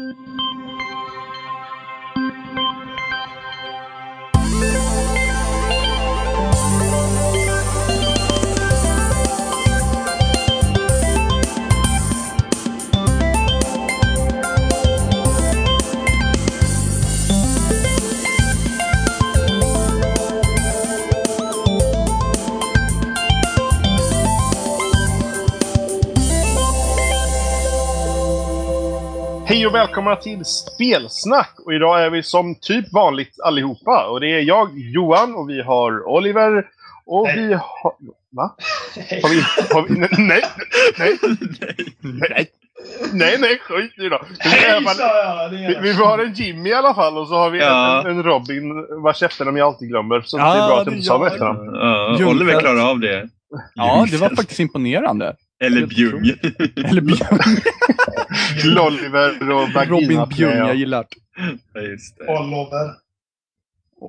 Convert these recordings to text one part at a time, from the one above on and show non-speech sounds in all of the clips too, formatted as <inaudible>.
Música Hej och välkomna till Spelsnack! Och idag är vi som typ vanligt allihopa. Och det är jag, Johan, och vi har Oliver. Och Hej. vi har... Va? Hej. Har vi... Har vi nej, nej, nej, Nej. nej, nej, skit i då. Vi, har i alla Hej fall- jag! Det vi, vi har en Jimmy i alla fall och så har vi Ja. en, en Robin vars efternamn jag alltid glömmer. Så Ja, det är bra att det du sa efternamn. Ja. Oliver klarar av det. Ja, det var faktiskt imponerande. Eller Bjung. <laughs> Eller Björn. Lolliver <laughs> och Vagina. Robin Björn, jag gillar. Ja, just det. Oliver.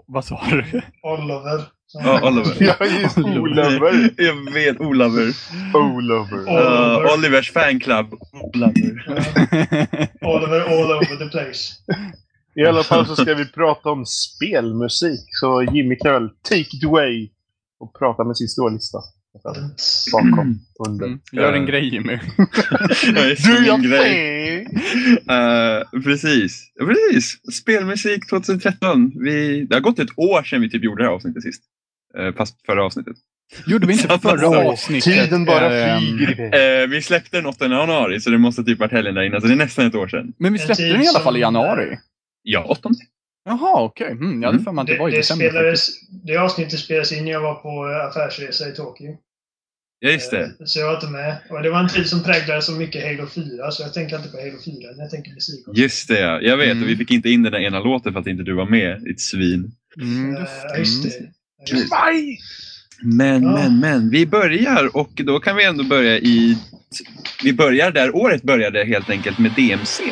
Vad sa du? Oliver. Ja, Oliver. <laughs> Ja, just Oliver. Jag vet, Olaver. Oliver. Oliver. Uh, Olivers fanclub. Olaver. Oliver all over the place. I alla fall så ska vi prata om spelmusik. Så Jimmy kan väl take it away och prata med sin stora lista. Bakom, under. Mm, Gör en grej <laughs> <laughs> Jimmy. Du, min grej. Uh, precis. Precis. Spelmusik 2013. Vi, det har gått ett år sedan vi typ gjorde det här avsnittet sist. Uh, fast förra avsnittet. Gjorde vi inte förra sak. avsnittet? Tiden bara ehm, flyger. Uh, vi släppte den 8 januari så det måste typ varit helgen där innan. Så det är nästan ett år sedan. Men vi släppte den i alla fall i januari. Ja, 8. Jaha, okej. Mm, jag hade Mm. för mig att det Det, var i det, december. spelades, det avsnittet spelades in när jag var på eh, affärsresa i Tokyo. Ja, just det. Eh, Så jag var inte med. Och det var en tid som präglades så mycket Halo 4, så jag tänker inte på Halo 4 när jag tänker musik. också. Just det, ja. Jag vet. Mm. Och vi fick inte in den där ena låten för att inte du var med, ditt svin. Mm, Eh, just Just det. Just det. Men, Ja. men, men. Vi börjar och då kan vi ändå börja i... Vi börjar där året började helt enkelt med DMC.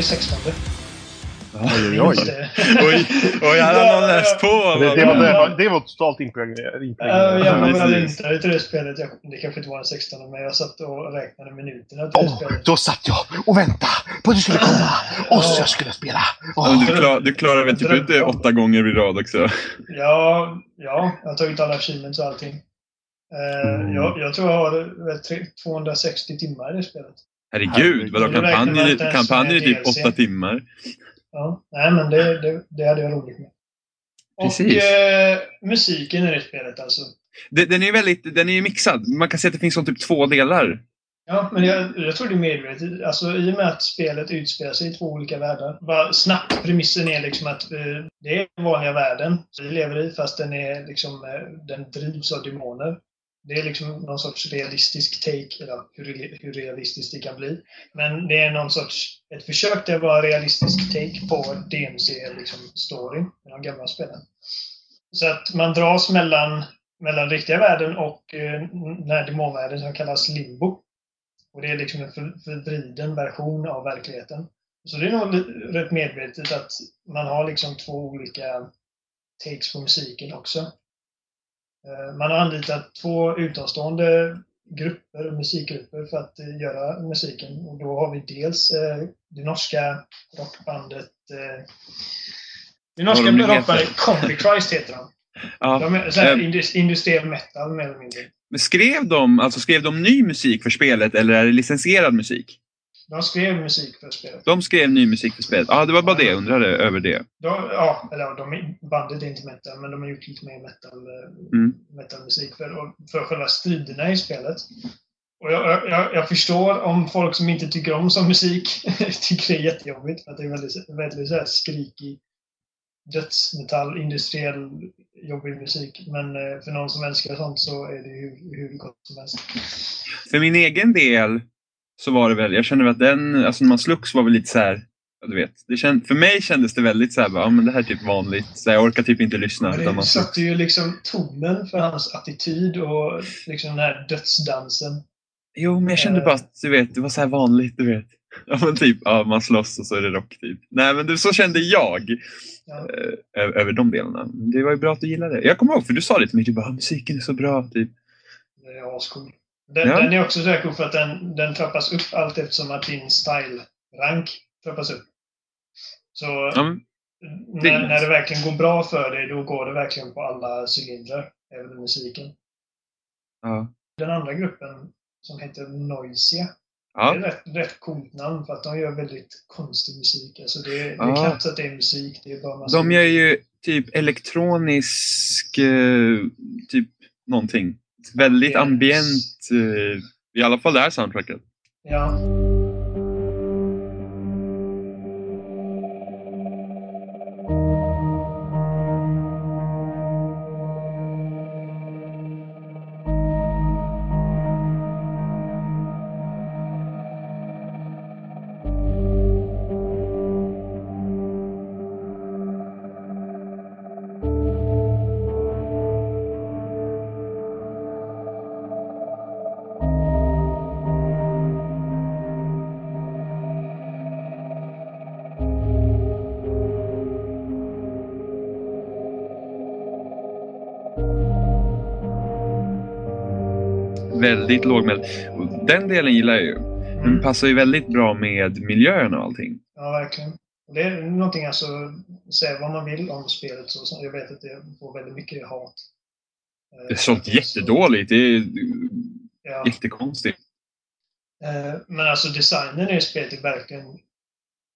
Januari 16. Oj, oj, oj. det. <laughs> Oj, har någon läst på. Det, det, var, det, var, det var totalt impregnerat. Uh, jag var inte till det spelet. Jag, det kanske inte var den 16 men jag satt och räknade minuterna till det spelet. då satt jag och väntade på att du skulle komma och så jag skulle spela. Men du, klar, du klarar väl typ inte åtta gånger i rad också? Ja, ja, jag har tagit alla achievements och allting. Eh, Mm. jag, jag tror jag har väl tre- 260 timmar i det spelet. Herregud, vadå kampanjen, kampanjen är typ åtta timmar. Ja, nej, men det, det, det hade jag roligt med. Precis. Och eh, musiken i det spelet alltså. Det- Den är väldigt, den är ju mixad. Man kan säga att det finns som typ två delar. Ja, men jag, jag tror det är medvetet. Alltså, I och med att spelet utspelar sig i två olika världar. Bara snabbt, premissen är liksom att eh, det är vanliga världen som vi lever i, fast den, är liksom, eh, den drivs av demoner. Det är liksom någon sorts realistisk take, eller hur, hur realistiskt det kan bli. Men det är någon sorts, ett försök till att vara realistisk take på DMC-storyn, liksom, story, i de gamla spelen. Så att man dras mellan, mellan riktiga världen och eh, den här demonvärlden som kallas limbo. Och det är liksom en för- förvriden version av verkligheten. Så det är nog rätt medvetet att man har liksom två olika takes på musiken också. Eh, Man har anlitat två utomstående grupper, musikgrupper, för att eh, göra musiken. Och då har vi dels eh, det norska rockbandet det norska de rockbandet Combi Christ heter de. <laughs> Ja. De är industriell metal mer eller mindre. Men skrev de, alltså skrev de ny musik för spelet eller är det licensierad musik? De skrev musik för spelet. De skrev ny musik för spelet. Ja, det var bara det jag undrade över det. De, ja, eller de, bandet är inte metal, men de har gjort lite mer metal, eh, Mm. metalmusik för, för själva striderna i spelet. Och jag, jag, jag förstår om folk som inte tycker om sån musik <laughs> tycker det är jättejobbigt. Att det är väldigt, väldigt så här skrikig dödsmetall, industriell, jobbig musik. Men eh, för någon som älskar sånt så är det hur, hur gott som helst. För min egen del så var det väl, jag kände väl att den, alltså när man slogs var väl lite så här, du vet. Det känd, för mig kändes det väldigt så här, bara, ja men det här är typ vanligt. Så jag orkar typ inte lyssna. Men det man satte ju liksom tonen för hans attityd och liksom den här dödsdansen. Jo, men jag kände Eh. bara att du vet, det var så här vanligt, du vet. Ja men typ, ja, man slåss och så är det rock typ. Nej men det, så kände jag Ja. eh, ö- över de delarna. Det var ju bra att du gillade det. Jag kommer ihåg, för du sa det till mig, du bara, "Ah, musiken är så bra. Typ. Det är ascool. Den, Ja. den är också så cool för att den, den trappas upp allt eftersom att din style-rank trappas upp. Så det är när, när det verkligen går bra för dig, då går det verkligen på alla cylindrar. Även musiken. ja. Den andra gruppen som heter Noisia. Det Ja. är ett rätt, rätt coolt namn för att de gör väldigt konstig musik. Alltså det, det är Ja. knappt att det är musik. Det är bara massa De gör ju typ elektronisk, eh, typ någonting. Väldigt ambient, eh, i alla fall det här soundtracket. Ja. Väldigt lågmäld. Den delen gillar jag ju. Den Mm. passar ju väldigt bra med miljön och allting. Ja, verkligen. Det är någonting, alltså, säga vad man vill om spelet. Så, jag vet att det får väldigt mycket hat. Eh, Det är sålt så- jättedåligt. Det är Ja. jättekonstigt. Eh, Men alltså designen i spelet är verkligen,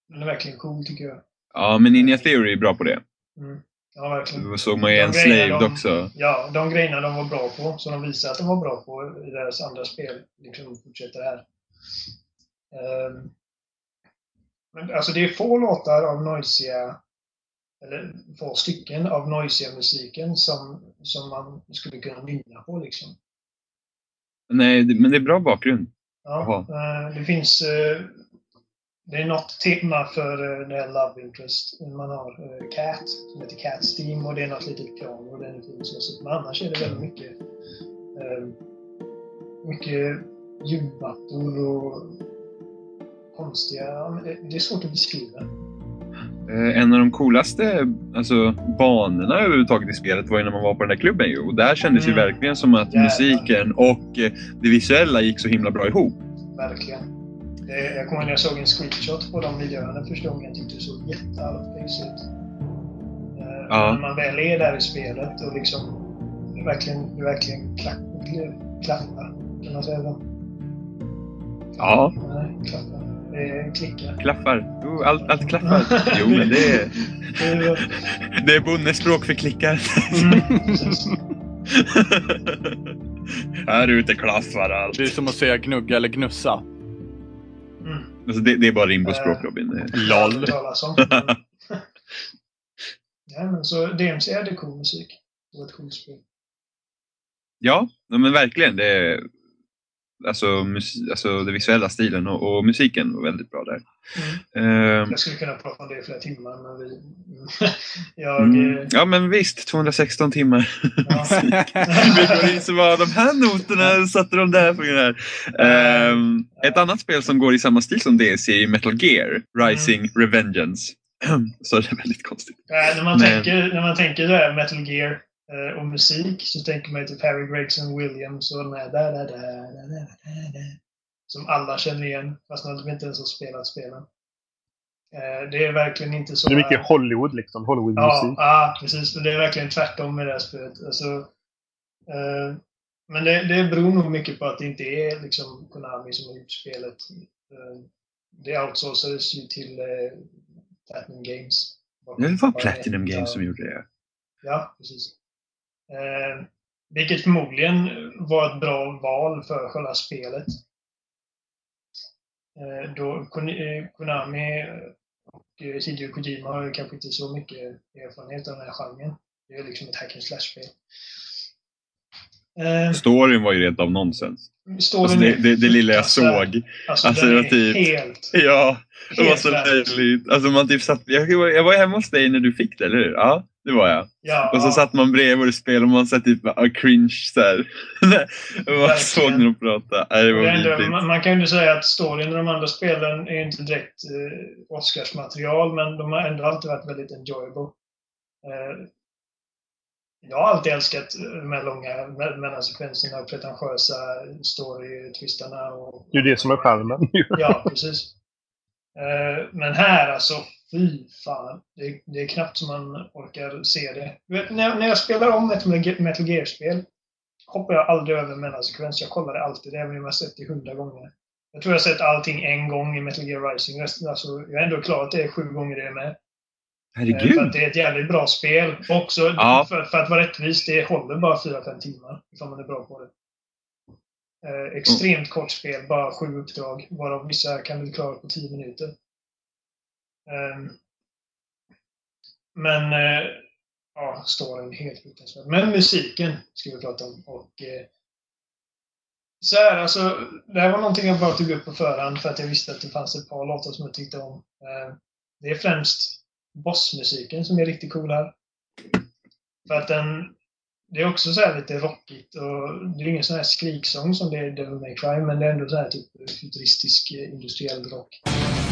den är verkligen cool tycker jag. Ja, men Ninja Theory är bra på det. Mm. Ja, verkligen. Det såg man ju en grejerna Slaved de- också. Ja, de grejerna de var bra på, som de visar att de var bra på i deras andra spel, liksom fortsätter här. Ehm, men alltså det är få låtar av noisiga, eller få stycken av noisiga musiken som, som man skulle kunna nynna på liksom. Nej, men det är bra bakgrund. Ja, eh, det finns... eh, Det är något tema för eh, det här Love Interest. Man har eh, Cat, som heter Cat's Team, och det är något litet piano och den är fin så. Men annars är det väldigt mycket... eh, Mycket ljudmattor och konstiga... det- är svårt att beskriva. Eh, En av de coolaste alltså, banorna överhuvudtaget i spelet var ju när man var på den där klubben. Ju. Och där kändes Mm. ju verkligen som att Jävlar. musiken och eh, det visuella gick så himla bra ihop. Verkligen. Det, jag kommer ihåg när jag såg en screenshot på de miljöerna första gången. Jag tyckte det såg jätteoutplace ut. Eh, Ja. När man väl är där i spelet och liksom det verkligen, det verkligen klack, klappar. Kan man säga så? Ja, Nej, klappar. Det klickar. klaffar. Jo, allt, allt klaffar. <laughs> Jo, men det är, Det är, <laughs> bonnespråk för klickar. mm. <laughs> Här ute klaffar allt. Det är som att säga gnugga eller gnussa. Alltså, det, det är bara rimbospråk Eh. Robin. LOL. ja, <laughs> men så DMC hade cool musik. Det var ett coolt spel. Ja, ja, men verkligen. Det, är- alltså, mus, alltså, den visuella stilen och, och musiken var väldigt bra där. Mm. Ehm, Jag skulle kunna prata om det i flera timmar, men vi... <laughs> jag... mm, ja, men visst. 216 timmar. Ja. <laughs> Vi går in så var de här noterna satte de där det här. Ehm, ett annat spel som går i samma stil som det är Metal Gear, Rising Revengeance. <clears throat> så det är väldigt konstigt. Nej, när, man Men- tänker, när man tänker det här Metal Gear eh, och musik så tänker man ju typ Harry Gregson Williams och den här da, da, da, da, da, da, da, som alla känner igen fast de inte ens har spelat spelen. Eh, det är verkligen inte så... Det är mycket här- Hollywood liksom. Ja, Hollywood-musik. ja, precis. Och det är verkligen tvärtom med det här spelet. Alltså, eh, men det, det beror nog mycket på att det inte är liksom Konami som har gjort spelet. Eh, det outsourcades ju till eh, Platinum Games. Det var Platinum Games som gjorde det. Ja, precis. Eh, vilket förmodligen var ett bra val för själva spelet. Eh, då eh, Konami och eh, Hideo Kojima har ju kanske inte så mycket erfarenhet av den här genren. Det är liksom ett hack and slash-spel. Eh, Storyn var ju rent av nonsens. Alltså det, det, det lilla jag fruktansvärd. såg. Alltså, alltså, det var typ- helt, Ja, det var helt så värdelös. löjligt. Alltså man typ satt, jag, var- jag var hemma hos dig när du fick det, eller hur? Ja, det var jag. Ja, Och så ja. satt man bredvid och spelade och man satt typ bara, cringe såhär. man <laughs> såg när de pratade. Det var ändå, man, man kan ju säga att storyn i de andra spelen är inte direkt eh, Oscarsmaterial, men de har ändå alltid varit väldigt enjoyable. Eh, jag har alltid älskat de här långa me- mellansekvenserna och pretentiösa story-twistarna. Och, Det är ju det som är charmen. Ja, precis. Eh, men här alltså, fy fan. Det, det är knappt som man orkar se det. Vet, när, när jag spelar om ett Metal Gear-spel hoppar jag aldrig över en mellansekvens. Jag kollar det alltid, även om jag har sett det hundra gånger. Jag tror jag har sett allting en gång i Metal Gear Rising. Alltså, jag har ändå klarat det sju gånger det med. Eh, För Herregud. att det är ett jävligt bra spel. Också Ja. för, för att vara rättvis, det håller bara 4-5 timmar. Ifall man är bra på det. Eh, extremt kort spel, bara sju uppdrag. Varav vissa kan du klara på 10 minuter. Ehm, men eh, ja, storyn är helt fruktansvärd. Men musiken ska vi prata om. Och, eh, så här, alltså, det här var någonting jag bara tog upp på förhand för att jag visste att det fanns ett par låtar som jag tyckte om. Ehm, det är främst bossmusiken som är riktigt cool här. För att den, det är också så här lite rockigt och det är ingen sån här skriksång som det är i Devil May Cry, men det är ändå så här typ futuristisk eh, industriell rock.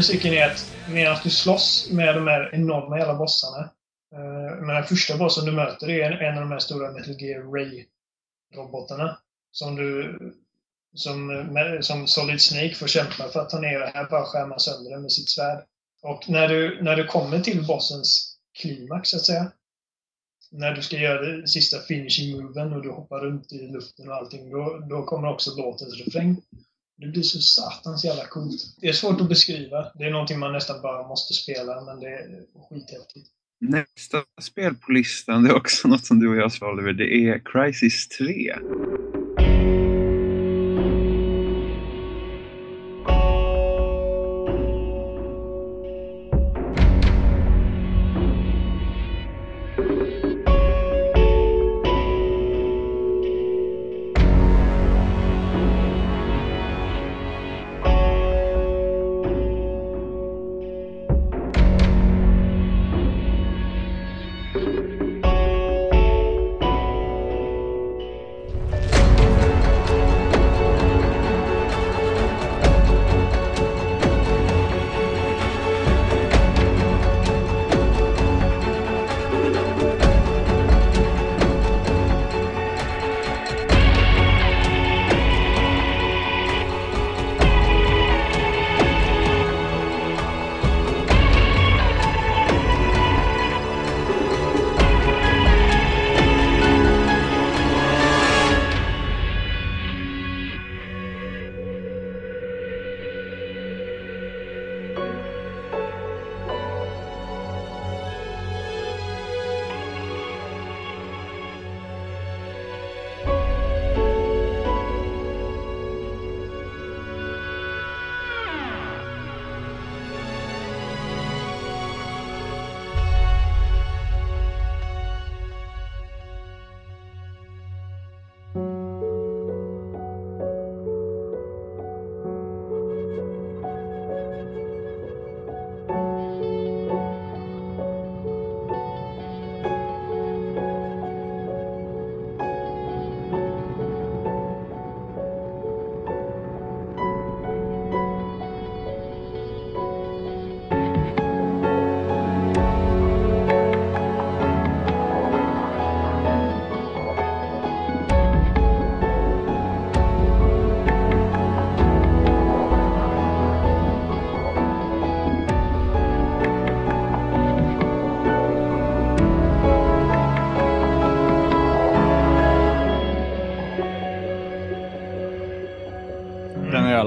musiken är att medan du slåss med de här enorma jävla bossarna. eh, Men den första bossen du möter är en, en av de här stora Metal Gear Ray-robotarna. Som du... Som, med, som Solid Snake får kämpa för att ta ner det här, bara skärma sönder den med sitt svärd. Och när du, när du kommer till bossens klimax, så att säga. När du ska göra den sista finishing moven och du hoppar runt i luften och allting, då, då kommer också låtens refräng. Det blir så satans jävla coolt. Det är svårt att beskriva. Det är någonting man nästan bara måste spela, men det är skithäftigt. Nästa spel på listan, det är också något som du och jag svalde över. Det är Crisis 3.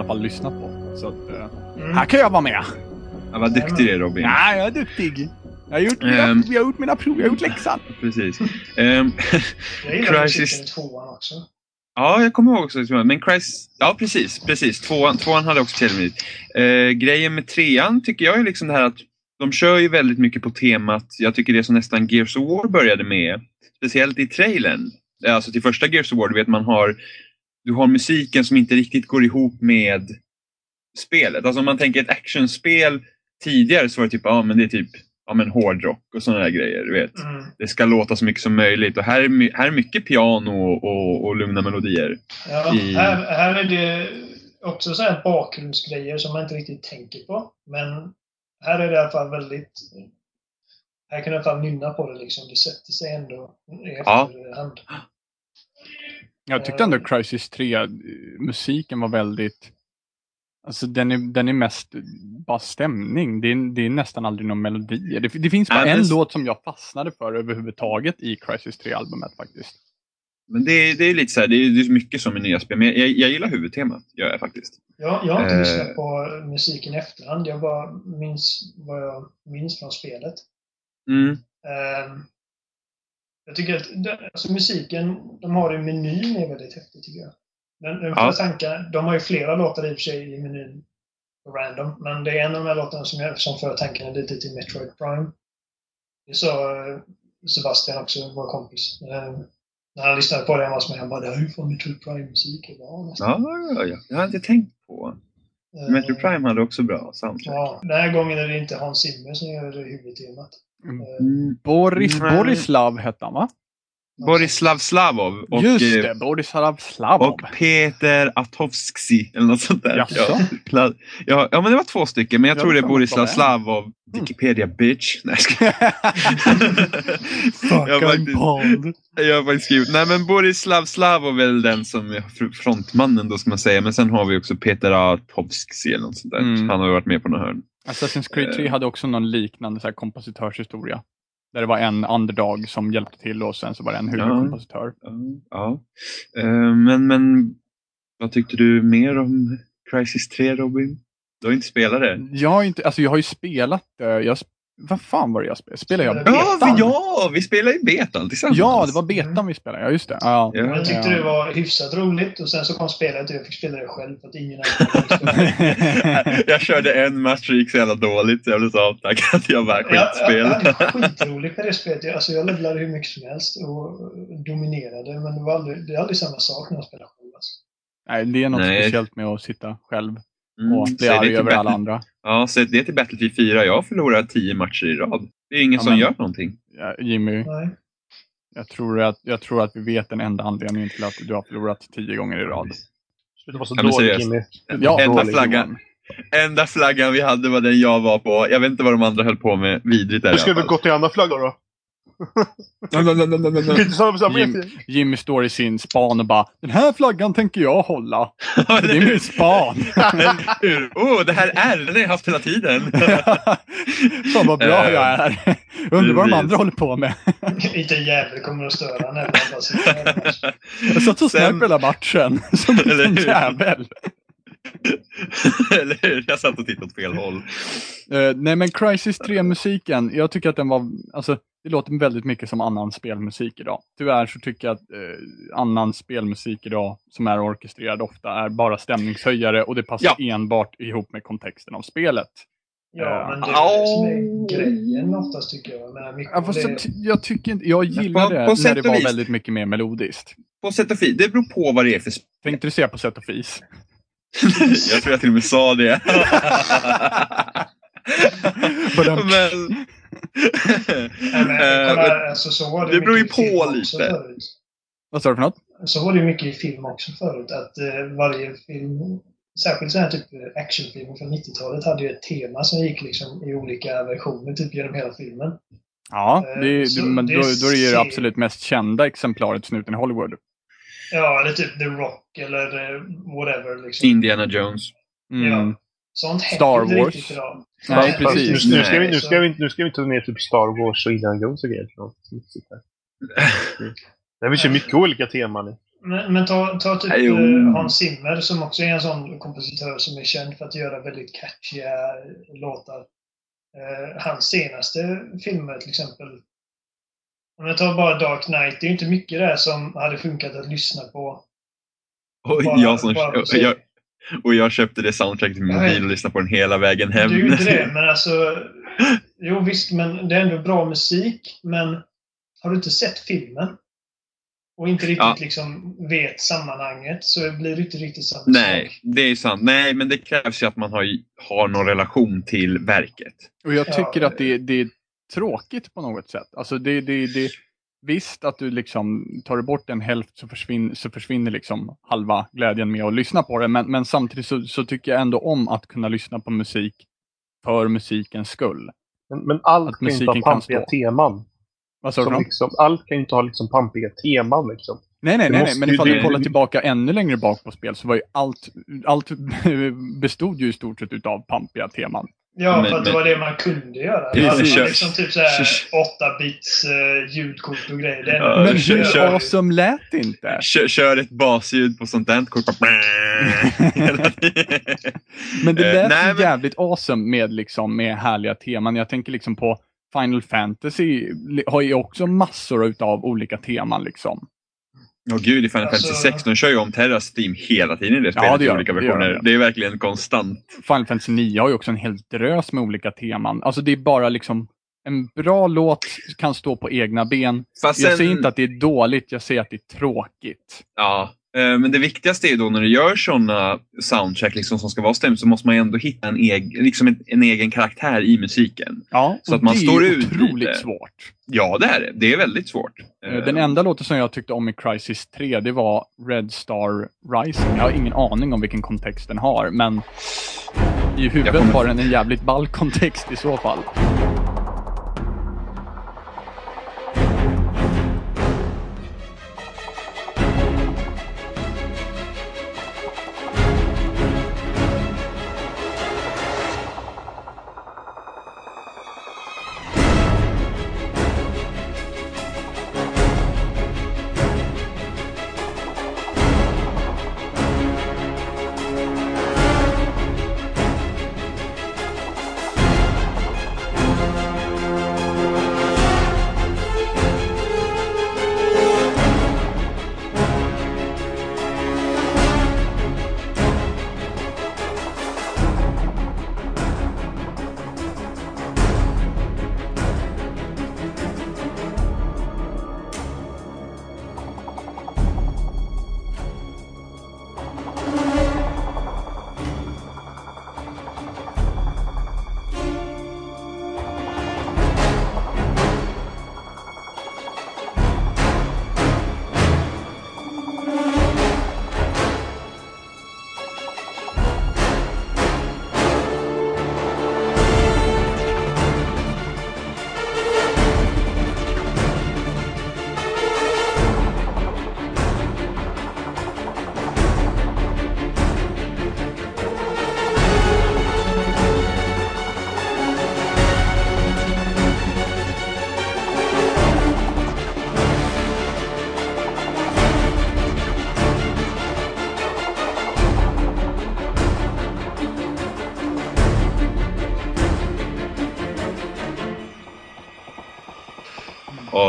Alla fall lyssnat på. Så att, eh, Mm. här kan jag vara med. Ja, vad duktig du är Robin. Ja, jag är duktig. Jag har gjort, mina, Ehm. jag har gjort mina prov, jag har gjort läxan. Precis. Ehm, Jag gillar i tvåan också. ja, jag kommer ihåg också. Men Crisis... Ja, precis. precis. Tvåan, tvåan hade också teleminik. Eh, grejen med trean tycker jag är liksom det här att de kör ju väldigt mycket på temat. Jag tycker det som nästan Gears of War började med. Speciellt i trailern. Alltså till första Gears of War, du vet man har du har musiken som inte riktigt går ihop med spelet. Alltså om man tänker ett actionspel tidigare så var det typ, ja men det är typ ja, men hårdrock och sådana där grejer. Du vet. Mm. Det ska låta så mycket som möjligt och här är, här är mycket piano och, och lugna melodier. Ja, I- här, här är det också så här bakgrundsgrejer som man inte riktigt tänker på. Men här är det i alla fall väldigt... Här kan jag i alla fall nynna på det liksom. Det sätter sig ändå i Ja. Jag tyckte ändå Crisis 3, eh, musiken var väldigt... Alltså den är, den är mest bara stämning. Det är, det är nästan aldrig någon melodi. Det, det finns bara Ja, en låt som jag fastnade för överhuvudtaget i Crisis 3-albumet faktiskt. Men det, är- det är lite så här, det är, det är mycket som i nya spel. Men jag, jag gillar huvudtemat, gör jag faktiskt. Jag, jag har inte Eh. lyssnat på musiken i efterhand. Jag bara minns vad jag minns från spelet. Mm. Ehm, jag tycker att alltså musiken de har i menyn är väldigt häftig tycker jag. Den, den Ja. tankar, de har ju flera låtar i och för sig i menyn. Random, men det är en av de här låtarna som, jag, som för tankarna lite till Metroid Prime. Det sa eh, Sebastian också, vår kompis. Ehm, när han lyssnade på det, han var som jag bara, det här är ju från Metroid Prime-musik. Jag "Ja, nästan." Ja, ja, ja. Det har jag inte tänkt på. Ehm, Metroid Prime hade också bra soundtrack. Ja, den här gången är det inte Hans Zimmer som gör huvudtemat. Mm. Boris Nej. Borislav hette han va? Borislav Slavov och, Just eh, det, Borislav Slavov. och Peter Atovsky eller något sånt där. Jaså? Ja, ja, ja, men det var två stycken, men jag Jag tror det är Borislav. Slavov. Wikipedia bitch. Nej, jag <laughs> jag, har faktiskt, jag har faktiskt skrivit, nej men Borislav Slavov är väl den som är fr- frontmannen då ska man säga, men sen har vi också Peter Atovsky eller något sånt där. Mm. Han har ju varit med på några hörn. Assassin's Creed 3 hade också någon liknande så här kompositörshistoria. Där det var en underdog som hjälpte till och sen så var det en huvudkompositör. Ja, ja. Eh, men, men vad tyckte du mer om Crisis 3 Robin? Du har inte spelat det? Jag har, inte, alltså jag har ju spelat det. Jag, vad fan var det jag spelade? Spelade jag Ja, Ja, betan? vi, ja, vi spelar ju betan tillsammans. Ja, det var betan vi spelade. Ja, just det. Ja. Ja. Jag tyckte Ja. det var hyfsat roligt och sen så kom spelet och jag fick spela det själv för att ingen annan <laughs> jag körde en match och gick så jävla dåligt så jag blev så avtaggad. <laughs> Jag bara Jag, jag skitspel. hade skitroligt med det spelet. Jag- Alltså jag levlade hur mycket som helst och dominerade men det, var aldrig, det är aldrig samma sak när jag spelar själv. Alltså. Nej, det är något Nej. speciellt med att sitta själv Mm, och bli säg det arg över alla andra. Ja, säg det till Battlefield 4. Jag har förlorat tio matcher i rad. Det är ingen Ja, som men- gör någonting. Ja, Jimmy, Nej. jag tror, att, jag tror att vi vet den enda anledningen till att du har förlorat tio gånger i rad. Sluta vara så Ja, dålig. Jimmy. Ja, Enda dålig, flaggan. Enda flaggan vi hade var den jag var på. Jag vet inte vad de andra höll på med. Vidrigt är Du det ska fall. gå till andra flaggor då? Jim. Jimmy står i sin span och bara Den här flaggan tänker jag hålla. <laughs> Det är min span. <laughs> Åh, det här är den har jag haft hela tiden. <laughs> Fan vad bra jag är. Undrar vad de andra håller på med. inte jävel kommer att störa när jag bara sitter här. Jag satt och snärpade hela matchen. Som en jävel. Eller hur? Jag satt och tittade åt fel håll. Eh, nej men Crisis 3-musiken, jag tycker att den var, alltså det låter väldigt mycket som annan spelmusik idag. Tyvärr så tycker jag att eh, annan spelmusik idag som är orkestrerad ofta är bara stämningshöjare och det passar enbart ihop med kontexten av spelet. Ja, men det är det som är grejen oftast tycker jag. mycket Ja, fast det, jag, ty- jag tycker inte, jag gillar det på när sätt det och var vis. väldigt mycket mer melodiskt. På sätt och vis. Det beror på vad det är för spel. Tänkte du säga på sätt och vis? <laughs> Jag tror jag till och med sa det. <laughs> Men... Nej, men, Eh, kolla, alltså, så var det, det beror ju på lite. Vad sa du för något? Så var det ju mycket i film också förut. Att eh, varje film, särskilt så här typ actionfilmer från 90-talet, hade ju ett tema som gick liksom i olika versioner typ genom hela filmen. Ja, Eh, det, så det, men det då, då är det ju det absolut mest kända exemplaret snuten i Hollywood. Ja, eller typ The Rock eller eh, whatever. Liksom. Indiana Jones. Mm. Ja. Sånt Star inte Wars. idag. Nej, precis. Nu, nu, ska vi, nu, ska vi, nu ska vi inte ta ner typ Star Wars och Indiana Jones och grejer. Det finns ju mycket olika teman i. Men, men ta, ta typ Jo. eh, Hans Zimmer som också är en sån kompositör som är känd för att göra väldigt catchiga låtar. Eh, hans senaste filmer till exempel. Om jag tar bara Dark Knight, det är ju inte mycket där som hade funkat att lyssna på. Bara- jag som, jag, och jag köpte det soundtracket till min Nej. mobil och lyssnade på den hela vägen hem. Du gjorde det, men alltså... <laughs> Jo visst, men det är ändå bra musik. Men har du inte sett filmen och inte riktigt Ja. liksom vet sammanhanget så blir det inte riktigt samma Nej, sak. det är sant. Nej, men det krävs ju att man har, har någon relation till verket. Och jag Ja. tycker att det, det är tråkigt på något sätt. Alltså det, det, det, visst att du liksom tar du bort en hälft så försvinner, så försvinner liksom halva glädjen med att lyssna på det. Men, men samtidigt så, så tycker jag ändå om att kunna lyssna på musik för musikens skull. Men, men allt kan inte ha pampiga teman. Vad sa du? liksom, allt kan inte ha liksom pampiga teman liksom. Nej, nej, det nej, nej, men ifall det- du kollar tillbaka ännu längre bak på spel så var ju allt, allt <laughs> bestod ju i stort sett utav pampiga teman. Ja, Men- för att det var det man kunde göra. Precis. Var Kör- liksom typ såhär kör- 8-bits uh, ljudkort och grejer. Det Ja, Men du kör- hur awesome lät det inte? Kör, kör ett basljud på sånt där kort. <laughs> Men det Eh, lät nej, ju men- jävligt awesome med, liksom, med härliga teman. Jag tänker liksom på Final Fantasy har ju också massor utav olika teman. Liksom. Åh gud, i Final Alltså- Fantasy 6, de kör ju om Terras Steam hela tiden i det spelet det i gör olika det gör versioner. de. Det är verkligen konstant. Final Fantasy 9 har ju också en hel drös med olika teman. Alltså det är bara liksom en bra låt kan stå på egna ben. Fast Jag sen- säger inte att det är dåligt, jag säger att det är tråkigt. Ja, Men det viktigaste är ju då när du gör sådana soundtrack liksom, som ska vara stämt så måste man ju ändå hitta en, eg, liksom en, en egen karaktär i musiken. Ja, Så att man det står är ut otroligt lite. svårt. Ja, det är det. Det är väldigt svårt. Eh, Eh, Den enda låten som jag tyckte om i Crisis 3, det var Red Star Rising. Jag har ingen aning om vilken kontext den har, men i huvudet kommer- har den en jävligt ball kontext i så fall.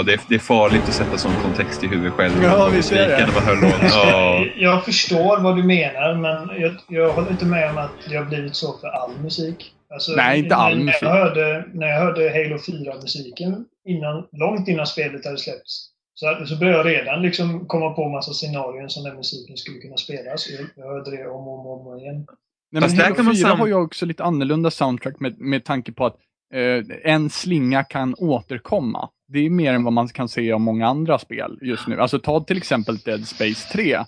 Det, är, det är farligt att sätta sån kontext i huvudet själv. Ja, visst är det. Musiken och bara höra låten. Ja. Jag förstår vad du menar, men jag, jag håller inte med om att det har blivit så för all musik. Alltså, Nej, inte all när musik. Jag hörde, när jag hörde Halo 4-musiken, innan, långt innan spelet hade släppts, så, så började jag redan liksom komma på massa scenarion som den musiken skulle kunna spelas. Jag, jag hörde det om och om, och om igen. Nej, men Halo kan man 4 sam- har ju också lite annorlunda soundtrack med, med tanke på att eh, en slinga kan återkomma. Det är mer än vad man kan se av många andra spel just nu. Alltså ta till exempel Dead Space 3.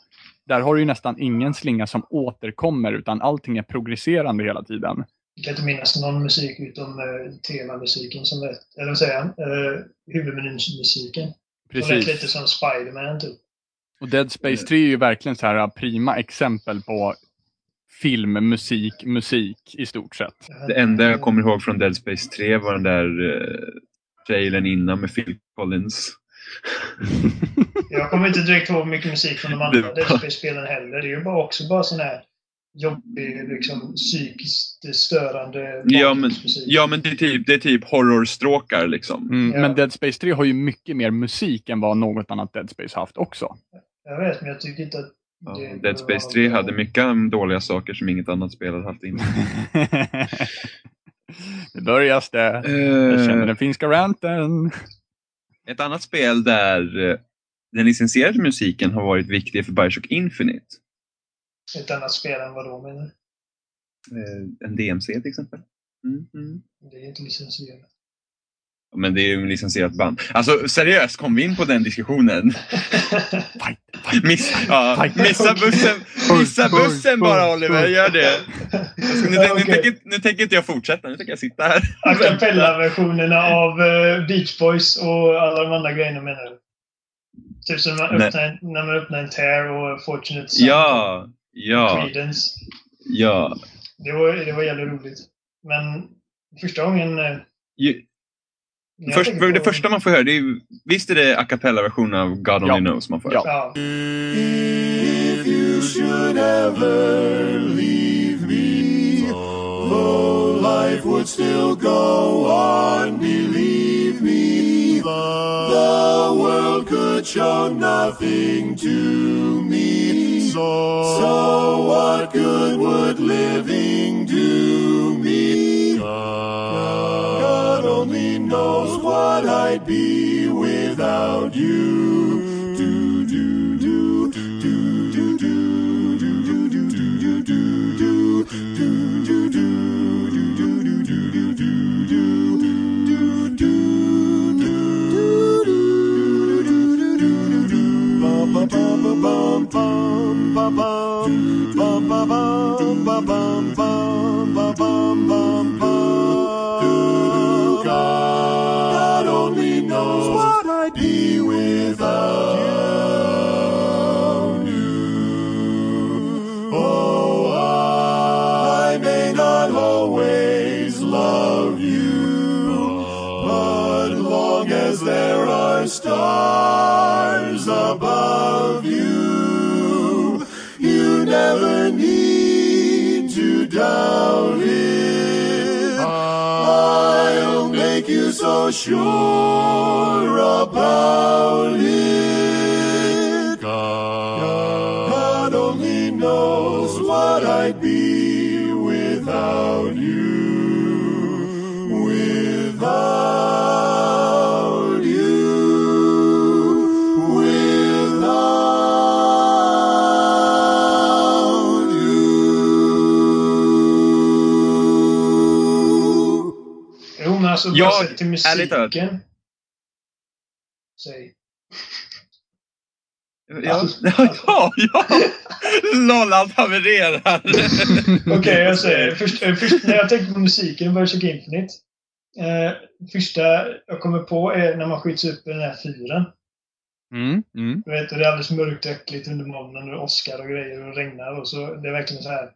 Där har du ju nästan ingen slinga som återkommer utan allting är progresserande hela tiden. Jag kan inte minnas någon musik utom eh, temamusiken som lät, eller vad säger jag, eh, huvudmenysmusiken. Som lät lite Precis. som Spiderman typ. Och Dead Space 3 är ju verkligen så här prima exempel på film, musik, musik i stort sett. Det enda jag kommer ihåg från Dead Space 3 var den där uh, trailern innan med Phil Collins. <laughs> Jag kommer inte direkt ihåg mycket musik från de andra Det- Dead Space-spelen heller. Det är ju bara också bara sån här jobbig, liksom psykiskt störande Ja men, ja, men det, är typ, det är typ horrorstråkar liksom. Mm, Ja. Men Dead Space 3 har ju mycket mer musik än vad något annat Dead Space haft också. Jag vet, men jag tycker inte att Ja, Dead Space 3 hade mycket dåliga saker som inget annat spel hade haft innan. <laughs> nu börjas det. Jag känner Eh, den finska ranten. ett annat spel där eh, den licensierade musiken har varit viktig för Bioshock Infinite. Ett annat spel än vad då menar du? Eh, en DMC till exempel. Mm, mm. Det är inte licensierat. Men det är ju en licensierat band. Alltså seriöst, kom vi in på den diskussionen? <laughs> Fight, fight. Miss, ja, Fight. missa bussen, missa bussen bara Oliver, gör det. Alltså, nu, nu, Okej. tänker, nu tänker inte jag fortsätta, nu tänker jag sitta här. A cappella-versionerna av eh, Beach Boys och alla de andra grejerna menar du? Typ som man öppnar, när man öppnar en Tear och Fortunate Son Ja, ja, Creedence. ja. Det var, det var jävligt roligt. Men första gången... jag Först, tänker det på- första man får höra, det är, visst är det a cappella-versionen av God Only Ja. Knows man får höra? Ja. If you should ever leave me, though life would still go on, believe the world could show nothing to me. So, so what good would living do me? God only knows what I'd be without you. God only knows what I'd be without you. Oh, I may not always love you, but long as there are stars. Never need to doubt it. I'll make you so sure about it. God only knows what I'd be without you. Alltså Jag- sett till ärligt talat. musiken. Säg. Ja, <laughs> ja, ja! Lolland havererar. <laughs> Okej, jag säger. Först, eh, först, när jag tänker på musiken i Bioshock Infinite. Eh, första jag kommer på är när man skjuts upp i den här fyren. Mm, mm. Du vet, det är alldeles mörkt och äckligt under molnen och åskar och grejer och regnar. Och så, det är verkligen så här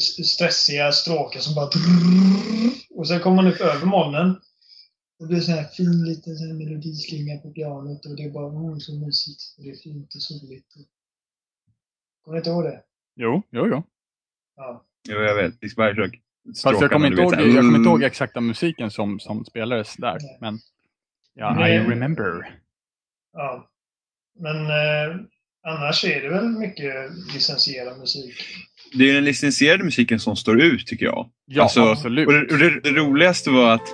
stressiga stråkar som bara... Och sen kommer man upp över molnen. Och det blir så här fin liten så här melodislinga på pianot och det är bara mm, så mysigt. Och det är fint och soligt. Kommer du inte ihåg det? Jo, jo, jo. Ja. Jo, jag vet. Visst Bioshock. Fast jag kommer, inte ihåg, jag kommer inte ihåg exakta musiken som, som spelades där. Nej. Men ja, Nej. I remember. ja. Men eh, annars är det väl mycket licensierad musik. Det är den licensierade musiken som står ut, tycker jag. Ja, Alltså, absolut. Och det, och det, det roligaste var att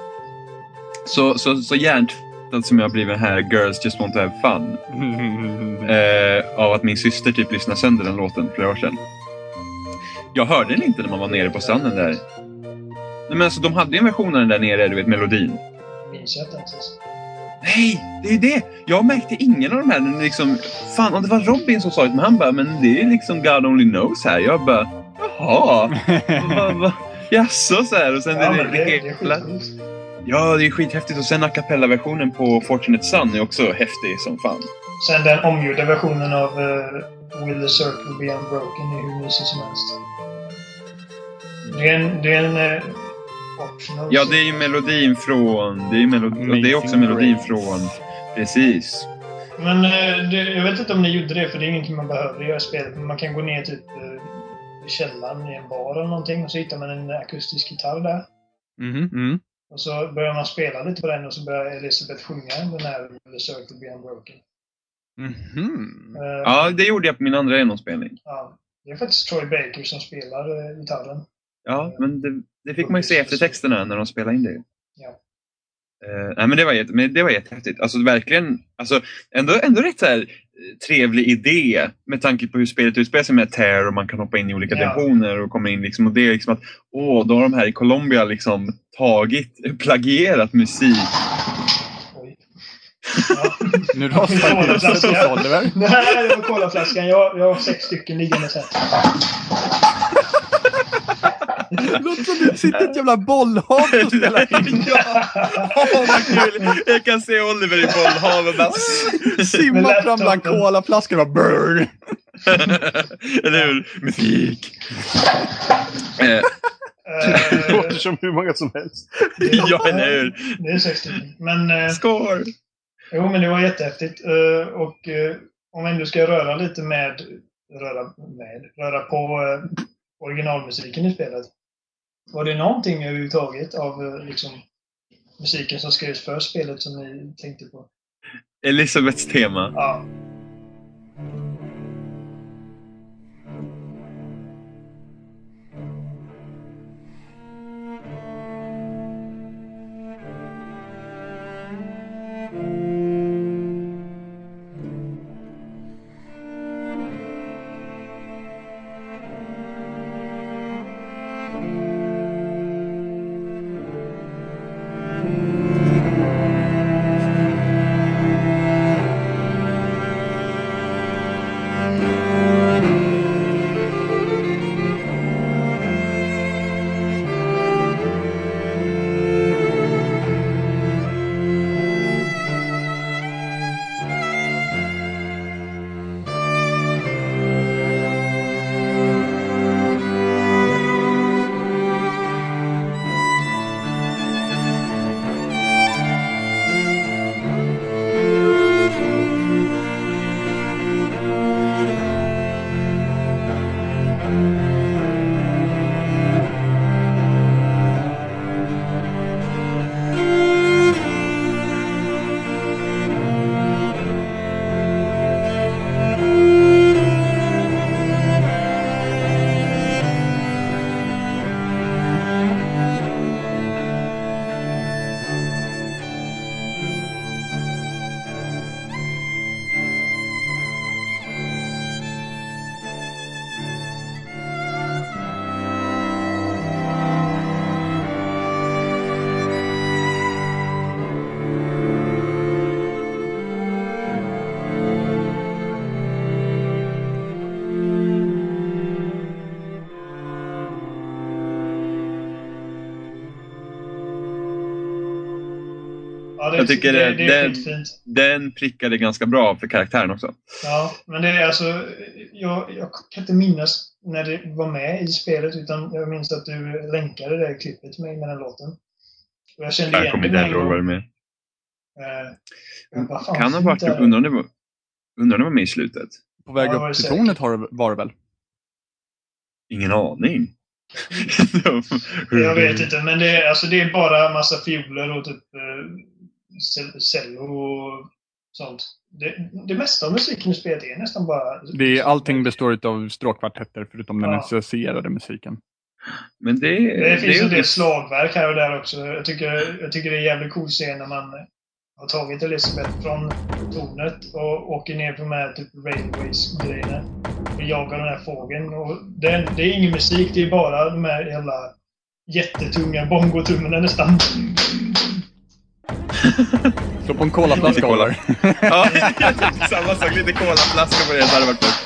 så, så, så hjärntvättad som jag har blivit här, Girls Just Want To Have Fun, <laughs> eh, av att min syster typ lyssnade sönder den låten för flera år sedan. Jag hörde den inte när man var nere på stranden där. Nej, men alltså, de hade ju en version av den där nere, du vet melodin. Minns jag inte ens. Nej, det är det! Jag märkte ingen av de här. Liksom, fan, om det var Robin som sa det, men han bara, men det är liksom God Only Knows här. Jag bara, jaha. <laughs> va, va, jaså, så här. Och sen Ja, är det, men det, det är. Ja, det är skithäftigt. Och sen a cappella-versionen på Fortunate Son är också häftig som fan. Sen den omgjorda versionen av eh, Will the Circle Be Unbroken är hur mysig som helst. Det är en, det är en optional. Ja, det är ju melodin från... Det är, ju melodi, och det är också melodin från... Precis. Men eh, det, jag vet inte om ni gjorde det, för det är ingenting man behöver göra i spelet. Men man kan gå ner typ eh, i källaren i en bar eller någonting och så hittar man en akustisk gitarr där. Mhm, mm. Och så börjar man spela lite på den och så börjar Elisabeth sjunga den här the Circle Be Unbroken. Mhm. Eh, Ja, det gjorde jag på min andra genomspelning. ja. Det är faktiskt Troy Baker som spelar eh, gitarren. Ja, men det, det fick man ju se efter texterna när de spelade in det. Ja. Eh, nej, men det var, jätte, men det var jättehäftigt. Alltså verkligen, alltså, ändå, ändå rätt så här, eh, trevlig idé med tanke på hur spelet utspelar sig med Tear och man kan hoppa in i olika Ja. dimensioner och komma in liksom, och det är liksom att åh, då har de här i Colombia liksom tagit, plagierat musik. <laughs> Ja. Nu rasar huset hos Oliver. Nej, det var colaflaskan. Jag, jag har sex stycken liggandes här. <laughs> Låter som du sitter i ett jävla bollhav och spelar <laughs> in. ja, åh vad kul! Jag kan se Oliver i bollhavet bara <laughs> Simmar fram bland colaflaskor och bara brrr. Eller hur? Musik. Eh, Det låter Eh, som hur många som helst. ja, eller hur? Det är sex stycken. Men, eh, Score! jo, men det var jättehäftigt. Eh, och eh, om vi ändå ska röra lite med, röra, med, röra på eh, originalmusiken i spelet. Var det någonting överhuvudtaget av eh, liksom, musiken som skrevs för spelet som ni tänkte på? Elisabeths tema. Ja. Jag tycker det, det- skitfint. Den prickade ganska bra för karaktären också. Ja, men det är alltså... Jag, jag kan inte minnas när det var med i spelet, utan jag minns att du länkade det klippet till mig med den låten. Och jag kände Jag igen kommer det inte med ihåg vad det är. Eh, jag bara, fan, Kan ha varit, undrar om det var, undrar om det var med i slutet. På väg Ja, upp till tornet har det, var det väl? Ingen aning. <laughs> <laughs> Jag vet inte, men det är, alltså, det är bara massa fioler och typ eh, cello och sånt. Det, det mesta av musiken i spelet är nästan bara... Det är, allting består av stråkkvartetter förutom den Ja. associerade musiken. Men det, Det finns är en del slagverk här och där också. Jag tycker, jag tycker det är jävligt cool scen när man har tagit Elisabeth från tornet och åker ner på de här typ railways-grejerna och jagar den här fågeln. Och det, det är ingen musik, det är bara de här jävla jättetunga bongotrummorna nästan. <laughs> Slå på en colaflaska. Oliver. Ja, <laughs> samma sak. Lite colaflaska på det. Hade varit gott.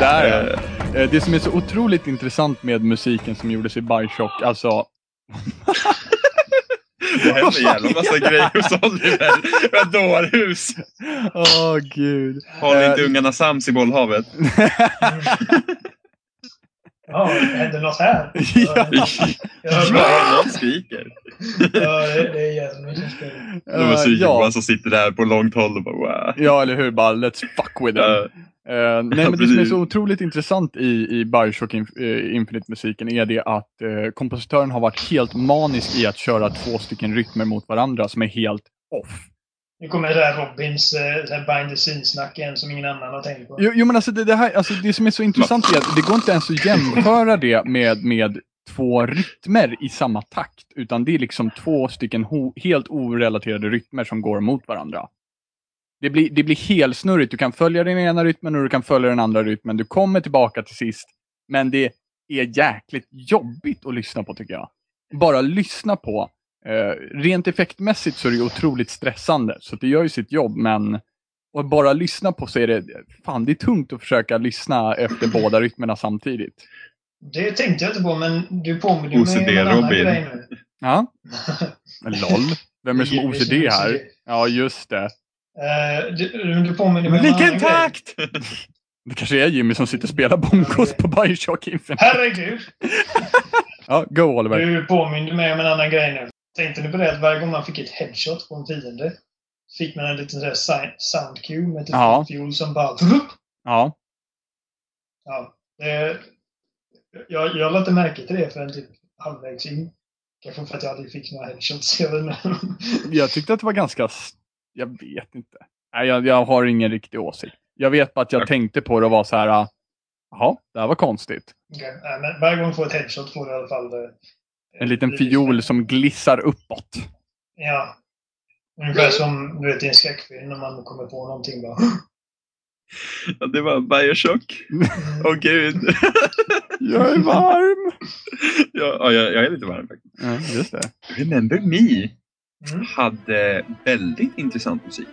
Där Eh. Eh, Det som är så otroligt intressant med musiken som gjordes i Bioshock, alltså <laughs> Det händer jävla massa grejer hos Oliver. Vad dårhus. Åh gud. Håll inte Eh, ungarna sams i bollhavet. Ja, det händer något här. <laughs> Ja. Jag hör bara, någon skriker. ja, det, är jävligt som spelar. Det var så Eh, Johan ja. som sitter där på långt håll och bara wow. ja, eller hur? Bara let's fuck with them. Ja, Eh, nej, men det som är så otroligt intressant i, i Bioshock Inf- eh, Infinite-musiken är det att eh, kompositören har varit helt manisk i att köra två stycken rytmer mot varandra som är helt off. Nu kommer det där Robins det här behind the scenes-snack igen som ingen annan har tänkt på. Jo, jo men alltså det, det, här, alltså det som är så intressant är att det går inte ens att jämföra det med, med två rytmer i samma takt. Utan det är liksom två stycken ho, helt orelaterade rytmer som går mot varandra. Det blir, det blir helsnurrigt. Du kan följa den ena rytmen och du kan följa den andra rytmen. Du kommer tillbaka till sist. Men det är jäkligt jobbigt att lyssna på tycker jag. Bara lyssna på. Eh, rent effektmässigt så är det otroligt stressande. Så det gör ju sitt jobb men och bara lyssna på så är det, fan det är tungt att försöka lyssna efter båda rytmerna samtidigt. Det tänkte jag inte på, men du påminner mig om en annan Robin. grej nu. Ja, <laughs> LOL. Vem är det som OCD här? OCD. Ja, just det. Eh, du, du påminner mig om en vilken annan grej. takt! <laughs> Det kanske är Jimmy som sitter och spelar bongos på Bioshock Infinite. Herregud! <laughs> Ja, go Oliver. Du påminner mig om en annan grej nu. Tänkte ni på det att varje gång man fick ett headshot på en fiende fick man en liten sån där si- sound cue med typ Ja. fiol som bara... Ja, Ja, det, jag, jag lade inte märke till det förrän typ halvvägs in. Kanske för att jag aldrig fick några headshots. Jag jag tyckte att det var ganska... Jag vet inte. Nej, jag, jag har ingen riktig åsikt. Jag vet bara att jag tänkte på det och var så här. ah, Jaha, det här var konstigt. Nej, men varje gång du får ett headshot får du i alla fall... En liten lite- fiol som glissar uppåt. Ja. Ungefär som du vet i en skräckfilm när man kommer på någonting bara... Ja, det var Bioshock. Åh gud. <laughs> Jag är varm! ja, ja, jag, jag är lite varm faktiskt. Ja, just det. Remember Me Mm. hade väldigt intressant musik.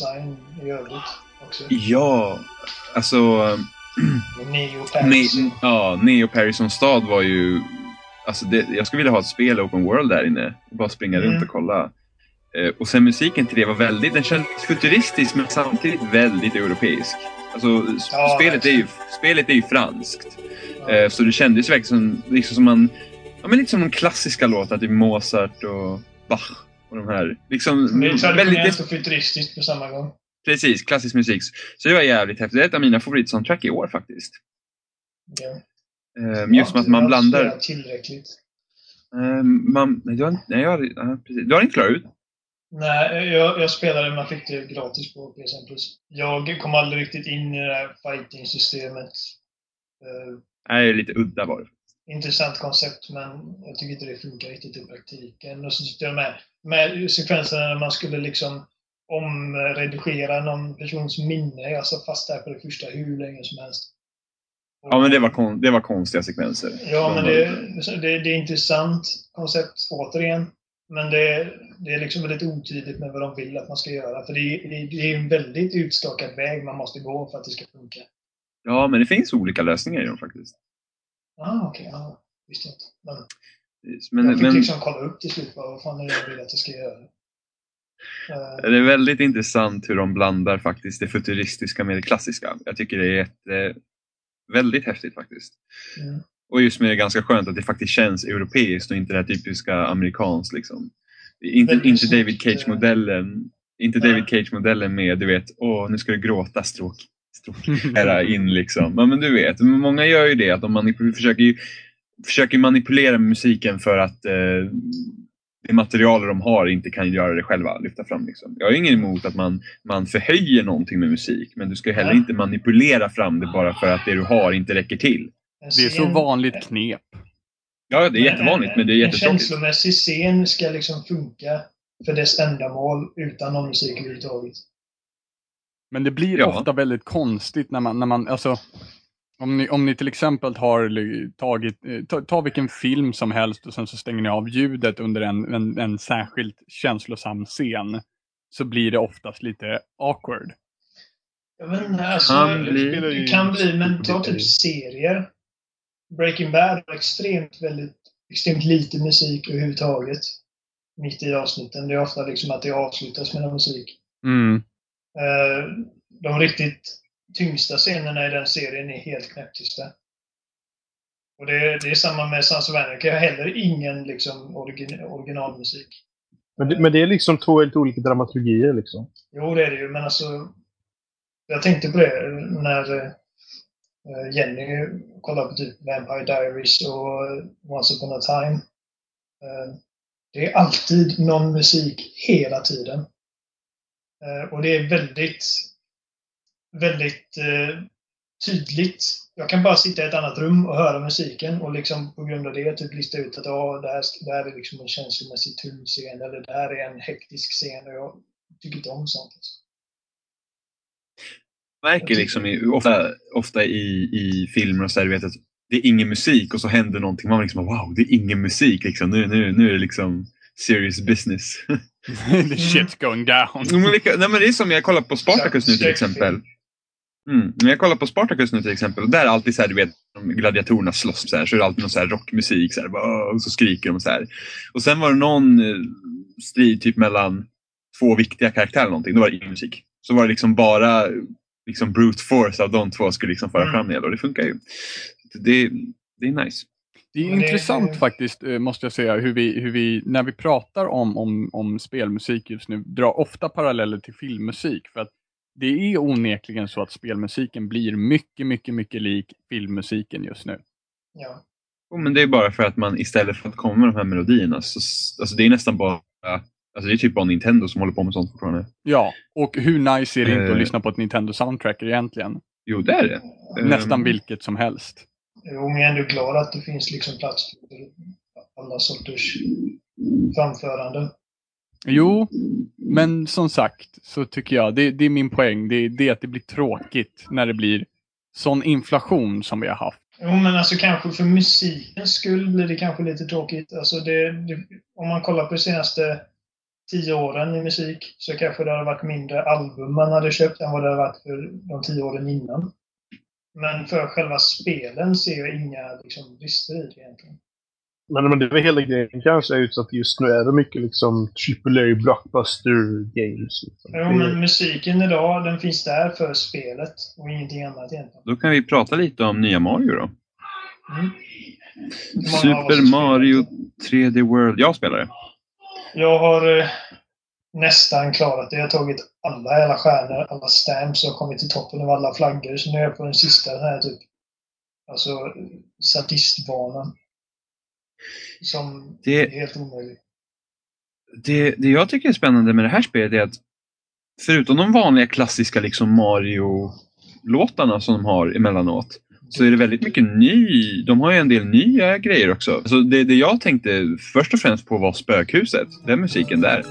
Design i övrigt också. Ja, alltså... Neo Ne Paris. ja, Neo Paris som stad var ju... Alltså det, jag skulle vilja ha ett spel open world där inne. Bara springa Mm. runt och kolla. Eh, och sen musiken till det var väldigt... Den kändes futuristisk men samtidigt väldigt europeisk. Alltså Ja, spelet, är ju, spelet är ju franskt. Ja. Eh, så det kändes verkligen som, liksom som man... Ja, men lite som de klassiska låtarna, typ Mozart och Bach. Och de här. Liksom, Det är traditionellt väldigt, och futuristiskt på samma gång. precis, klassisk musik. Så det var jävligt häftigt. Det är ett av mina favoritsoundtrack i år faktiskt. Ja. Eh, just med att man blandar... Tillräckligt. Eh, man, nej, du har, nej, jag, har- precis. du har inte klarat ut? Nej, jag, jag spelade, man fick det gratis på PSN Plus. Jag kom aldrig riktigt in i det här fighting-systemet. Eh, Nej, det är lite udda var det. Intressant koncept, men jag tycker inte det funkar riktigt i praktiken. Och så tyckte jag med, med sekvenserna när man skulle liksom omredigera någon persons minne. Jag satt fast där på det första hur länge som helst. Ja, men det var, kon, det var konstiga sekvenser. Ja, men De- det, det, det är intressant koncept återigen. Men det, det är liksom väldigt otydligt med vad de vill att man ska göra. För det, det, det är en väldigt utstakad väg man måste gå för att det ska funka. Ja, men det finns olika lösningar i dem faktiskt. Ah, okej. ja, visste jag inte. Men Men, jag fick men liksom kolla upp till slut vad fan är det jag vill att jag ska göra. Eh, det är väldigt intressant hur de blandar faktiskt det futuristiska med det klassiska. Jag tycker det är jätte, väldigt häftigt faktiskt. mm. Och just med det ganska skönt att det faktiskt känns europeiskt och inte det här typiska amerikanskt. Liksom. Inte, Väldigt inte David. Cage-modellen. Inte Nej. David Cage-modellen med, du vet, åh nu ska du gråta stråk. Här in liksom. Ja, men du vet, många gör ju det att de manip- försöker, ju, försöker manipulera musiken för att eh, det material de har inte kan göra det själva, lyfta fram. Liksom. Jag har ingen emot att man, man förhöjer någonting med musik, men du ska heller inte manipulera fram det bara för att det du har inte räcker till. En Det är så vanligt knep. Ja, det är jättevanligt, men det är En jättetråkigt. känslomässig scen ska liksom funka för dess ändamål utan någon musik överhuvudtaget. Men det blir Ja. ofta väldigt konstigt när man, när man alltså, om ni, om ni till exempel har tagit, eh, ta, ta vilken film som helst och sen så stänger ni av ljudet under en, en, en särskilt känslosam scen. Så blir det oftast lite awkward. Jag vet inte, alltså, Kan bli. det kan bli, men ta typ serier. Breaking Bad har extremt, väldigt, extremt lite musik överhuvudtaget. Mitt i avsnitten. Det är ofta liksom att det avslutas med musik. Mm. Eh, De riktigt tyngsta scenerna i den serien är helt knäpptysta. Och det, det är samma med Sons of Anarchy. Jag har heller ingen liksom, origin, originalmusik. Men det, men det är liksom två helt olika dramaturgier liksom. Jo, det är det ju, men alltså... Jag tänkte på det när eh, Jenny kollade på typ Vampire Diaries och Once upon a time. Eh, Det är alltid någon musik hela tiden. Eh, Och det är väldigt, väldigt eh, tydligt. Jag kan bara sitta i ett annat rum och höra musiken och liksom på grund av det typ lista ut att ja, det, här, det här är liksom en känslomässigt tung scen eller det här är en hektisk scen och jag tycker inte om sånt. Alltså. märker liksom i, ofta, ofta i, i filmer och så här, vet att det är ingen musik och så händer någonting. Man liksom wow, det är ingen musik. Liksom. Nu, nu, nu är det liksom serious business. <laughs> <laughs> The shit's going down. Nej, men det är som jag kollar på Spartacus nu till exempel. Mm. När jag kollar på Spartacus nu till exempel, och där är alltid så här, du vet, de gladiatorerna slåss så här, så är det alltid någon så här rockmusik så här, och så skriker de så här. Och sen var det någon eh, strid typ mellan två viktiga karaktärer eller någonting, då var det ingen musik. Så var det liksom bara liksom brute force av de två skulle liksom föra Mm. fram det och det funkar ju. Det, det är nice. Det är Men det- intressant faktiskt, eh, måste jag säga, hur vi, hur vi när vi pratar om, om, om spelmusik just nu, drar ofta paralleller till filmmusik. För att det är onekligen så att spelmusiken blir mycket, mycket, mycket lik filmmusiken just nu. Ja. Jo, Men det är bara för att man istället för att komma med de här melodierna, så, alltså det är nästan bara Alltså det är typ bara Nintendo som håller på med sånt fortfarande. Ja, och hur nice är det inte Eh. att lyssna på ett Nintendo Soundtrack egentligen? Jo, det är det. Nästan Ehm, vilket som helst. Jo, men jag är ändå glad att det finns liksom plats för alla sorters framföranden. Jo, men som sagt så tycker jag, det, det är min poäng, det, det är att det blir tråkigt när det blir sån inflation som vi har haft. Jo, men alltså kanske för musikens skull blir det kanske lite tråkigt. Alltså det, det, om man kollar på de senaste tio åren i musik så kanske det hade varit mindre album man hade köpt än vad det hade varit för de tio åren innan. Men för själva spelen ser jag inga liksom, brister i det egentligen. Men, men det är väl hela grejen kanske är att just nu är det mycket liksom AAA blockbuster games. Liksom. Jo, men musiken idag, den finns där för spelet och ingenting annat egentligen. Då kan vi prata lite om nya Mario då. Mm. Super Mario 3D World. Jag spelar det. Jag har eh, nästan klarat det. Jag har tagit alla jävla stjärnor, alla stamps och kommit till toppen av alla flaggor. Så nu är jag på den sista den här typ. Alltså sadistbanan. Som Det- är helt omöjlig. det, det jag tycker är spännande med det här spelet är att förutom de vanliga klassiska liksom Mario-låtarna som de har emellanåt så är det väldigt mycket ny. De har ju en del nya grejer också. Så det, det jag tänkte först och främst på var Spökhuset. Den musiken där.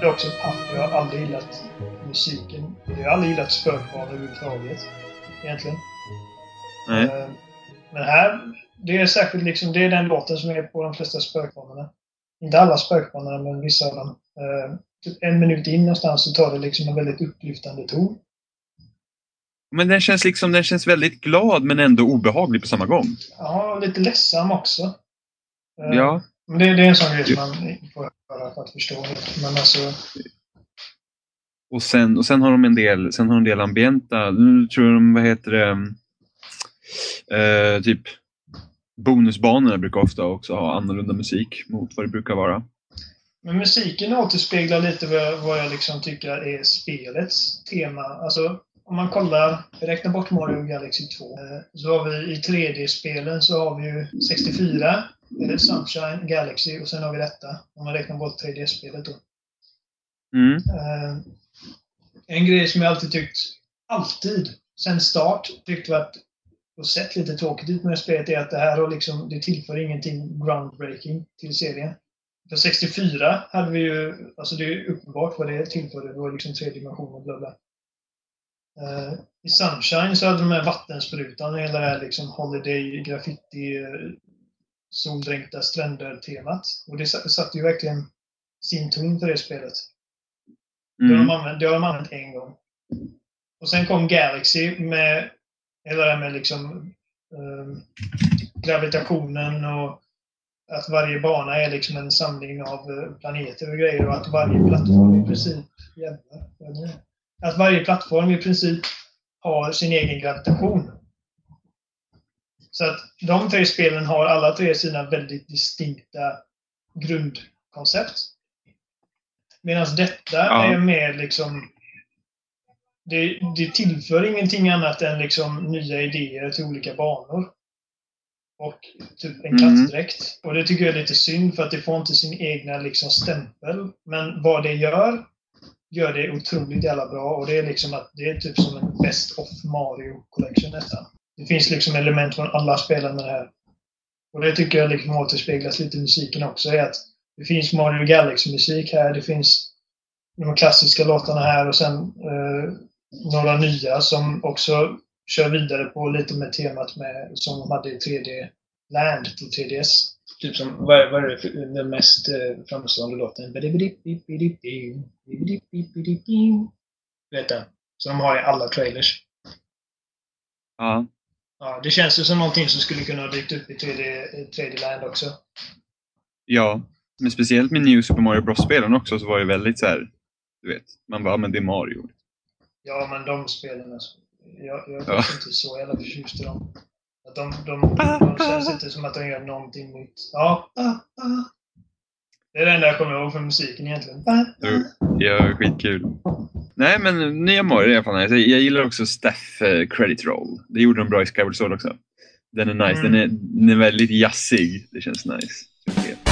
Blir också paff. Jag har aldrig gillat musiken. Jag har aldrig gillat spökbanor överhuvudtaget. Egentligen. Nej. Eh, Men här, det är särskilt liksom, det är den låten som är på de flesta spökbanorna. Inte alla spökbanorna, men vissa av dem. Eh, Typ en minut in någonstans så tar det liksom en väldigt upplyftande ton. Men den känns liksom, den känns väldigt glad men ändå obehaglig på samma gång. Ja, lite ledsam också. Eh, Ja. Men det, det är en sån grej som man får höra för att förstå. Men alltså, Och sen, och sen har de en del, sen har de en del ambienta, nu tror jag de, vad heter det, eh, typ bonusbanorna brukar ofta också ha annorlunda musik mot vad det brukar vara. Men musiken återspeglar lite vad jag, vad jag liksom tycker är spelets tema. Alltså, om man kollar, vi räknar bort Mario Galaxy 2, eh, så har vi i 3D-spelen så har vi ju 64, eh, Sunshine, Galaxy och sen har vi detta. Om man räknar bort 3D-spelet då. Mm. Eh, en grej som jag alltid tyckt, alltid, sen start, tyckt varit och sett lite tråkigt ut med det spelet är att det här har liksom, det tillför ingenting groundbreaking till serien. För 64 hade vi ju, alltså det är uppenbart vad det tillförde. Det var liksom tre dimensioner, bla bla. Eh, I Sunshine så hade de här vattensprutan och hela det här liksom holiday, graffiti, eh, soldränkta stränder-temat. Och det sa- satte ju verkligen sin ton för det spelet. Det har, Mm. de använt, det har de använt en gång. Och sen kom Galaxy med hela det här med liksom ehm, gravitationen och att varje bana är liksom en samling av eh, planeter och grejer och att varje plattform i princip jävlar, att varje plattform i princip har sin egen gravitation. Så att de tre spelen har alla tre sina väldigt distinkta grundkoncept. Medan detta Ja. är mer liksom det, det tillför ingenting annat än liksom nya idéer till olika banor. och typ en Mm. kattdräkt. Och det tycker jag är lite synd för att det får inte sin egna liksom, stämpel. Men vad det gör, gör det otroligt jävla bra. Och det är liksom att det är typ som en Best of Mario Collection nästan. Det finns liksom element från alla spelarna här. Och det tycker jag liksom återspeglas lite i musiken också. Är att det finns Mario Galaxy-musik här, det finns de klassiska låtarna här och sen eh, några nya som också kör vidare på lite med temat med, som de hade i 3D Land till 3DS. Typ som, vad är, vad är den mest eh, framstående låten? Vet du? Som de har i alla trailers. Ja. Ja, det känns ju som någonting som skulle kunna ha dykt upp i 3D, i 3D Land också. ja. Men speciellt med New Super Mario Bros-spelen också så var det väldigt så här, du vet, man bara, "Ja, men det är Mario. Ja, men de spelen, alltså, jag, jag är Ja. inte så jävla förtjust i dem. Att de, de, de känns inte som att de gör någonting nytt. Ja, ah, ah. Det är det enda jag kommer ihåg från musiken egentligen. Ja, skitkul. Nej, men nya Mario är i alla fall. Jag gillar också Staff eh, Credit Roll. Det gjorde de bra i Skyward Sword också. Den är nice. Mm. Den, är, den är väldigt jazzig. Det känns nice.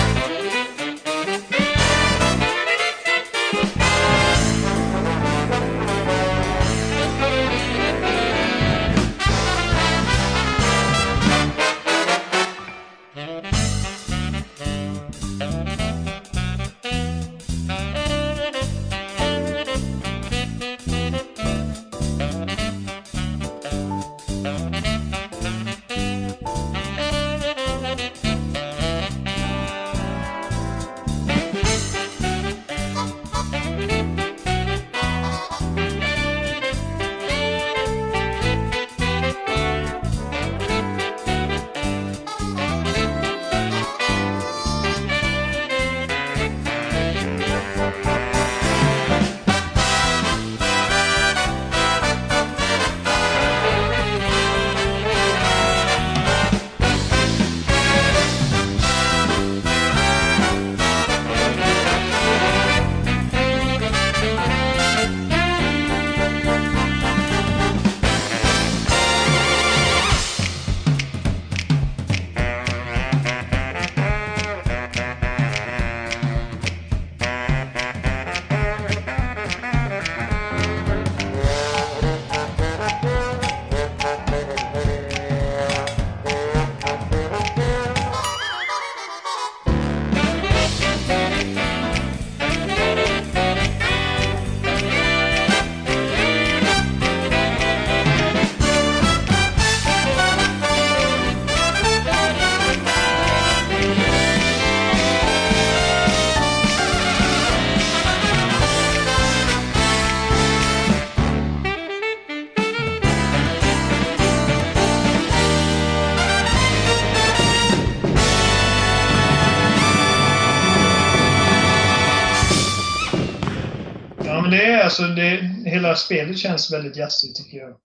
Alltså, det, hela spelet känns väldigt jazzigt tycker jag.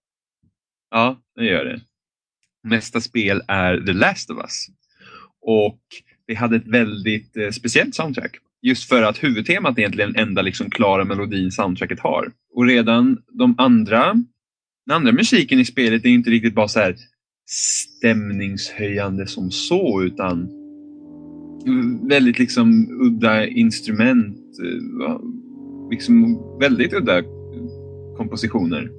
Ja, det gör det. Nästa spel är The Last of Us. Och det hade ett väldigt eh, speciellt soundtrack. Just för att huvudtemat är egentligen den enda liksom, klara melodin soundtracket har. Och redan de andra, den andra musiken i spelet är inte riktigt bara så här stämningshöjande som så utan väldigt liksom udda instrument. eh, Liksom väldigt udda kompositioner. Mm.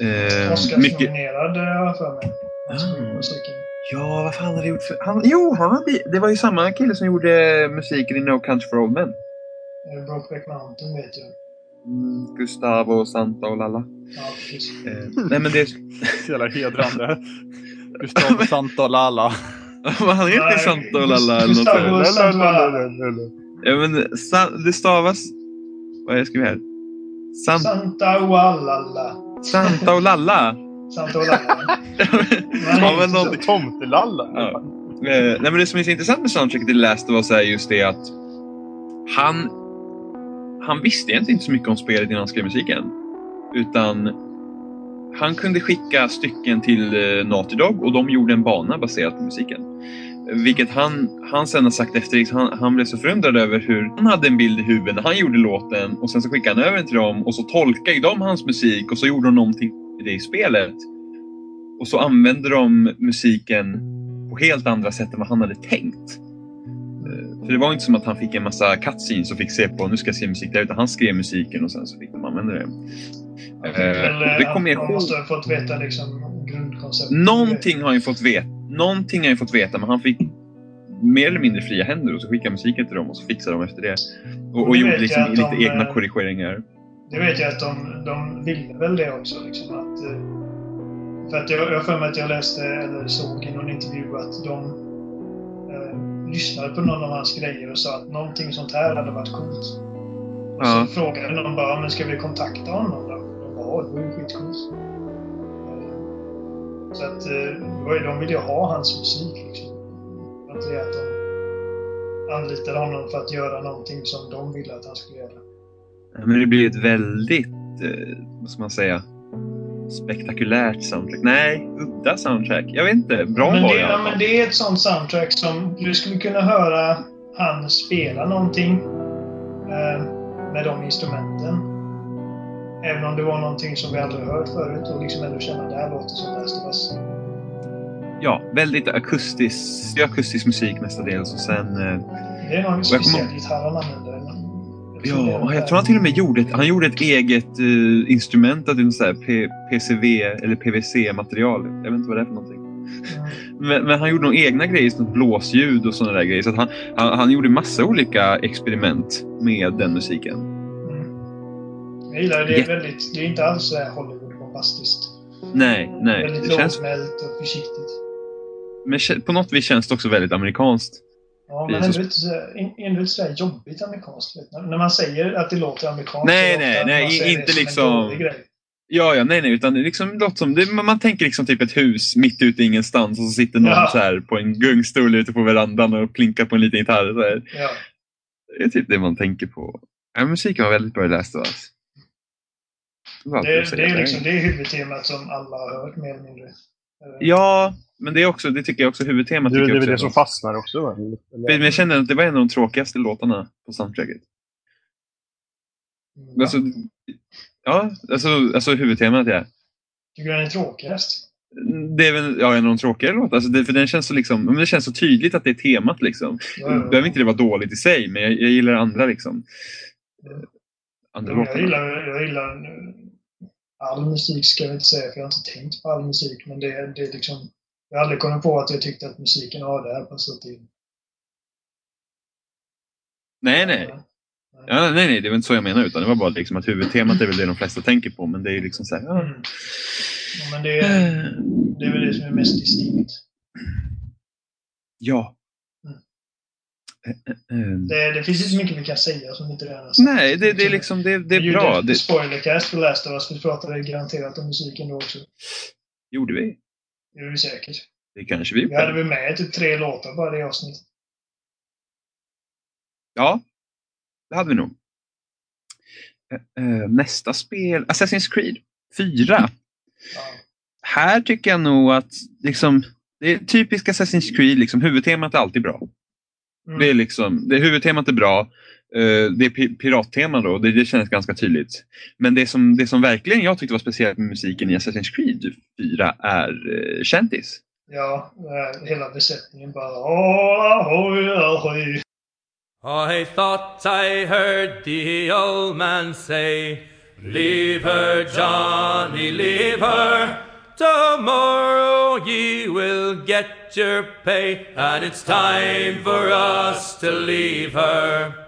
Eh, mycket... Oscarsnominerad har jag för mig. Ah. Musiken. Ja, vad fan har han gjort för... Han, jo, han hade, det var ju samma kille som gjorde musiken i No Country for Old Men. Brokeback Mountain vet jag. Mm, Gustavo, Santa och Lalla. Ja, precis. Eh, nej, men det... Så <laughs> jävla hedrande. Gustavo Santa och Lalla. <laughs> Vad han heter Santa och Lalla eller något Gustavo- sånt. Ja, men sa, det stavas... Vad är det skrivit här? San, Santa Walala. Santa och Lalla. Santa Walala. ja, men någonting. Tomtelalla. Ja. Eh, nej, men det som är så intressant med soundtracket till Last of Us är just det att han, han visste egentligen inte så mycket om spelet innan han skrev musiken. Utan han kunde skicka stycken till eh, Naughty Dog och de gjorde en bana baserat på musiken. Vilket han, han sen har sagt efter han, han blev så förundrad över hur han hade en bild i huvudet när han gjorde låten och sen så skickade han över den till dem och så tolkade de hans musik och så gjorde de någonting i det i spelet. och så använder de musiken på helt andra sätt än vad han hade tänkt. Eh, För det var inte som att han fick en massa cutscenes och fick se på, nu ska jag se musik där, utan han skrev musiken och sen så fick de använda det. Eller det kommer jag han ihåg. måste ha fått veta liksom grundkonceptet. Någonting har han ju fått veta, någonting har ju fått veta men han fick mer eller mindre fria händer och så skickade musiken till dem och så fixade de efter det. Och, och gjorde liksom jag lite de, egna eh, korrigeringar. Det vet jag att de, de ville väl det också. Liksom, att, eh, för att jag jag har för mig att jag läste eller såg i någon intervju att de eh, lyssnade på någon av hans grejer och sa att någonting sånt här hade varit coolt. Och Ja. Så frågade de bara, men ska vi kontakta honom då? De bara, ja, det var ju skitcoolt. Så att eh, ju- de ville ju ha hans musik liksom. Inte det att de anlitade honom för att göra någonting som de ville att han skulle göra. Men det blir ett väldigt, eh, vad ska man säga, spektakulärt soundtrack. Nej, udda soundtrack. Jag vet inte, bra men var det, ja, men det är ett sånt soundtrack som du skulle kunna höra han spela någonting eh, med de instrumenten. Även om det var någonting som vi aldrig hört förut och liksom ändå känna det här låter som Last of Us. Ja, väldigt akustisk, akustisk musik mestadels och sen... Eh, Det är någon speciell gitarr han använder. Ja, jag tror han till och med gjorde ett, han gjorde ett eget eh, instrument, P, PCV eller PVC-material. Jag vet inte vad det är för någonting. Mm. Men, men han gjorde nog egna grejer, som blåsljud och sådana där grejer. Så han, han, han gjorde massa olika experiment med den musiken. Jag gillar det. Det är, väldigt, det är inte alls så här Hollywood-bombastiskt. Nej, nej. Väldigt Det känns, lågmält och försiktigt. men på något vis känns det också väldigt amerikanskt. Ja, men ändå så- inte så, in- ändå inte så där jobbigt amerikanskt. Vet. När man säger att det låter amerikanskt Nej, nej, nej, inte liksom-. Ja, ja, nej, nej, utan det liksom låter som, det, man man tänker liksom typ ett hus mitt ute i ingenstans och så sitter någon Ja. så här på en gungstol ute på verandan och plinkar på en liten gitarr. Så här. Ja. Det är typ det man tänker på. Ja, musiken var väldigt bra i Last of Us. Det, Det, är liksom, det är huvudtemat som alla har hört mer eller mindre. Eh, Ja, men det är också, det tycker jag också huvudtemat. Det, det tycker är jag väl det som fastnar också. va? Eller- Men jag kände att det var en av de tråkigaste låtarna på soundtracket. mm, Alltså, ja, alltså, alltså huvudtemat ja. Tycker du den är tråkigast? Det är väl ja, en av de tråkigare låtarna. Alltså det, för den känns så liksom, men det känns så tydligt att det är temat. Liksom. Ja, ja. Behöver inte det vara dåligt i sig, men jag, jag gillar andra liksom. Mm. Andra Ja, Jag gillar, jag gillar all musik ska jag inte säga, för jag har inte tänkt på all musik. Men det, det är liksom... Jag har aldrig kommit på att jag tyckte att musiken har det här passat in. Nej, nej. Ja, nej, nej, det var inte så jag menar. Utan det var bara liksom att huvudtemat är väl det de flesta tänker på. Men det är ju liksom så här, ja. Mm. Ja, men det, är- det är väl det som är mest distinkt. ja. Eh, eh, eh. Det, det finns inte mycket vi kan säga som inte redan har sagt. Nej, det, det är liksom det, det Vi är bra. gjorde ett Det spoilercast för Last of Us. Vi pratade garanterat om musiken då också. gjorde vi. Det gjorde vi säkert. Det kanske vi Vi hade gjorde. väl med typ tre låtar bara det avsnittet. Ja, det hade vi nog. Nästa spel, Assassin's Creed 4. Ja. Här tycker jag nog att liksom, det är typiskt Assassin's Creed, liksom, huvudtemat är alltid bra. Mm. Det är liksom, det, huvudtemat är bra. Eh, det är pi- pirattema då, det, det känns ganska tydligt. Men det som, det som verkligen jag tyckte var speciellt med musiken i Assassin's Creed 4 är uh, Shanties. Ja, eh, hela besättningen bara "Åh, ahoj, ahoj." I thought I heard the old man say, Leave her, Johnny, leave her. Tomorrow ye will get your pay, and it's time for us to leave her.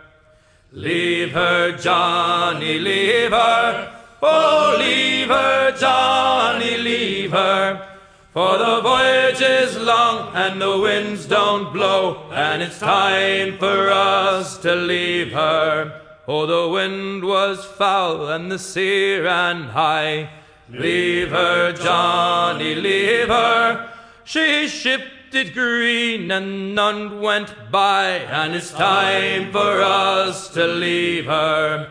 Leave her, Johnny, leave her. Oh, leave her, Johnny, leave her. For the voyage is long and the winds don't blow, and it's time for us to leave her. Oh, the wind was foul and the sea ran high. Leave her, Johnny, leave her. She shipped it green and none went by, and it's time for us to leave her.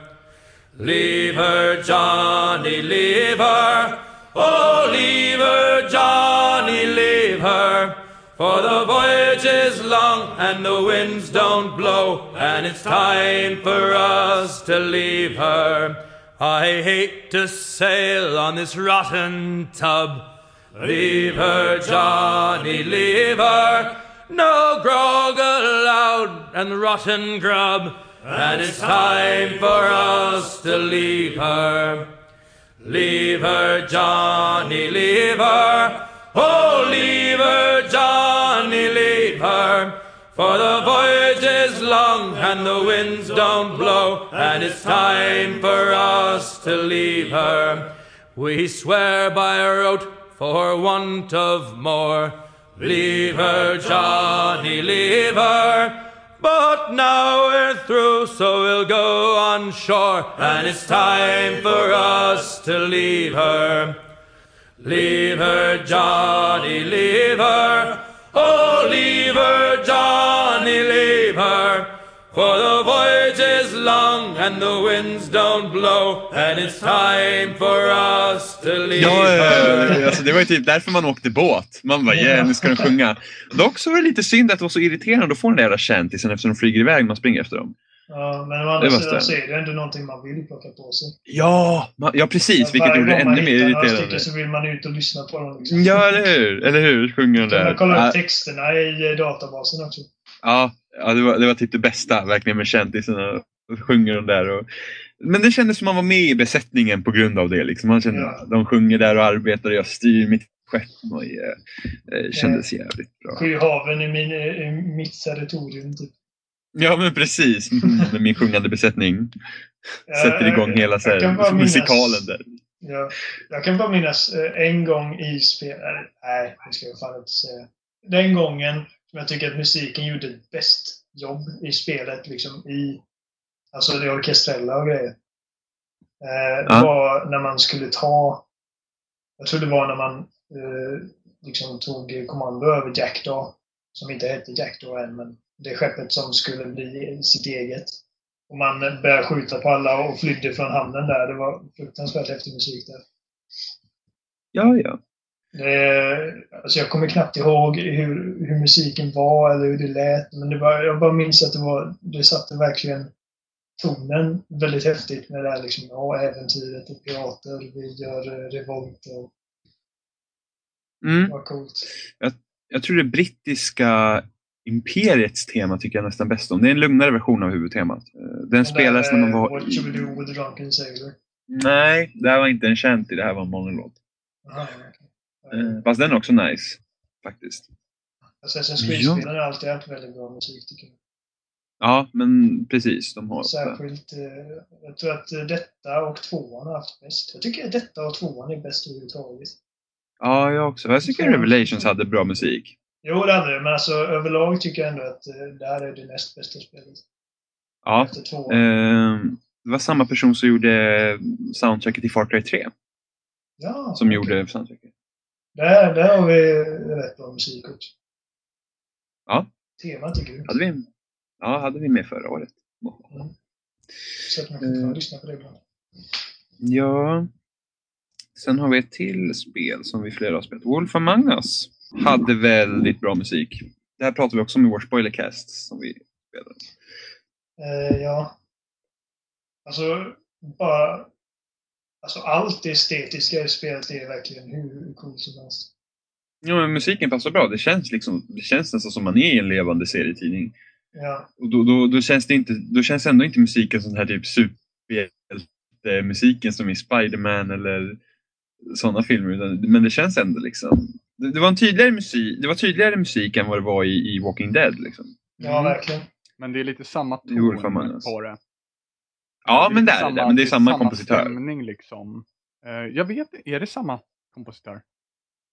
Leave her, Johnny, leave her. Oh, leave her, Johnny, leave her. For the voyage is long and the winds don't blow, and it's time for us to leave her. I hate to sail on this rotten tub. Leave her, Johnny, leave her. No grog allowed and rotten grub. And it's time for us to leave her. Leave her, Johnny, leave her. Oh, leave her, Johnny, leave her. For the voyage is long and the winds don't blow, and it's time for us to leave her. We swear by our oath for want of more. Leave her, Johnny, leave her. But now we're through, so we'll go on shore, and it's time for us to leave her. Leave her, Johnny, leave her. Oh, leave her, Johnny, leave her. For the and the winds don't blow, and it's time for us to leave Ja, eh, alltså det var ju typ därför man åkte båt. Man bara, yeah, nu ska de sjunga. Dock så var det lite synd att det var så irriterande att få den där jävla kändisen eftersom de flyger iväg när man springer efter dem. Ja, men å andra sidan så är det ändå någonting man vill plocka på sig. Ja, man, ja precis. Vilket Varje gjorde det gång man ännu mer hittar några irriterande. stycken så vill man ut och lyssna på dem. Liksom. Ja, eller hur? Eller hur? Sjunger de där. man kolla Ja, upp texterna i databasen också. Ja, ja det, var, det var typ det bästa verkligen med kändisarna. <laughs> Sjunger de där och... Men det kändes som man var med i besättningen på grund av det. Liksom. Man kände, Ja. De sjunger där och arbetar och jag styr mitt skepp. Och, eh, eh, kändes jävligt bra. Sju haven i, min, i mitt territorium. Typ. Ja men precis, <laughs> med min sjungande besättning. Ja, Sätter igång hela så här, musikalen där. Ja, jag kan bara minnas eh, en gång i spel... eller, Nej, det ska jag fan inte säga. Den gången som jag tycker att musiken gjorde ett bäst jobb i spelet, liksom i... Alltså det orkestrella och grejer. Eh, Ja. var när man skulle ta... Jag tror det var när man eh, liksom tog kommando över Jackdaw. Som inte hette Jackdaw än, men det skeppet som skulle bli sitt eget. Och man började skjuta på alla och flydde från hamnen där. Det var fruktansvärt häftig musik där. Ja, ja. Det, alltså jag kommer knappt ihåg hur, hur musiken var eller hur det lät. Men det var, jag bara minns att det, var, det satte verkligen tonen väldigt häftigt med det här liksom, ja, äventyret och pirater, vi gör eh, revolt och Mm. vad coolt. Jag tror det brittiska imperiets tema tycker jag nästan bäst om. Det är en lugnare version av huvudtemat. Eh, Den Den spelas där, när man eh, var... What should we do with drunken sailor? Nej, det här var inte en shanty, det här var en låt. Aha. Eh, Fast den är också nice. Faktiskt. Assassin's Ja. Creed-spelen har alltid haft väldigt bra musik tycker jag. Ja, men precis. De har... Särskilt, eh, jag tror att eh, detta och tvåan har haft bäst. Jag tycker att detta och tvåan är bäst överhuvudtaget. Ja, jag också. Jag tycker Revelations hade bra musik. Jo, det hade det, men alltså överlag tycker jag ändå att eh, det här är det näst bästa spelet. Ja. Efter tvåan. ehm, det var samma person som gjorde soundtracket till Far Cry 3. ja, Som okej. gjorde soundtracket. Där, där har vi rätt bra musik också. Ja. Temat är grymt. Hade vi, ja, hade vi med förra året. Så att man fortfarande Eh. lyssnar på det ibland. Ja. Sen har vi ett till spel som vi flera har spelat. Wolf Among Us hade väldigt bra musik. Det här pratar vi också om i vår spoilercast som vi spelade. Eh, ja. Alltså, bara... Alltså allt det estetiska i spelet är verkligen hur coolt som helst. Ja, men musiken passar bra. Det känns, liksom, det känns nästan som man är i en levande serietidning. Ja, Och då, då, då, känns det inte, då känns ändå inte musiken sån här typ superhjälte-musiken som i Spider-Man eller sådana filmer. Utan, men det känns ändå liksom... Det, det, var en tydligare musik, det var tydligare musik än vad det var i, i Walking Dead. Liksom. ja Mm. verkligen. Men det är lite samma Det ton man. på det. Ja, men det är det. Men det är samma kompositör. stämning liksom. Eh, jag vet är det samma kompositör?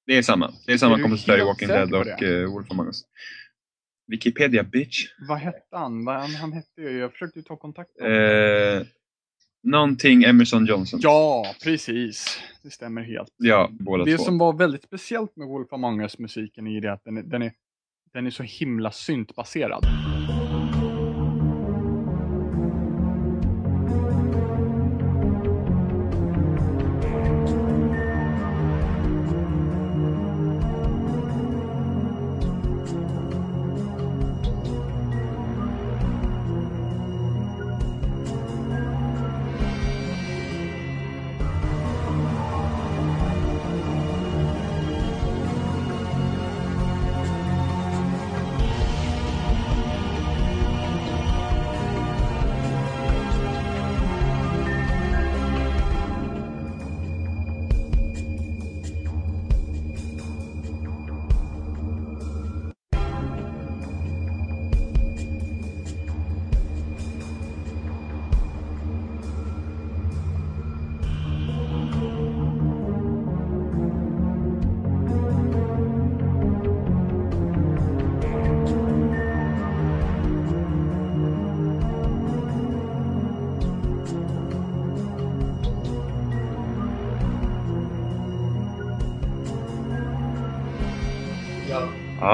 Det är samma. Det är samma Är kompositör i Walking Dead och det? uh, Wolf Among Us. Wikipedia bitch. Vad hette han? Han, han hette ju, jag försökte ju ta kontakt med. Eh, någonting Emerson Johnson. Ja, precis. Det stämmer helt. Ja, båda Det två. som var väldigt speciellt med Wolf Among Us-musiken är det att den är, den är, den är så himla syntbaserad.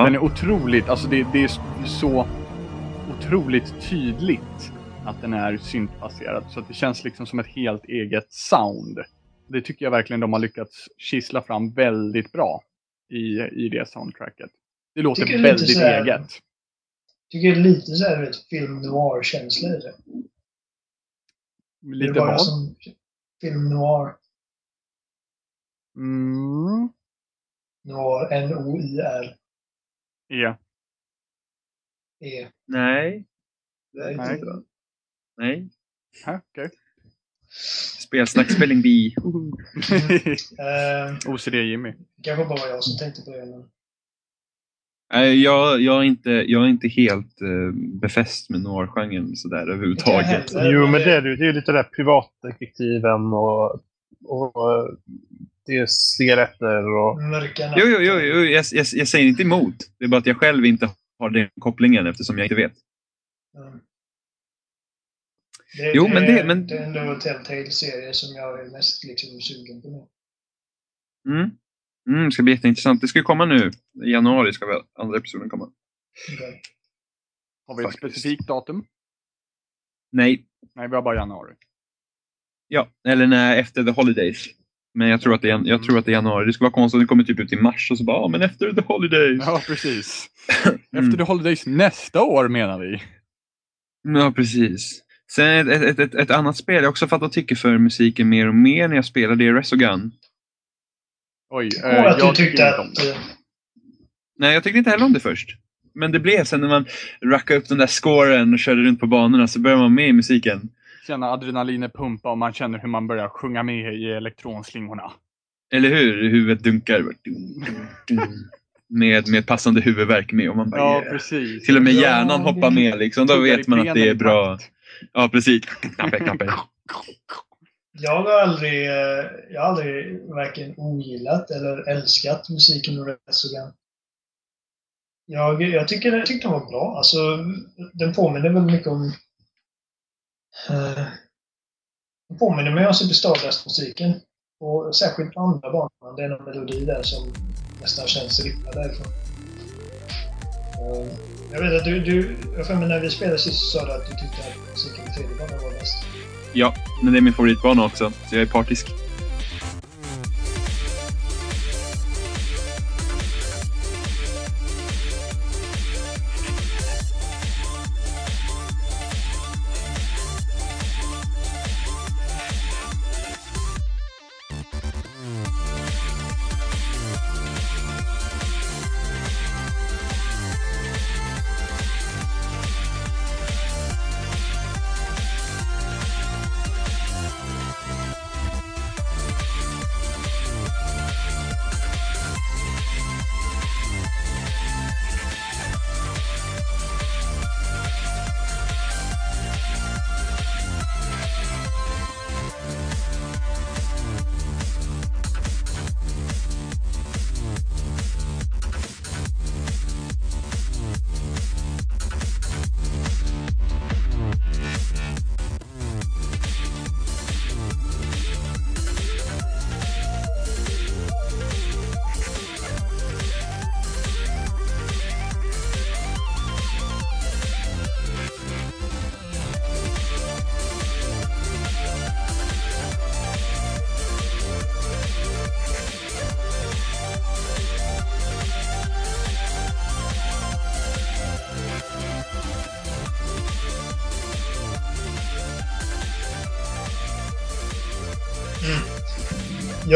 Den är otroligt, alltså det, det är så otroligt tydligt att den är syntbaserad. Så att det känns liksom som ett helt eget sound. Det tycker jag verkligen de har lyckats kissla fram väldigt bra i, i det soundtracket. Det låter Tycker väldigt så här- eget. tycker det är lite så här, vet, film noir-känsla i det. det Lite bara vad? som film noir. Mm. Noir, N-O-I-R. Ja. E. Nej. Det är Nej. inte bra. Nej. Ha, okej. Spelsnack spelling bee. <laughs> Eh, OCD-Jimmy. det kanske bara var jag som tänkte på det. Men... Nej, jag, jag, är inte, jag är inte helt eh, befäst med noir-genren sådär överhuvudtaget. <laughs> Jo, men det är det ju. Det är lite där privatdetektiven och, och eh, cigaretter och... Mörka Jo, jo, jo, jo jag, jag, jag säger inte emot. Det är bara att jag själv inte har den kopplingen eftersom jag inte vet. Mm. Det, Jo, det, men det- men- det är ändå Telltale-serie som jag är mest liksom, sugen på nu. Mm. Mm, det ska bli jätteintressant. Det ska ju komma nu. I januari ska väl andra episoden komma. Okej. Har vi ett Faktiskt. specifikt datum? Nej, Nej, vi har bara januari. ja, eller nej, efter the holidays. Men jag tror att det är, jag tror att det är januari. Det ska vara konstigt om det kommer typ ut i mars och så bara, ja men efter the holidays. Ja, precis. <laughs> Mm. Efter the holidays nästa år menar vi. Ja, precis. Sen ett, ett, ett, ett annat spel jag också fattat tycker för musiken mer och mer när jag spelar, det är Resogun. Oj, eh, att jag du tyckte tycker inte om det. eh, Nej, jag tyckte inte heller om det först. Men det blev sen när man rackade upp den där scoren och körde runt på banorna så började man med i musiken. Känna adrenalinet pumpa och man känner hur man börjar sjunga med i elektronslingorna. Eller hur? Huvudet dunkar. Med, med passande huvudvärk med. Och man bara, Ja, yeah. precis. Till och med hjärnan hoppar med liksom. Då vet man att det är bra. Ja, precis. Knappe, knappe. Jag har aldrig, eh, jag har aldrig varken ogillat eller älskat musiken ur Resogun. Jag, jag, tycker, jag tyckte den var bra. Alltså, den påminner väl mycket om... Eh, den påminner mig om Super Stardust-musiken. Och särskilt på andra banan. Det är någon melodi där som nästan känns rippad därifrån. Eh, jag vet att du, du jag för mig när vi spelade sist så sa du att du tyckte att musiken i tredje banan var bäst. Ja, men det är min favoritbana också. Så jag är partisk.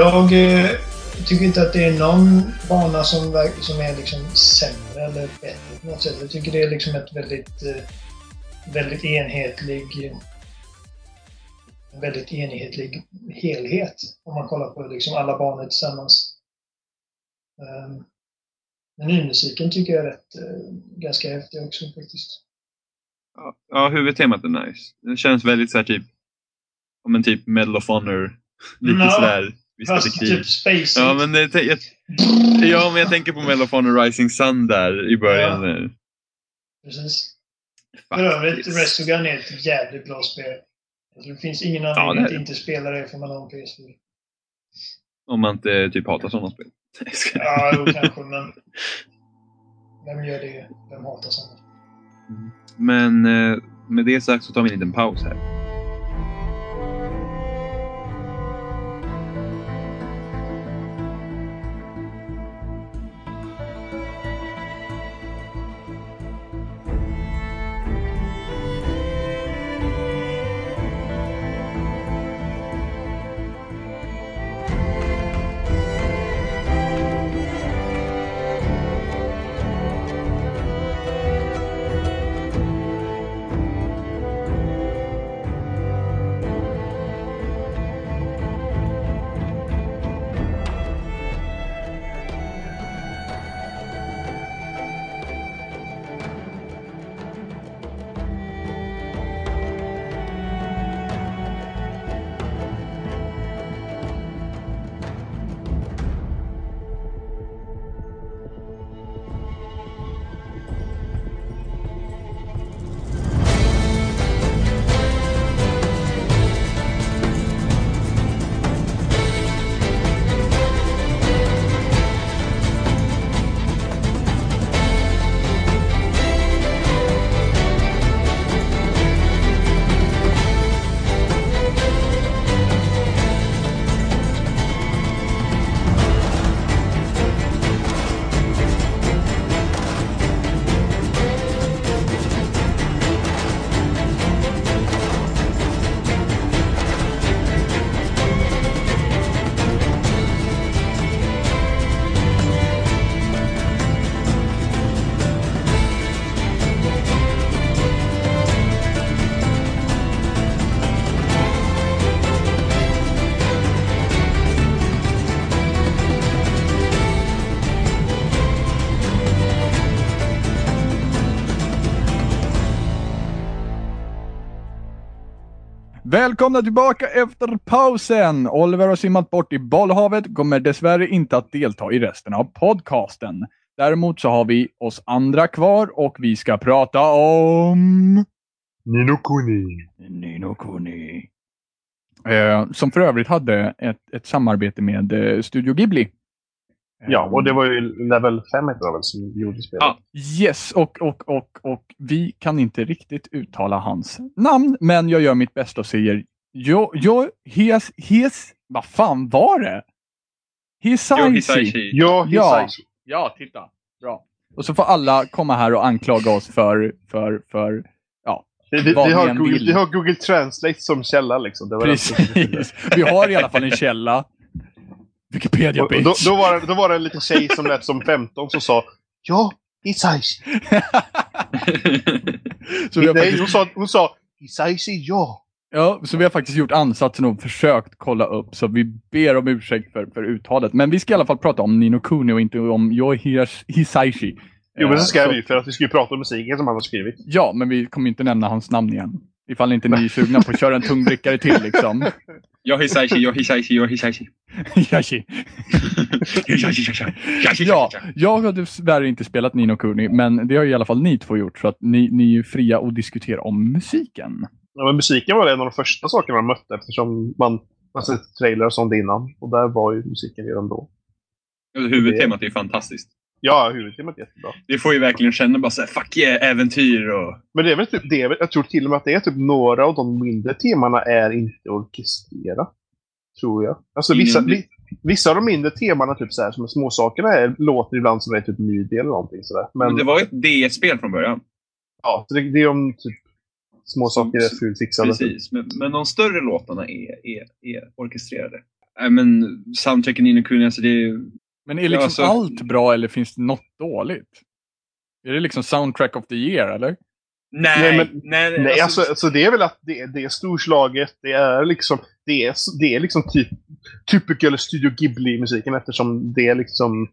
Jag eh, tycker inte att det är någon bana som, som är liksom sämre eller bättre på något sätt. Jag tycker det är liksom ett väldigt, eh, väldigt enhetlig en väldigt enhetlig helhet om man kollar på liksom alla banor tillsammans. Um, Menumusiken tycker jag är rätt, eh, ganska häftig också faktiskt. Ja, ja, huvudtemat är nice. Det känns väldigt så här typ, om en typ Medal of Honor. Lite Ja, sådär, krig. typ Space Ja, men det, jag, ja, men jag tänker på Medal of Honor Rising Sun där i början. där. Precis. För övrigt. Resogun är ett jävligt bra spel. Alltså, det finns ingen anledning är att inte spela det för man har en PS4. Om man inte typ hatar sådana spel. <laughs> Jag. Ja, jo, kanske, men... Vem gör det? Vem hatar sånt? Men eh, med det sagt så tar vi en liten paus här. Välkomna tillbaka efter pausen! Oliver har simmat bort i bollhavet, kommer dessvärre inte att delta i resten av podcasten. Däremot så har vi oss andra kvar och vi ska prata om... Nino Kuni. Nino Kuni. Eh, som för övrigt hade ett, ett samarbete med eh, Studio Ghibli. Ja, och det var ju level 5 heter det väl som gjorde spelet. Ja. Yes, och, och, och, och vi kan inte riktigt uttala hans namn, men jag gör mitt bästa och säger Jo, jo, hes, hes, vad fan var det? Hisaishi. Jo, Hisaishi. Ja, Ja. Ja, titta. Bra. Och så får alla komma här och anklaga oss för, för, för Vi, vi, Vad vi, har Google, vill. vi har Google Translate som källa liksom. Det var precis. <laughs> Vi har i alla fall en källa. Wikipedia och då, bitch. då, var det, då var det en liten tjej som lät som 15 som sa Ja, så, har Nej, faktiskt, hon sa, hon sa Hisaishi, ja. ja, så vi har faktiskt gjort ansatsen och försökt kolla upp, så vi ber om ursäkt för, för uttalet. Men vi ska i alla fall prata om Nino Kuni och inte om Yo His- Hisaishi. Jo, men så ska Eh, vi för att vi ska ju prata om musiken som han har skrivit. Ja, men vi kommer inte nämna hans namn igen. Ifall inte ni är sugna på att köra en tungbrickare till liksom. Jag Hisaishi, jag Hisaishi, jag Hisaishi. Hisaishi. Ja, jag har dessvärre inte spelat Nino Kuni, men det har i alla fall ni två gjort, så att ni, ni är fria att diskutera om musiken. Ja, men musiken var en av de första sakerna man mötte eftersom man man sett trailrar och sånt innan. Och där var ju musiken redan då. Huvudtemat är ju fantastiskt. Ja, huvudtemat är jättebra. Det får ju verkligen känna bara såhär, fuck yeah, äventyr och... Men det är väl typ det, är väl- jag tror till och med att det är typ några av de mindre temana är inte orkestrerat. Tror jag. Alltså vissa, Ingen- vi, vissa av de mindre temana, typ så här, som är småsakerna, är, låter ibland som det är typ midi eller någonting sådär. Men, Men det var ju ett DS-spel från början. ja, så det, det är om typ småsaker är fult fixade. Precis, men, men de större låtarna är, är, är orkestrerade. Nej men soundtracken in i Kuni, alltså det är Men är liksom Ja, alltså- allt bra eller finns det något dåligt? Är det liksom soundtrack of the year eller? Nej, Nej, nej, men- nej, Nej, alltså, alltså det är väl att det, det är storslaget, det är liksom, det är, det är liksom typ typical Studio Ghibli-musiken eftersom det är liksom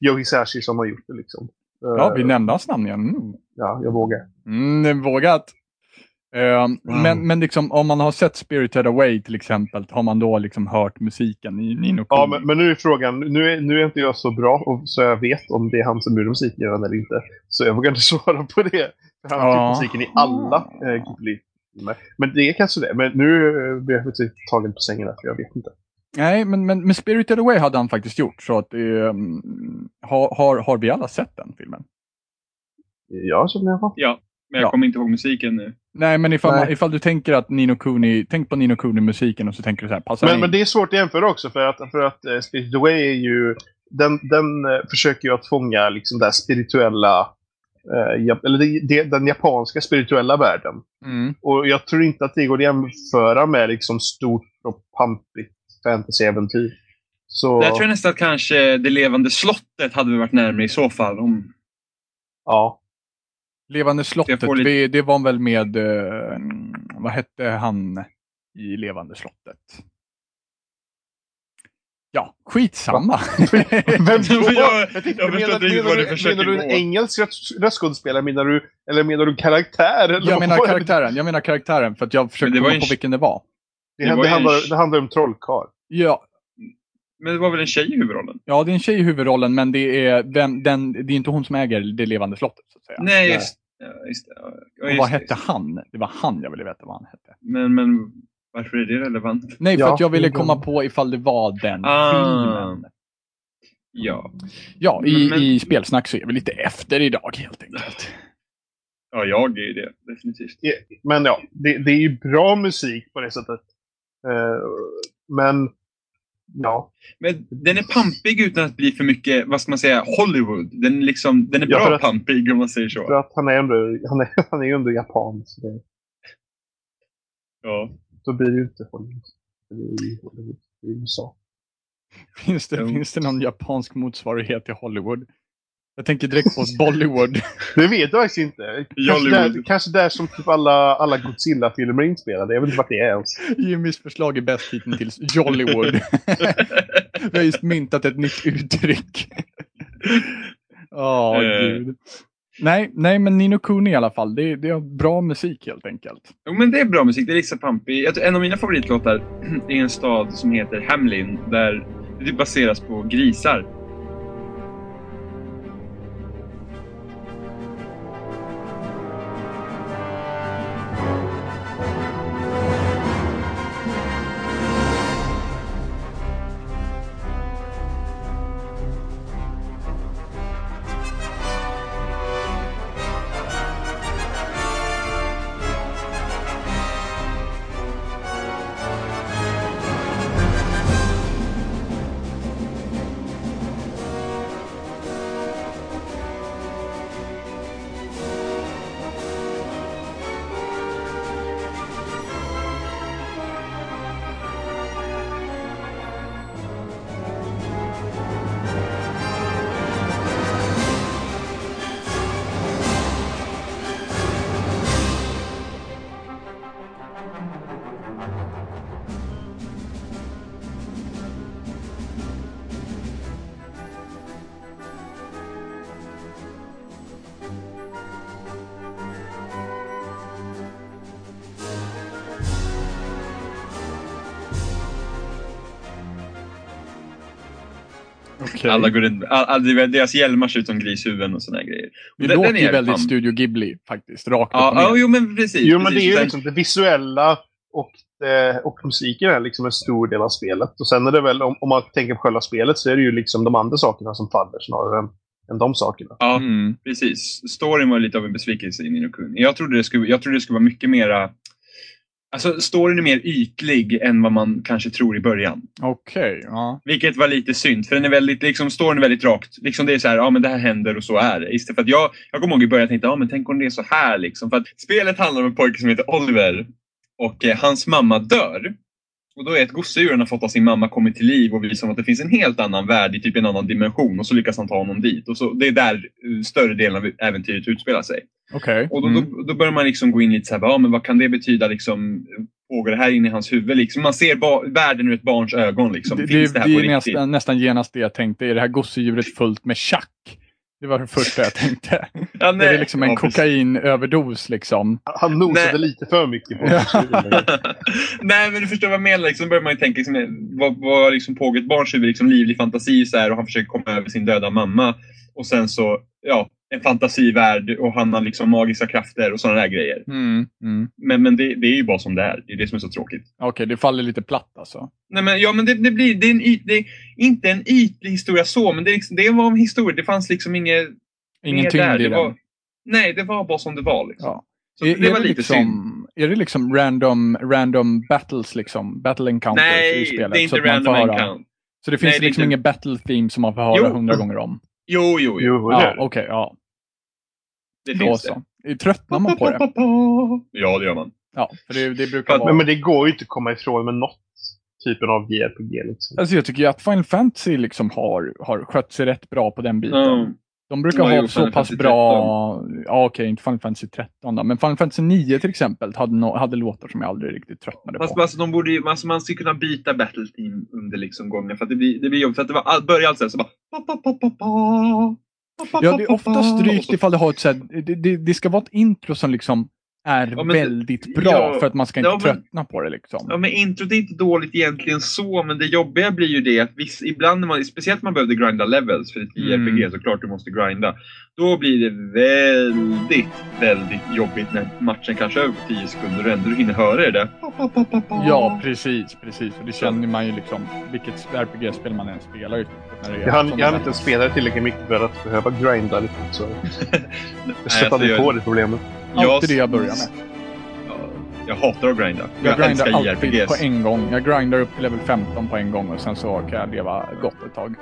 Joe Hisashi som har gjort det liksom. Ja, Eh, vi nämnde hans namn igen. Mm. ja, jag vågar. Mm, vågat. Eh, Men, men liksom, om man har sett Spirited Away till exempel, har man då liksom hört musiken i Nino Ja, men, men nu är frågan, nu är, nu är inte jag så bra och, så jag vet om det är han som gjorde musiken eller inte. Så jag vågar inte <laughs> svara på det. För han har Ja. musiken i alla eh, Ghibli-filmer. Men det är kanske det. Men nu eh, blir jag faktiskt tagen på sängen där, för jag vet inte. Nej, men, men, men Spirited Away hade han faktiskt gjort. Så att, um, har, har, har vi alla sett den filmen? Ja, så i alla fall. Ja, men jag Ja. kommer inte ihåg musiken nu. Nej, men ifall, Nej. Man, ifall du tänker att Nino Kuni, tänk på Nino Kuni-musiken och så tänker du så här, passar Men, in. men det är svårt att jämföra också för att, för att uh, Spirit Away är ju... Den, den eh, försöker ju att fånga liksom det spirituella... eh, jap- eller det, det, den japanska spirituella världen. Mm. Och jag tror inte att det går att jämföra med liksom stort och pampigt fantasyäventyr. Så, Där tror jag nästan att kanske Det levande slottet hade varit närmare i så fall. Om... ja. Levande slottet, lite- det, det var väl med, eh, vad hette han i Levande slottet? Ja, skitsamma. <laughs> Vem <laughs> då? Jag- Jag tänkte, jag menar, menar, vad du försöker menar du en gå. engelsk röst- röstskådespelare? Menar du, eller menar du karaktär? Eller jag menar var karaktären, jag menar karaktären för att jag försöker var komma på en- vilken det var. Det, Det det, var ju en- handlar, det handlar om trollkarl. Ja, Men det var väl en tjej i huvudrollen? ja, det är en tjej i huvudrollen men det är, vem, den, det är inte hon som äger det levande slottet. Så att säga. Nej, just, ja, just det. Ja, just vad hette just han? Det var han jag ville veta vad han hette. Men, men varför är det relevant? Nej, för Ja, att jag ville komma på ifall det var den Ah. filmen. Ja, Ja, i, Men- i spelsnack så är vi lite efter idag helt enkelt. ja jag är ju det. Definitivt. Men ja, det, det är ju bra musik på det sättet. Eh, men, ja. Men den är pampig utan att bli för mycket, vad ska man säga, Hollywood. Den är, liksom, den är Ja, bra för att- pampig om man säger För så. att han är ändå, han är, han är ändå japan. Så det, Ja. då blir det ju inte Hollywood. Det är ju Hollywood. Det är USA. Finns det, Jo. finns det någon japansk motsvarighet till Hollywood? Jag tänker direkt på Bollywood. <laughs> Det vet jag faktiskt inte. Kanske där, kanske där som typ alla, alla Godzilla-filmer är inspelade. Jag vet inte vart det är ens. Jimmys förslag är bäst hittills. Jollywood. <laughs> Vi har just myntat ett nytt uttryck. Åh, Eh. gud. Nej, nej, men Nino Kuni i alla fall. Det, det är bra musik helt enkelt. Jo, men det är bra musik. Det är liksom pampig. En av mina favoritlåtar <clears throat> är en stad som heter Hamlin. Där det typ baseras på grisar. Okay. Alla går in, all, all, deras hjälmar ser ut som grishuvuden och såna grejer. det Den- låter den är ju väldigt pamp. Studio Ghibli faktiskt. Rakt upp Ja, och ner. ja, jo men precis. Jo, men det precis. är ju liksom det visuella och, det, och musiken är liksom en stor del av spelet. Och sen är det väl, om, om man tänker på själva spelet, så är det ju liksom de andra sakerna som faller snarare än, än de sakerna. Ja, Mm. precis. Storyn var lite av en besvikelse i Nino Kuni. Jag trodde det skulle, jag trodde det skulle vara mycket mera... Alltså, storyn är mer ytlig än vad man kanske tror i början. Okej, ja. Vilket var lite synd, för den är väldigt, liksom, storyn är väldigt rakt. Liksom det är så här, ja men det här händer och så är det. Istället för att jag, jag kommer ihåg i början tänkte, ja men tänk om det är så här liksom. För att spelet handlar om en pojke som heter Oliver och eh, hans mamma dör. Och då är ett gosedjur han har fått av sin mamma kommit till liv och visar att det finns en helt annan värld i typ en annan dimension och så lyckas han ta honom dit. Och så, det är där eh, större delen av äventyret utspelar sig. Okej. Och då, Mm. då, då börjar man liksom gå in lite så här, ja men vad kan det betyda liksom? Pågår det här inne i hans huvud? Liksom, man ser världen ur ett barns ögon. Liksom. Det, Finns det, det, det här på är riktigt? nästan, nästan genast det jag tänkte. Är det här gosedjuret fullt med tjack? Det var det första jag tänkte. Ja, Det är liksom en Ja, kokainöverdos liksom. Han nosade Nej. lite för mycket på. <laughs> <laughs> Nej, men du förstår vad jag menar. Liksom, då börjar man ju tänka, liksom, vad, vad liksom pågår ett barns huvud? Liksom, livlig fantasi så här, och han försöker komma över sin döda mamma. Och sen så, ja, en fantasivärld och han har liksom magiska krafter och sådana där grejer. Mm. Mm. Men, men det, det är ju bara som det är. Det är det som är så tråkigt. Okej, det faller lite platt alltså. Nej, men, ja, men det, det blir det är, en yt, det är inte en ytlig historia så, men det, är liksom, det var en historia. Det fanns liksom inget Ingen tyngd där. i Det den. var- Nej, det var bara som det var. Liksom. Ja. Så Är, det är, var det lite synd. liksom, är det liksom random, random battles, liksom? Battle encounters i Nej, spelet? det är inte random höra- encounter. Så det finns Nej, liksom inte- inget battle theme som man får höra hundra gånger om? Jo, jo, jo. Jo, är okej, det. ja. Det Då finns det. så. Tröttnar man på det? <laughs> Ja, det gör man. Ja, för det, det brukar vara... Men, men det går ju inte att komma ifrån med något typen av JRPG. Liksom. Alltså jag tycker ju att Final Fantasy liksom har, har skött sig rätt bra på den biten. Mm. De brukar ha så Final pass Fantasy bra... Ja, okej, inte Final Fantasy 13 då. Men Final Fantasy 9 till exempel hade, no, hade låtar som jag aldrig riktigt tröttnade Fast på. alltså, de borde ju, alltså, man skulle kunna byta battle team under liksom gången för att det blir, det blir jobbigt. För att det var, all- börjar allt så bara... pa, pa, pa, Ja, det är drygt så- ifall det har ett så här, det, det, det ska vara ett intro som liksom är Ja, men det- väldigt bra ja, för att man ska inte ja, men- tröttna på det liksom. Ja, men introt är inte dåligt egentligen så, men det jobbiga blir ju det att viss, ibland när man, speciellt när man behövde grinda levels för ett Mm. JRPG, såklart du måste grinda. Då blir det väldigt, väldigt jobbigt när matchen kanske är över på 10 sekunder och ändå du hinner höra det där. Ja, precis, precis. Och det känner man ju liksom, vilket RPG-spel man än spelar. ju, När det är Jag hann, jag inte spela tillräckligt mycket för att behöva grinda lite. Så <laughs> jag stöttade alltså, på det problemet. Alltid det jag börjar med. Ja, jag hatar att grinda. Jag, Jag, grindar alltid på en gång. Jag grindar upp till level 15 på en gång och sen så kan jag leva gott ett tag.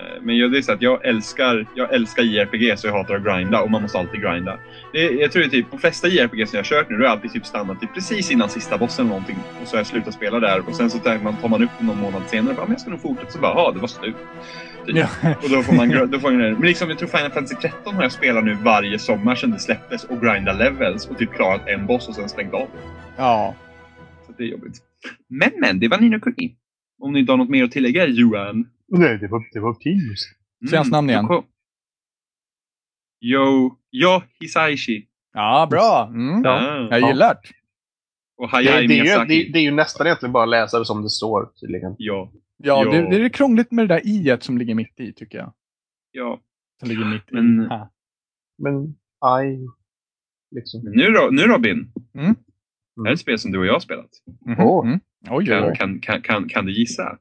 Eh, Men det är så att jag älskar, jag älskar JRPG så jag hatar att grinda och man måste alltid grinda. Det, jag tror det är typ, på flesta JRPG som jag kört nu, då har jag alltid typ stannat typ precis innan sista bossen eller någonting. Och så har jag slutat spela där och sen så tar man, tar man upp någon månad senare och bara, men jag ska nog fortsätta. Så bara, ja det var slut. Typ. Ja. Och då får man, då får man Men liksom, jag tror Final Fantasy 13 har jag spelat nu varje sommar sedan det släpptes och grindat levels och typ klarat en boss och sen stängt av. Ja. Så det är jobbigt. Men men, det var Nino Kuni. Om ni inte har något mer att tillägga Johan? Nej, det var, det var. Mm, Säg hans namn igen. då kom- Yo, Yo Hisaishi. Ja, bra. Mm. Ah. Jag gillar det. Och Det, det, är ju, det, det är ju nästan egentligen bara att läsa det som det står tydligen. Ja, Ja, Ja. Det, det är krångligt med det där i som ligger mitt i, tycker jag. ja. Som ligger mitt Men- i. Ha. Men, I... Liksom. Men nu, nu Robin. Mm. Det här är ett spel som du och jag har spelat. Åh. Mm. Oj, oj, Kan, oj. kan, kan, kan, kan du gissa?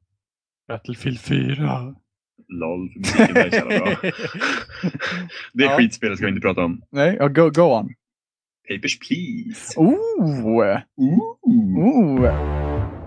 Battlefield 4. LOL, musiken är så jävla bra. <laughs> Det är Ja. skitspelet ska vi inte prata om. Nej, ja, go, go on. Papers, please. Oh! Ooh. Oh!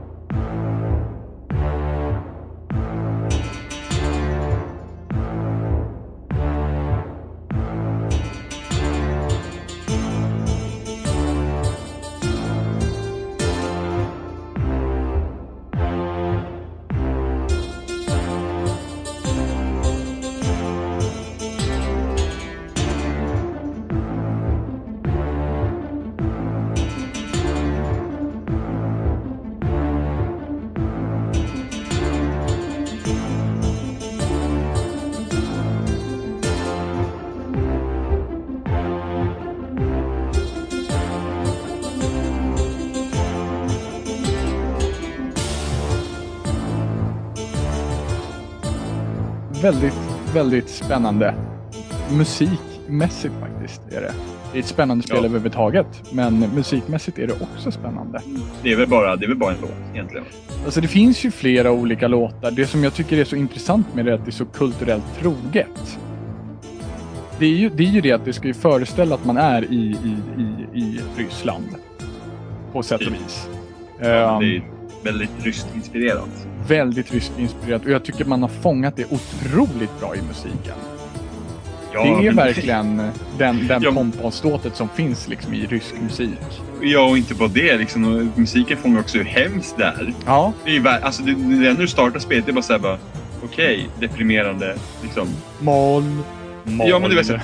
Väldigt, väldigt spännande. Musikmässigt faktiskt är det. Det är ett spännande spel Ja. överhuvudtaget, men musikmässigt är det också spännande. Det är väl bara, det är väl bara en låt egentligen. Alltså det finns ju flera olika låtar. Det som jag tycker är så intressant med det är att det är så kulturellt troget. Det är ju det, är ju det att det ska ju föreställa att man är i, i, i, i Ryssland. På sätt och vis. Det är Ehm, väldigt ryskt inspirerat. väldigt ryskt inspirerat och jag tycker man har fångat det otroligt bra i musiken. Ja, det är men- verkligen den, den Ja. pompaståtet som finns liksom i rysk musik. Ja, och inte bara det. Liksom, musiken fångar också hur hemskt det är. Ja, Det är alltså, det, när du startar spelet, det är bara såhär bara... Okej, deprimerande. Liksom. moll, moll. Ja, men det så-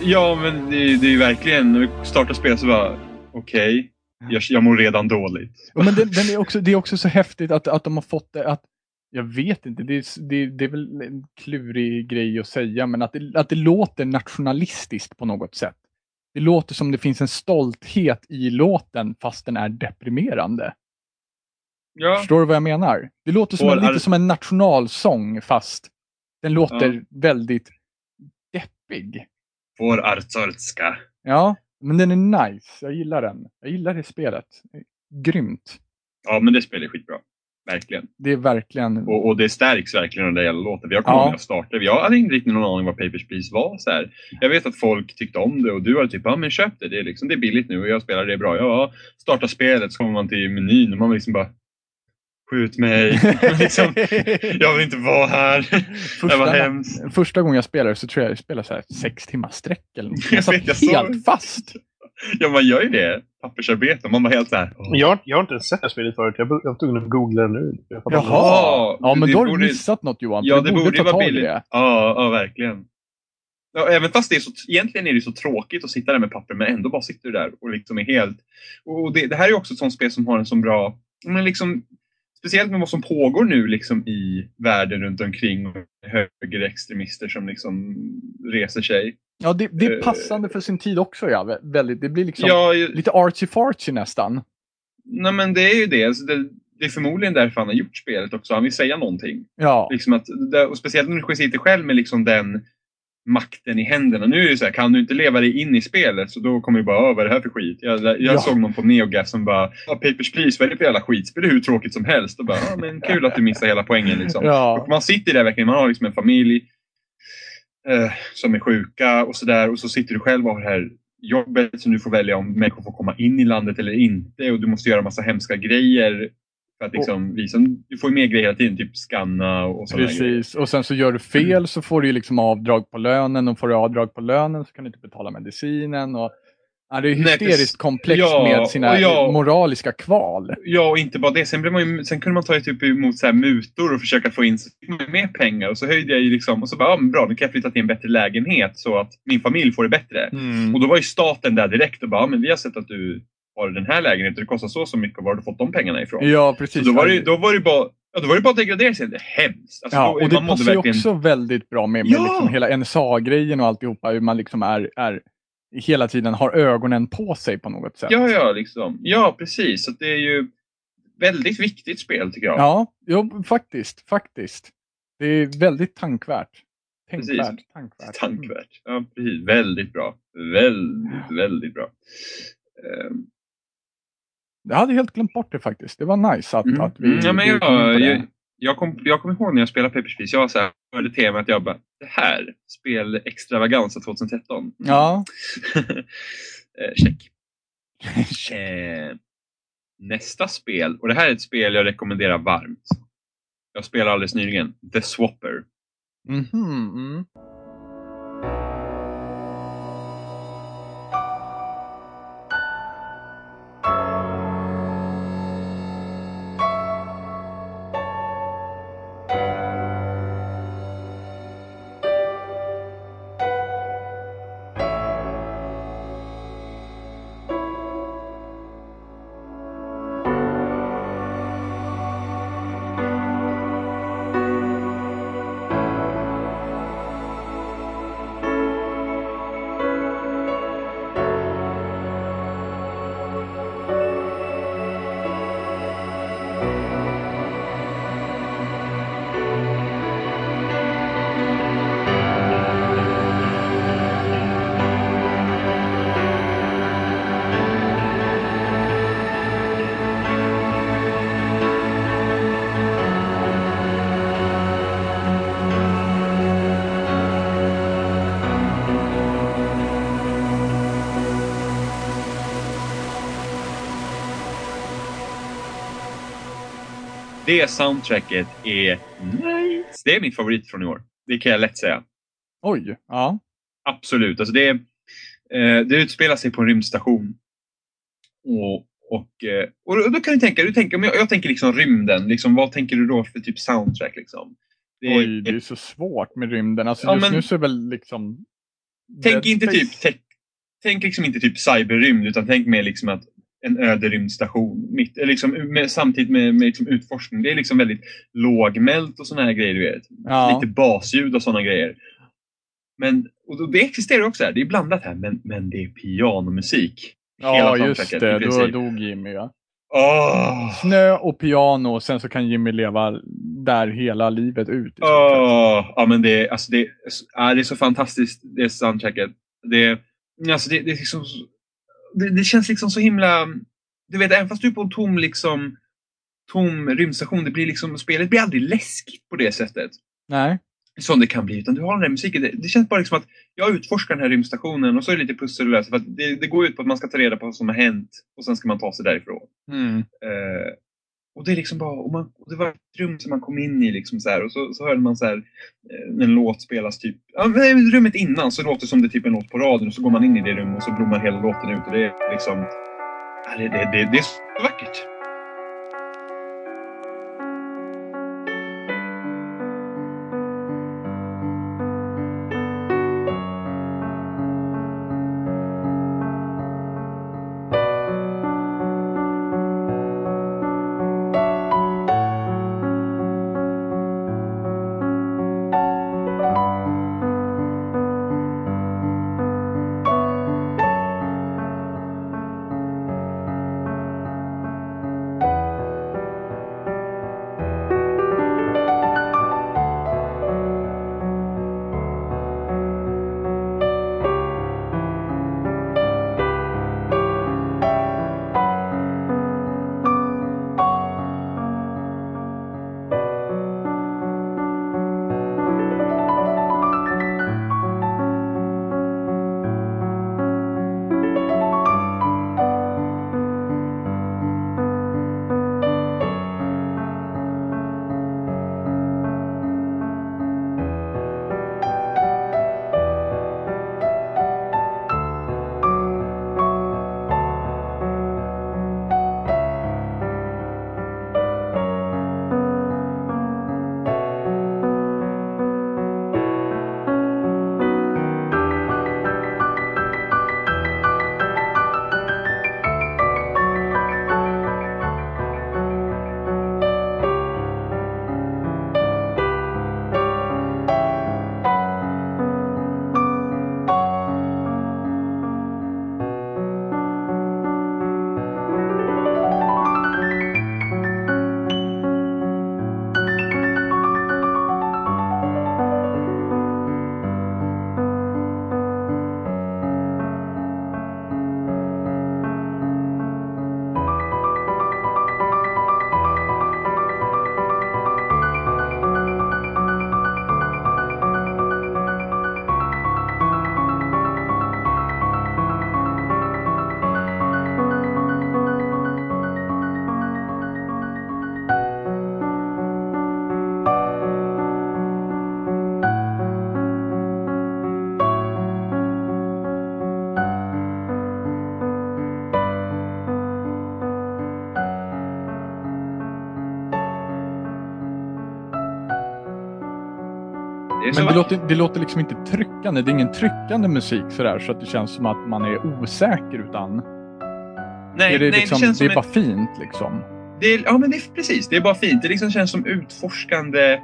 Ja, men det, är- det är ju verkligen... När du startar spelet så bara... Okej, jag, jag mår redan dåligt. Ja, men den, den är också, det är också så häftigt att, att de har fått det att jag vet inte, det är, det, det är väl en klurig grej att säga, men att det, att det låter nationalistiskt på något sätt. Det låter som det finns en stolthet i låten fast den är deprimerande. Ja, Förstår du vad jag menar? Det låter som en, lite som en nationalsång fast den låter väldigt deppig. vår Artsortska. Ja, men den är nice. Jag gillar den. Jag gillar det spelet. Grymt. Ja, men det spelet är skitbra. Verkligen. Det är verkligen... Och, och det stärks verkligen av det jävla låten. Jag kommer Ja. jag startade. Jag hade inte riktigt någon aning vad Papers, Please var. Så här. Jag vet att folk tyckte om det och du var typ, ja men köp det. Det är, liksom, det är billigt nu och jag spelar det bra. Ja, starta spelet så kommer man till menyn och man liksom bara Skjut mig. <laughs> liksom, jag vill inte vara här. det var hemskt. Första gången jag spelade så tror jag jag spelade så här sex timmar sträck eller något. Jag Jag satt vet, jag såg- helt fast. Ja, man gör ju det. Pappersarbete. Man var helt så här. Jag, har- jag har inte sett det här spelet förut. Jag, jag var tvungen att googla det nu. Jag. Jaha. Ja, men det då har du borde- missat något Johan. Ja, det borde ta vara billigt. det. Ja, ja, verkligen. Ja, även fast det är så, egentligen är det så tråkigt att sitta där med papper, men ändå bara sitter du där och liksom är helt... Och det, det här är också ett sånt spel som har en så bra... Men liksom, speciellt med vad som pågår nu liksom i världen runt omkring och högerextremister som liksom reser sig. Ja, det, det är Eh, passande för sin tid också. Ja. Vä- Väldigt, det blir liksom Ja, lite artsy-fartsy nästan. nej, men det är ju det. Alltså det. Det är förmodligen därför han har gjort spelet också. Han vill säga någonting. Ja, Liksom att, och speciellt när du sitter själv med liksom den makten i händerna. Nu är det så här, kan du inte leva dig in i spelet så då kommer du bara, "Åh, vad är det här för skit? Jag, jag Ja. såg någon på NeoGaf som bara, ja, Papers, Please, vad är det för jävla skitspel? Det är hur tråkigt som helst. Och bara, men kul att du missar hela poängen liksom. ja. Och man sitter där verkligen, man har liksom en familj eh, som är sjuka och sådär och så sitter du själv och har det här jobbet som du får välja om människor får komma in i landet eller inte och du måste göra massa hemska grejer. För att liksom visa, du får ju mer grejer hela tiden, typ scanna och sådana grejer. Precis, och sen så gör du fel så får du liksom avdrag på lönen och får du avdrag på lönen så kan du inte betala medicinen. Och, ja, det är hysteriskt komplext Ja, med sina ja. moraliska kval. Ja, och inte bara det. Sen, blev man ju, sen kunde man ta typ emot så här mutor och försöka få in mer pengar. Och så höjde jag ju liksom, och så bara, ja, bra, nu kan jag flytta till en bättre lägenhet så att min familj får det bättre. Och då var ju staten där direkt och bara, ja, men vi har sett att du har den här lägenheten, det kostar så så mycket, var har du fått de pengarna ifrån? Ja, så precis. då var det, då var det bara, ja, då var det bara att degradera sig. Det hemskt. Alltså, Ja, då, och det passar ju verkligen- också väldigt bra med, med Ja! liksom hela NSA-grejen och alltihopa. Hur man liksom är, är hela tiden har ögonen på sig på något sätt. Ja, ja, liksom. Ja, precis. Så det är ju väldigt viktigt spel tycker jag. Ja, jo, faktiskt. Faktiskt. Det är väldigt tankvärt. Tänkvärt. Precis. Tankvärt. Tankvärt. Ja, precis. Väldigt bra. Väldigt, väldigt bra. Ehm, Jag hade helt glömt bort det faktiskt. Det var nice att, Mm. att vi, Mm, ja, men vi kom jag, jag, jag, kom, jag kommer ihåg när jag spelade Papers, Please. Jag var så här, hörde temat. Jag bara, det här, spel extravaganza 2013. Ja. <laughs> Eh, <laughs> Check. Eh, nästa spel, och det här är ett spel jag rekommenderar varmt. Jag spelade alldeles nyligen, The Swapper. Mhm, mm. Det soundtracket är nice. Det är mitt favorit från i år. Det kan jag lätt säga. Oj, ja. Absolut. Alltså det, eh, det utspelar sig på en rymdstation. Och, och, eh, och då kan du tänka, du tänker, jag, jag tänker liksom rymden. Liksom, vad tänker du då för typ soundtrack? Liksom? Det Oj, det är så svårt med rymden. Alltså Ja, just men- nu så är väl liksom... Tänk inte Space- typ tech, tänk liksom inte typ cyberrymd utan tänk mer liksom att en öde rymdstation mitt, eller liksom med, samtidigt med, med liksom utforskning. Det är liksom väldigt lågmält och sådana här grejer. Du vet. Ja. Lite basljud och sådana grejer. Men och då- det existerar också här. Det är blandat här men, men det är pianomusik. Ja, just det. Då dog Jimmy. Ja. Åh! Snö och piano och sen så kan Jimmy leva där hela livet ut. Åh, ja, men det, alltså det, ja, det är så fantastiskt, det soundtracket. Det, alltså det, det, är liksom, det, det känns liksom så himla... Du vet, även fast du är på en tom liksom, tom rymdstation. Det blir liksom, spelet blir aldrig läskigt på det sättet. Nej. Som det kan bli. Utan du har den där musiken. Det, det känns bara liksom att jag utforskar den här rymdstationen och så är det lite pussel att lösa. För att det, det går ut på att man ska ta reda på vad som har hänt och sen ska man ta sig därifrån. Mm. Eh, och det är liksom bara, och man, och det var ett rum som man kom in i liksom så här, och så, så hörde man så här, eh, en låt spelas typ, ja, men rummet innan så låter det som det typ är typ en låt på radion och så går man in i det rummet och så blommar hela låten ut och det är liksom, det, det, det, det är så vackert. Men det låter, det låter liksom inte tryckande. Det är ingen tryckande musik sådär så att det känns som att man är osäker utan nej, är det, nej, liksom, det känns det är bara ett, fint liksom. det är, Ja, men det är precis. Det är bara fint. Det liksom känns som utforskande.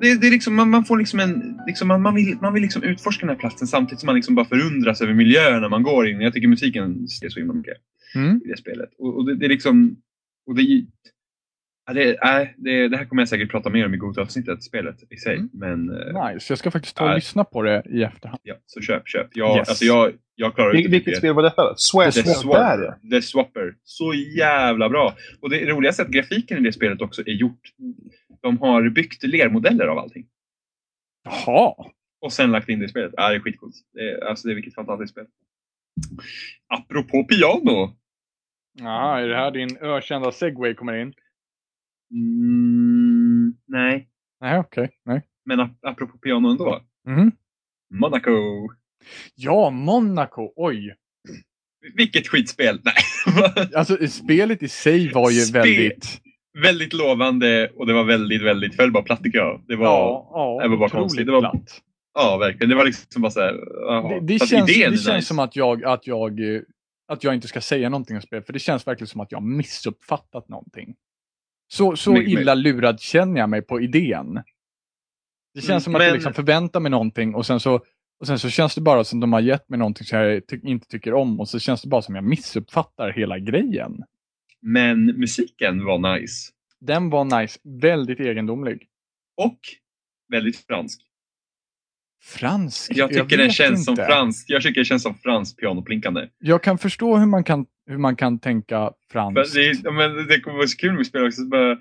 Det, det är liksom, man, man får liksom en... Liksom, man, man vill, man vill liksom utforska den här platsen samtidigt som man liksom bara förundras över miljön när man går in. Jag tycker musiken är så himla mycket Mm. i det spelet. Och, och det, det är liksom... Och det, det, nej, det, det här kommer jag säkert prata mer om i Gota-avsnittet, spelet i sig. Mm. Men eh, Nice, jag ska faktiskt ta och Nej. lyssna på det i efterhand. ja, så köp, köp. Jag, Yes. alltså, jag, jag klarar Vil- inte Vilket spel var detta? Swap? The. Swapper. The Swapper. Så jävla bra. Och det roligaste är att grafiken i det spelet också är gjort. De har byggt lermodeller av allting. Jaha! Och sen lagt in det i spelet. Ja, det är skitcoolt. Det är, alltså det är vilket fantastiskt spel. Apropå piano. Ja, är det här din ökända segway kommer in? Mm, nej, Nej, okej. Nej. men ap apropå piano ändå. Mhm. Monaco. Ja, Monaco. Oj. Vilket skitspel. <laughs> Nej. Alltså spelet i sig var ju Spe- väldigt... väldigt lovande och det var väldigt, väldigt, föll bara platt tycker jag. Det var, ja, ja, det var bara konstigt. Det var- platt. verkligen. Det var liksom bara så här. Det, det, Fast känns, det känns som att jag, att, jag, eh, att jag inte ska säga någonting om spelet, för det känns verkligen som att jag har missuppfattat någonting. Så, så Mycket illa lurad känner jag mig på idén. Det känns Mm, som att jag men- liksom förväntar mig någonting och sen så, och sen så känns det bara som de har gett mig någonting som jag ty- inte tycker om och så känns det bara som jag missuppfattar hela grejen. Men musiken var nice. Den var nice, väldigt egendomlig. Och väldigt fransk. Fransk? Jag tycker den vet känns som inte. fransk. Jag tycker det känns som fransk pianoplinkande. Jag kan förstå hur man kan, hur man kan tänka Men franskt. det, är- ja, men det kommer vara så kul med spel också. så Bara,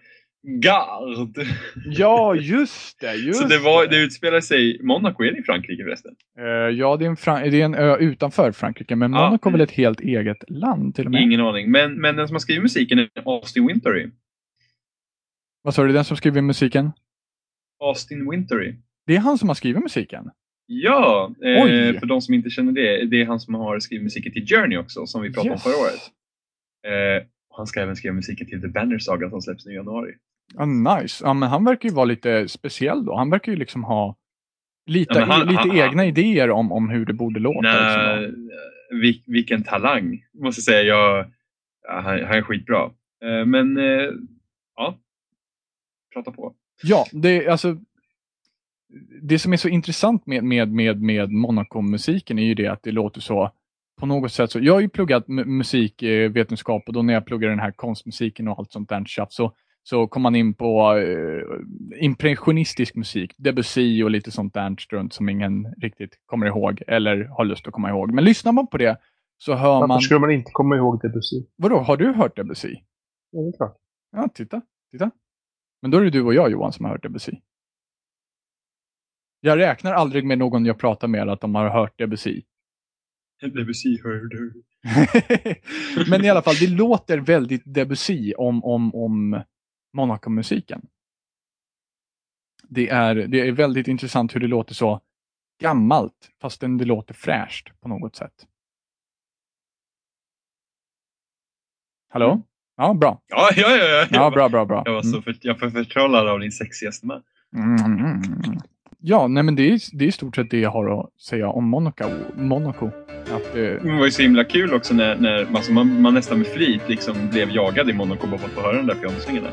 Gard! Ja, just det. Just <laughs> Så det, var, det utspelar sig... Monaco är det i Frankrike förresten? Eh, ja, det är, en Fran- det är en ö utanför Frankrike, men Ja. Monaco är väl ett helt eget land till och med? Ingen aning. Men, men den som har skrivit musiken är Austin Wintory. Vad sa du, den som skriver musiken? Austin Wintory. Det är han som har skrivit musiken? Ja, eh, för de som inte känner det. Det är han som har skrivit musiken till Journey också, som vi pratade Yes. om förra året. Eh, han ska även skriva musiken till The Banner Saga som släpps nu i januari. Ja, nice. Ja, men han verkar ju vara lite speciell då. Han verkar ju liksom ha lite, han- lite han- egna idéer om, om hur det borde låta. Nej, Liksom. vil, vilken talang, måste jag säga. Jag, ja, han, han är skitbra. Eh, men, eh, ja. Prata på. Ja, det alltså det som är så intressant med, med, med, med Monaco-musiken är ju det att det låter så på något sätt så. Jag har ju pluggat mu- musikvetenskap och då när jag pluggade den här konstmusiken och allt sånt där tjafs så, så kom man in på eh, impressionistisk musik, Debussy och lite sånt där strunt som ingen riktigt kommer ihåg eller har lust att komma ihåg. Men lyssnar man på det så hör Varför man... skulle man inte komma ihåg Debussy? Vadå, har du hört Debussy? Ja, det är klart. Ja, titta. titta. Men då är det du och jag Johan som har hört Debussy. Jag räknar aldrig med någon jag pratar med att de har hört Debussy. <laughs> Debussy hörde. <laughs> Men i alla fall, det låter väldigt Debussy om, om, om Monaco-musiken. Det är, det är väldigt intressant hur det låter så gammalt, fastän det låter fräscht på något sätt. Hallå? Ja, bra. Ja, ja, ja. ja. Ja, bra, bra, bra. Jag var Mm. så för, jag var förtrollad av din sexiga stämma. Mm, mm, mm. Ja, nej men det är, det är i stort sett det jag har att säga om Monaco. Monaco. Att, eh, Det var ju så himla kul också när, när alltså man, man nästan med flit liksom blev jagad i Monaco bara för att få höra de där pianosvängarna.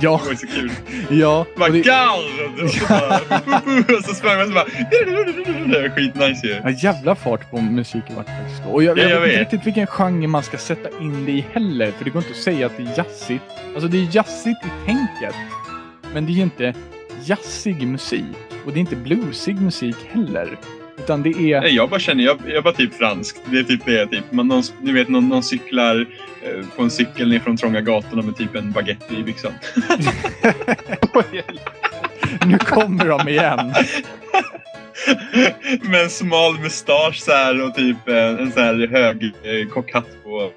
ja, Det var ju så kul. <laughs> ja. Bara det- gard! Och så, bara, <laughs> och <laughs> så sprang man så bara... Det var skitnice ju. Ja, jävla fart på musiken vart då. Och jag, Ja, jag, jag vet inte riktigt vilken genre man ska sätta in det i heller. För det går inte att säga att det är jazzigt. Alltså det är jazzigt i tänket. Men det är ju inte jazzig musik. Och det är inte bluesig musik heller. Utan det är... Nej, jag bara känner, jag, jag bara typ fransk. Det är typ det. Typ. Man, någon, du vet, någon, någon cyklar eh, på en cykel ner från trånga gatorna med typ en baguette i byxan. <laughs> nu kommer de igen. <laughs> med en smal mustasch så här och typ eh, en så här hög eh, kockhatt på.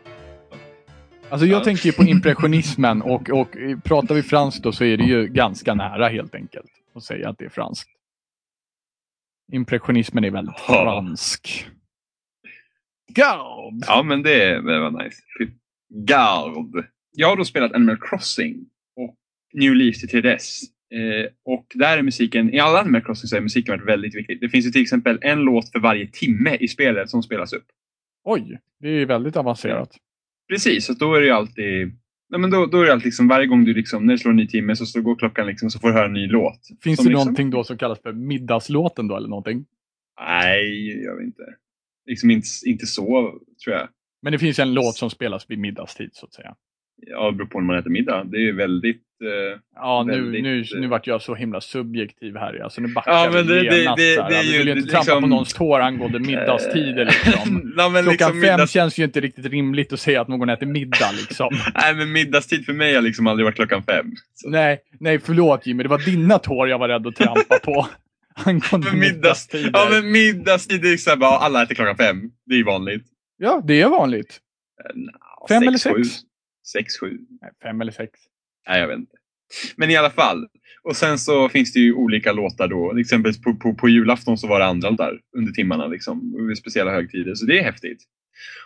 Alltså jag Ja. tänker ju på impressionismen och, och pratar vi franskt då så är det ju ganska nära helt enkelt att säga att det är franskt. Impressionismen är väldigt Ja. fransk. Gard! Ja, men det, det var nice. Typ Gard. Jag har då spelat Animal Crossing och New Leaf till 3DS. Eh, och där är musiken, i alla Animal Crossing så är musiken varit väldigt viktig. Det finns ju till exempel en låt för varje timme i spelet som spelas upp. Oj, det är väldigt avancerat. Precis, så då är det ju alltid Nej, men då, då är det alltid liksom, varje gång du liksom, när det slår en ny timme så, så går klockan liksom, så får du höra en ny låt. Finns Som det liksom, någonting då som kallas för middagslåten då eller någonting? Nej, jag vet inte. Liksom inte, inte så, tror jag. Men det finns en låt som spelas vid middagstid så att säga. Ja, det beror på när man äter middag. Det är väldigt... Eh, Ja, nu, Väldigt, nu, eh, nu vart jag så himla subjektiv här. Alltså nu backar Ja, men vi det- det- genast det- här. det är Alltså, ju vill inte trampa liksom- på någons tår angående middagstider liksom. <laughs> Men Klockan liksom fem middags- känns ju inte riktigt rimligt att säga att någon äter middag liksom. <laughs> Nej, men middagstid för mig har liksom aldrig varit klockan fem. Så. nej, nej förlåt Jimmy, det var dina tår jag var rädd att trampa på. <laughs> Angående middagstider. Ja, men middagstid är så här, bara, alla äter klockan fem. Det är ju vanligt. Ja, det är vanligt. Eh, nja, Fem eller sju. sex? Sex, sju. Nej, fem eller sex. Nej, jag vet inte. Men i alla fall. Och sen så finns det ju olika låtar då. Till exempel på, på, på julafton så var det andra låtar under timmarna. Liksom, vid speciella högtider. Så det är häftigt.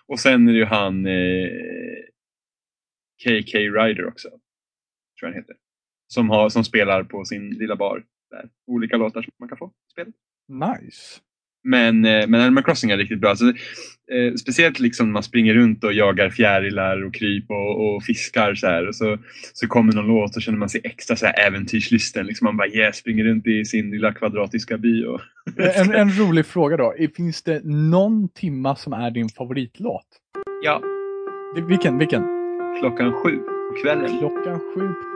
Och sen är det ju han eh, KK Ryder också. Tror jag han heter. Som, har, som spelar på sin lilla bar. Där. Olika låtar som man kan få i spelet. Nice. Men, eh, men Animal Crossing är riktigt bra. Alltså, eh, speciellt liksom man springer runt och jagar fjärilar och kryp och, och fiskar. Så, här, och så, så kommer någon låt och känner man sig extra så här äventyrslysten. Liksom man bara yes, springer runt i sin lilla kvadratiska by. Och... En, en rolig fråga då. Finns det någon timma som är din favoritlåt? Ja, Vilken? Vilken? klockan sju på kvällen. Klockan sju.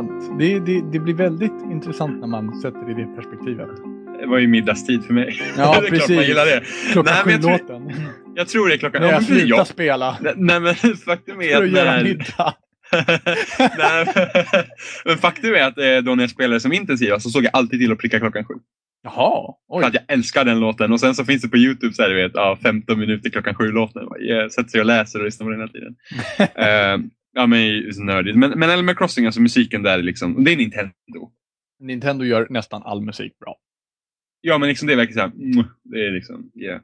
Intressant. Det, det, det blir väldigt intressant när man sätter det i det perspektivet. Det var ju middagstid för mig. Ja, <laughs> det är klart man precis. gillar det. Klockan Nej, men jag tror-. Jag tror det är klockan... När Ja, jag men för slutar jag... spela. Nej men <laughs> faktum är För att när... middag. <laughs> Nej, men faktum är att då när jag spelade som intensivast så såg jag alltid till att pricka klockan sju. Jaha, För oj. att jag älskar den låten. Och sen så finns det på Youtube så här, du vet, ja, 15 minuter klockan sju-låten. Jag sätter sig och läser och lyssnar på den hela tiden. Eh, ja, men så nördigt. Men, men Animal Crossing, alltså musiken där, är liksom, det är Nintendo. Nintendo gör nästan all musik bra. Ja, men liksom det är verkligen så här, mm, det är liksom, yeah.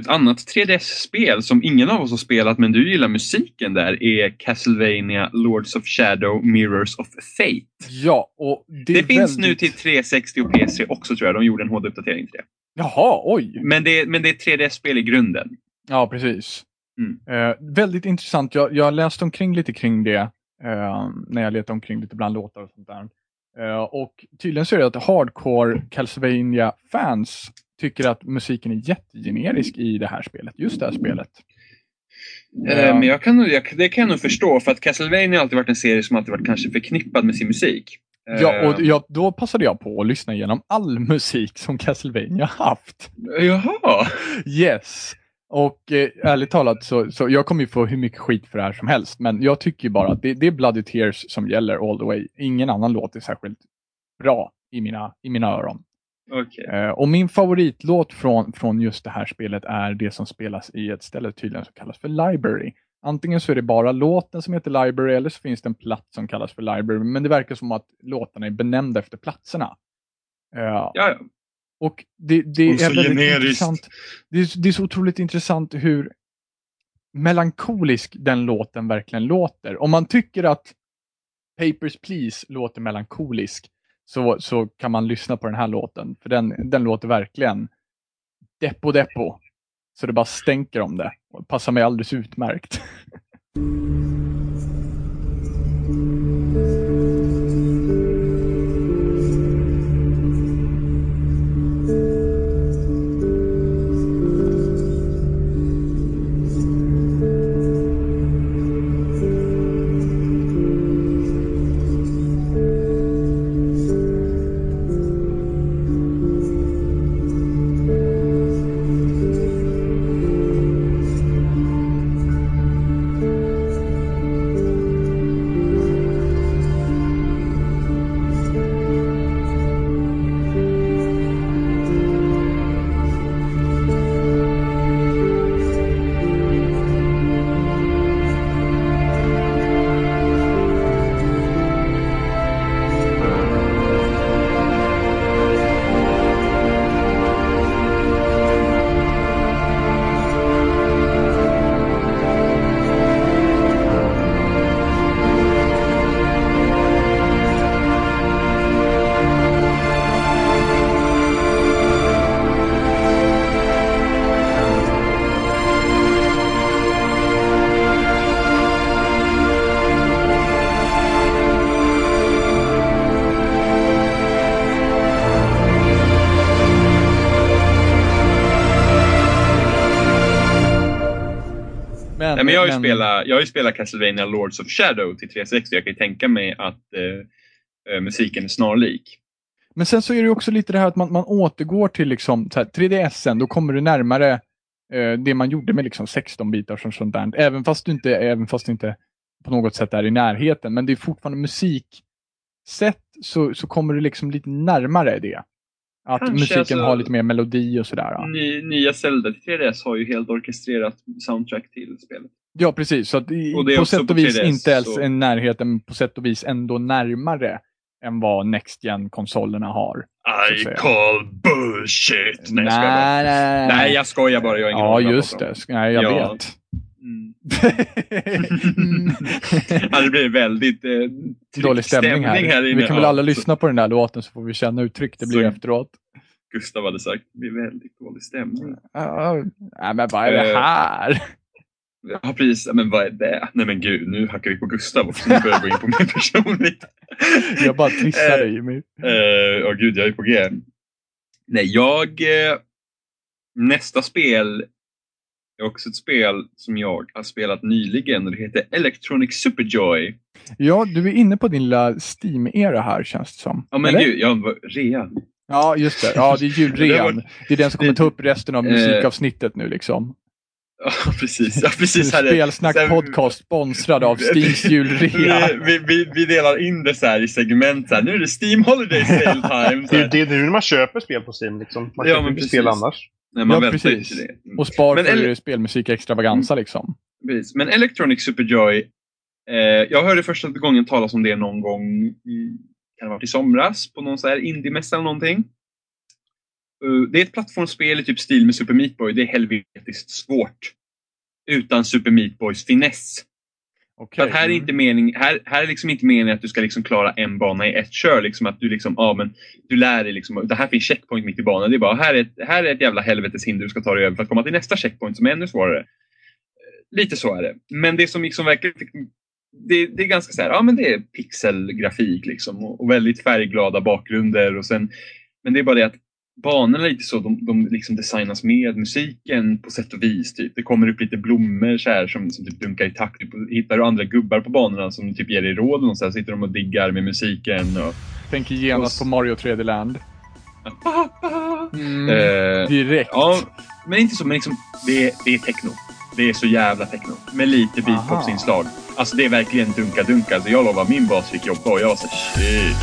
Ett annat 3DS-spel som ingen av oss har spelat men du gillar musiken där är Castlevania Lords of Shadow Mirrors of Fate. Ja, och det, Det, finns väldigt... nu till 360 och PS3 också tror jag. De gjorde en HD-uppdatering till det. Jaha, oj. Men det, men det är ett 3DS-spel i grunden. Ja, precis. Mm. Eh, väldigt intressant. Jag, jag läste omkring lite kring det eh, när jag letade omkring lite bland låtar och sånt där. Eh, och tydligen så är det att hardcore Castlevania-fans tycker att musiken är jättegenerisk i det här spelet. Just det här spelet. Eh, Men jag kan, jag, det kan jag nog förstå för att Castlevania har alltid varit en serie som alltid varit kanske förknippad med sin musik. Eh, Ja, och jag, då passade jag på att lyssna igenom all <laughs> musik som Castlevania haft. Jaha! Yes. Och eh, ärligt talat så, så jag kommer ju få hur mycket skit för det här som helst. Men jag tycker ju bara att det, det är Bloody Tears som gäller all the way. Ingen annan låt är särskilt bra i mina, i mina öron. Okej. Eh, och min favoritlåt från, från just det här spelet är det som spelas i ett ställe tydligen som kallas för Library. Antingen så är det bara låten som heter Library eller så finns det en plats som kallas för Library. Men det verkar som att låtarna är benämnda efter platserna. Ja, ja. Och det, det Och är väldigt generiskt. intressant. Det är, det är så otroligt intressant hur melankolisk den låten verkligen låter. Om man tycker att Papers, Please låter melankolisk så, så kan man lyssna på den här låten. För den, den låter verkligen deppo deppo. Så det bara stänker om det passar mig alldeles utmärkt. <laughs> men jag, har ju spelat, jag har ju spelat Castlevania Lords of Shadow till 360. Jag kan ju tänka mig att eh, eh, musiken är snarlik. Men sen så är det också lite det här att man, man återgår till liksom, så här, 3DSen, då kommer du närmare eh, det man gjorde med liksom 16 bitar som sånt där. Även fast du inte, även fast du inte på något sätt är i närheten. Men det är fortfarande musiksätt så, så kommer du liksom lite närmare det. Att Kanske, musiken alltså- har lite mer melodi och sådär. Ja, Ny, nya Zelda till 3DS har ju helt orkestrerat soundtrack till spelet. ja precis. Så i, Och det är på sätt och vis 3DS, inte ens så- en närheten, men på sätt och vis ändå närmare än vad Next gen konsolerna har. I call bullshit! Nej, jag skojar bara. nej, nej, Nej, jag skojar bara. Jag har ingen Ja, jag just det. Nej, jag Ja. vet. Mm. <laughs> Ja, det blir väldigt eh, Dålig stämning här. inne. Vi kan väl Ja, alla lyssna på den där låten så får vi känna hur tryckt det blir Så- efteråt. Gustav hade sagt det blir väldigt dålig stämning. Ja, nej, men vad är det Eh, här? Ja, precis. Men vad är det? Nej men gud, nu hackar vi på Gustav också. Nu börjar jag gå in på mig personligt. <laughs> Jag bara trissar Eh, dig Jimmy. Eh, Åh gud, jag är på G. Nej, jag... Eh, nästa spel är också ett spel som jag har spelat nyligen och det heter Electronic Superjoy. Ja, du är inne på din lilla Steam-era här känns det som. Ja men Eller? gud, jag var rea. Ja, just det. Ja, det är <laughs> Det julrean. Det är den som kommer ta upp resten av Eh, musikavsnittet nu liksom. <laughs> Ja precis, ja, precis. här är- Spelsnack sen- podcast sponsrad av <laughs> Steams julrea. vi, vi, vi delar in det så här i segment. Så här, nu är det Steam Holiday Sale Time. Så Det, här. det är nu man köper spel på Steam. Liksom. Man Ja, köper inte spel annars. Nej, man Ja, väntar precis. till det. Mm. Och spar Men för spelmusik extravaganza liksom. Precis. Men Electronic Superjoy, eh, jag hörde första gången talas om det någon gång i, kan det varit i somras på någon så här indie-mässa eller någonting. Eh, det är ett plattformsspel i typ stil med Super Meat Boy. Det är helvetiskt svårt. Utan Super Meat Boys finess. Att här är inte mening, här, här är liksom inte meningen att du ska liksom klara en bana i ett kör. Liksom att du liksom, ja men du lär dig liksom, det här finns checkpoint mitt i banan. Det är bara, här är ett, här är ett jävla helveteshinder du ska ta dig över för att komma till nästa checkpoint som är ännu svårare. Lite så är det. Men det som liksom fick, det, det är ganska så här, ja men det är pixelgrafik liksom och, och väldigt färgglada bakgrunder och sen, men det är bara det att banorna är lite så, de, de liksom designas med musiken på sätt och vis. Typ. Det kommer upp lite blommor så här, som, som typ dunkar i takt. Typ, hittar du andra gubbar på banorna som typ ger dig råd och så här, sitter de och diggar med musiken. Och, Tänker genast på Mario 3D Land. Mm, Eh, direkt. ja, men inte så, men liksom, det, är, det är techno. Det är så jävla techno. Med lite beatboxinslag. Alltså det är verkligen dunka-dunka. Alltså, jag lovar, min bas fick jobba och jag var så shit.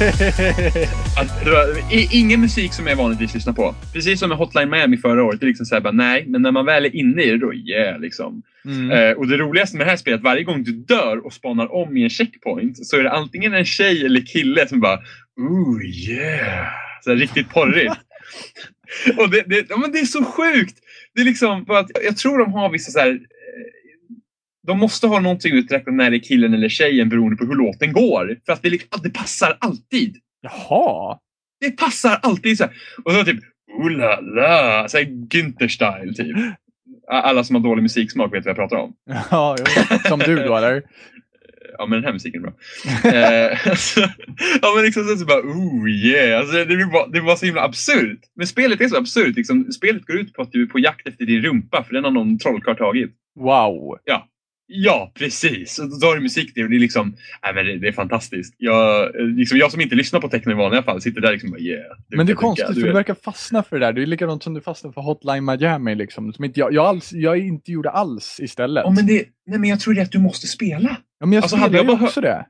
<laughs> ingen musik som jag vanligtvis lyssnar på. Precis som med Hotline Miami förra året. Det är liksom så här, bara, nej, men när man väl är inne i det, då yeah. Liksom. Mm. Eh, och det roligaste med det här spelet, varje gång du dör och spanar om i en checkpoint så är det antingen en tjej eller kille som bara Ooh yeah! Så här, riktigt porrigt. <laughs> och det, det, ja, men det är så sjukt! Det är liksom, för att jag tror de har vissa så här, de måste ha någonting uträknat när det är killen eller tjejen beroende på hur låten går. För att det, liksom, det passar alltid. Jaha. Det passar alltid så här. Och så typ Ooh la la! Så här Günther-style typ. Alla som har dålig musiksmak vet vad jag pratar om. <laughs> Ja, jo. Som du då eller? <laughs> Ja men den här musiken är bra. eh, <laughs> alltså, ja men liksom så, bara oh yeah. Alltså, det, bara, det var så himla absurt. Men spelet är så absurt. Liksom, spelet går ut på att du är på jakt efter din rumpa för den har någon trollkarl tagit. Wow. Ja, precis. Och då har du musik till och det är liksom, nej men det, det är fantastiskt. Jag, liksom, jag som inte lyssnar på techno i vanliga fall sitter där liksom och yeah. dunka, Men det är konstigt du för du vet. verkar fastna för det där. Det är likadant som du fastnar för Hotline Miami liksom. Som inte jag, jag, alls, jag inte gjorde alls istället. Ja, men det, nej men jag tror det är att du måste spela. ja, men jag alltså, spelar jag ju bara också det.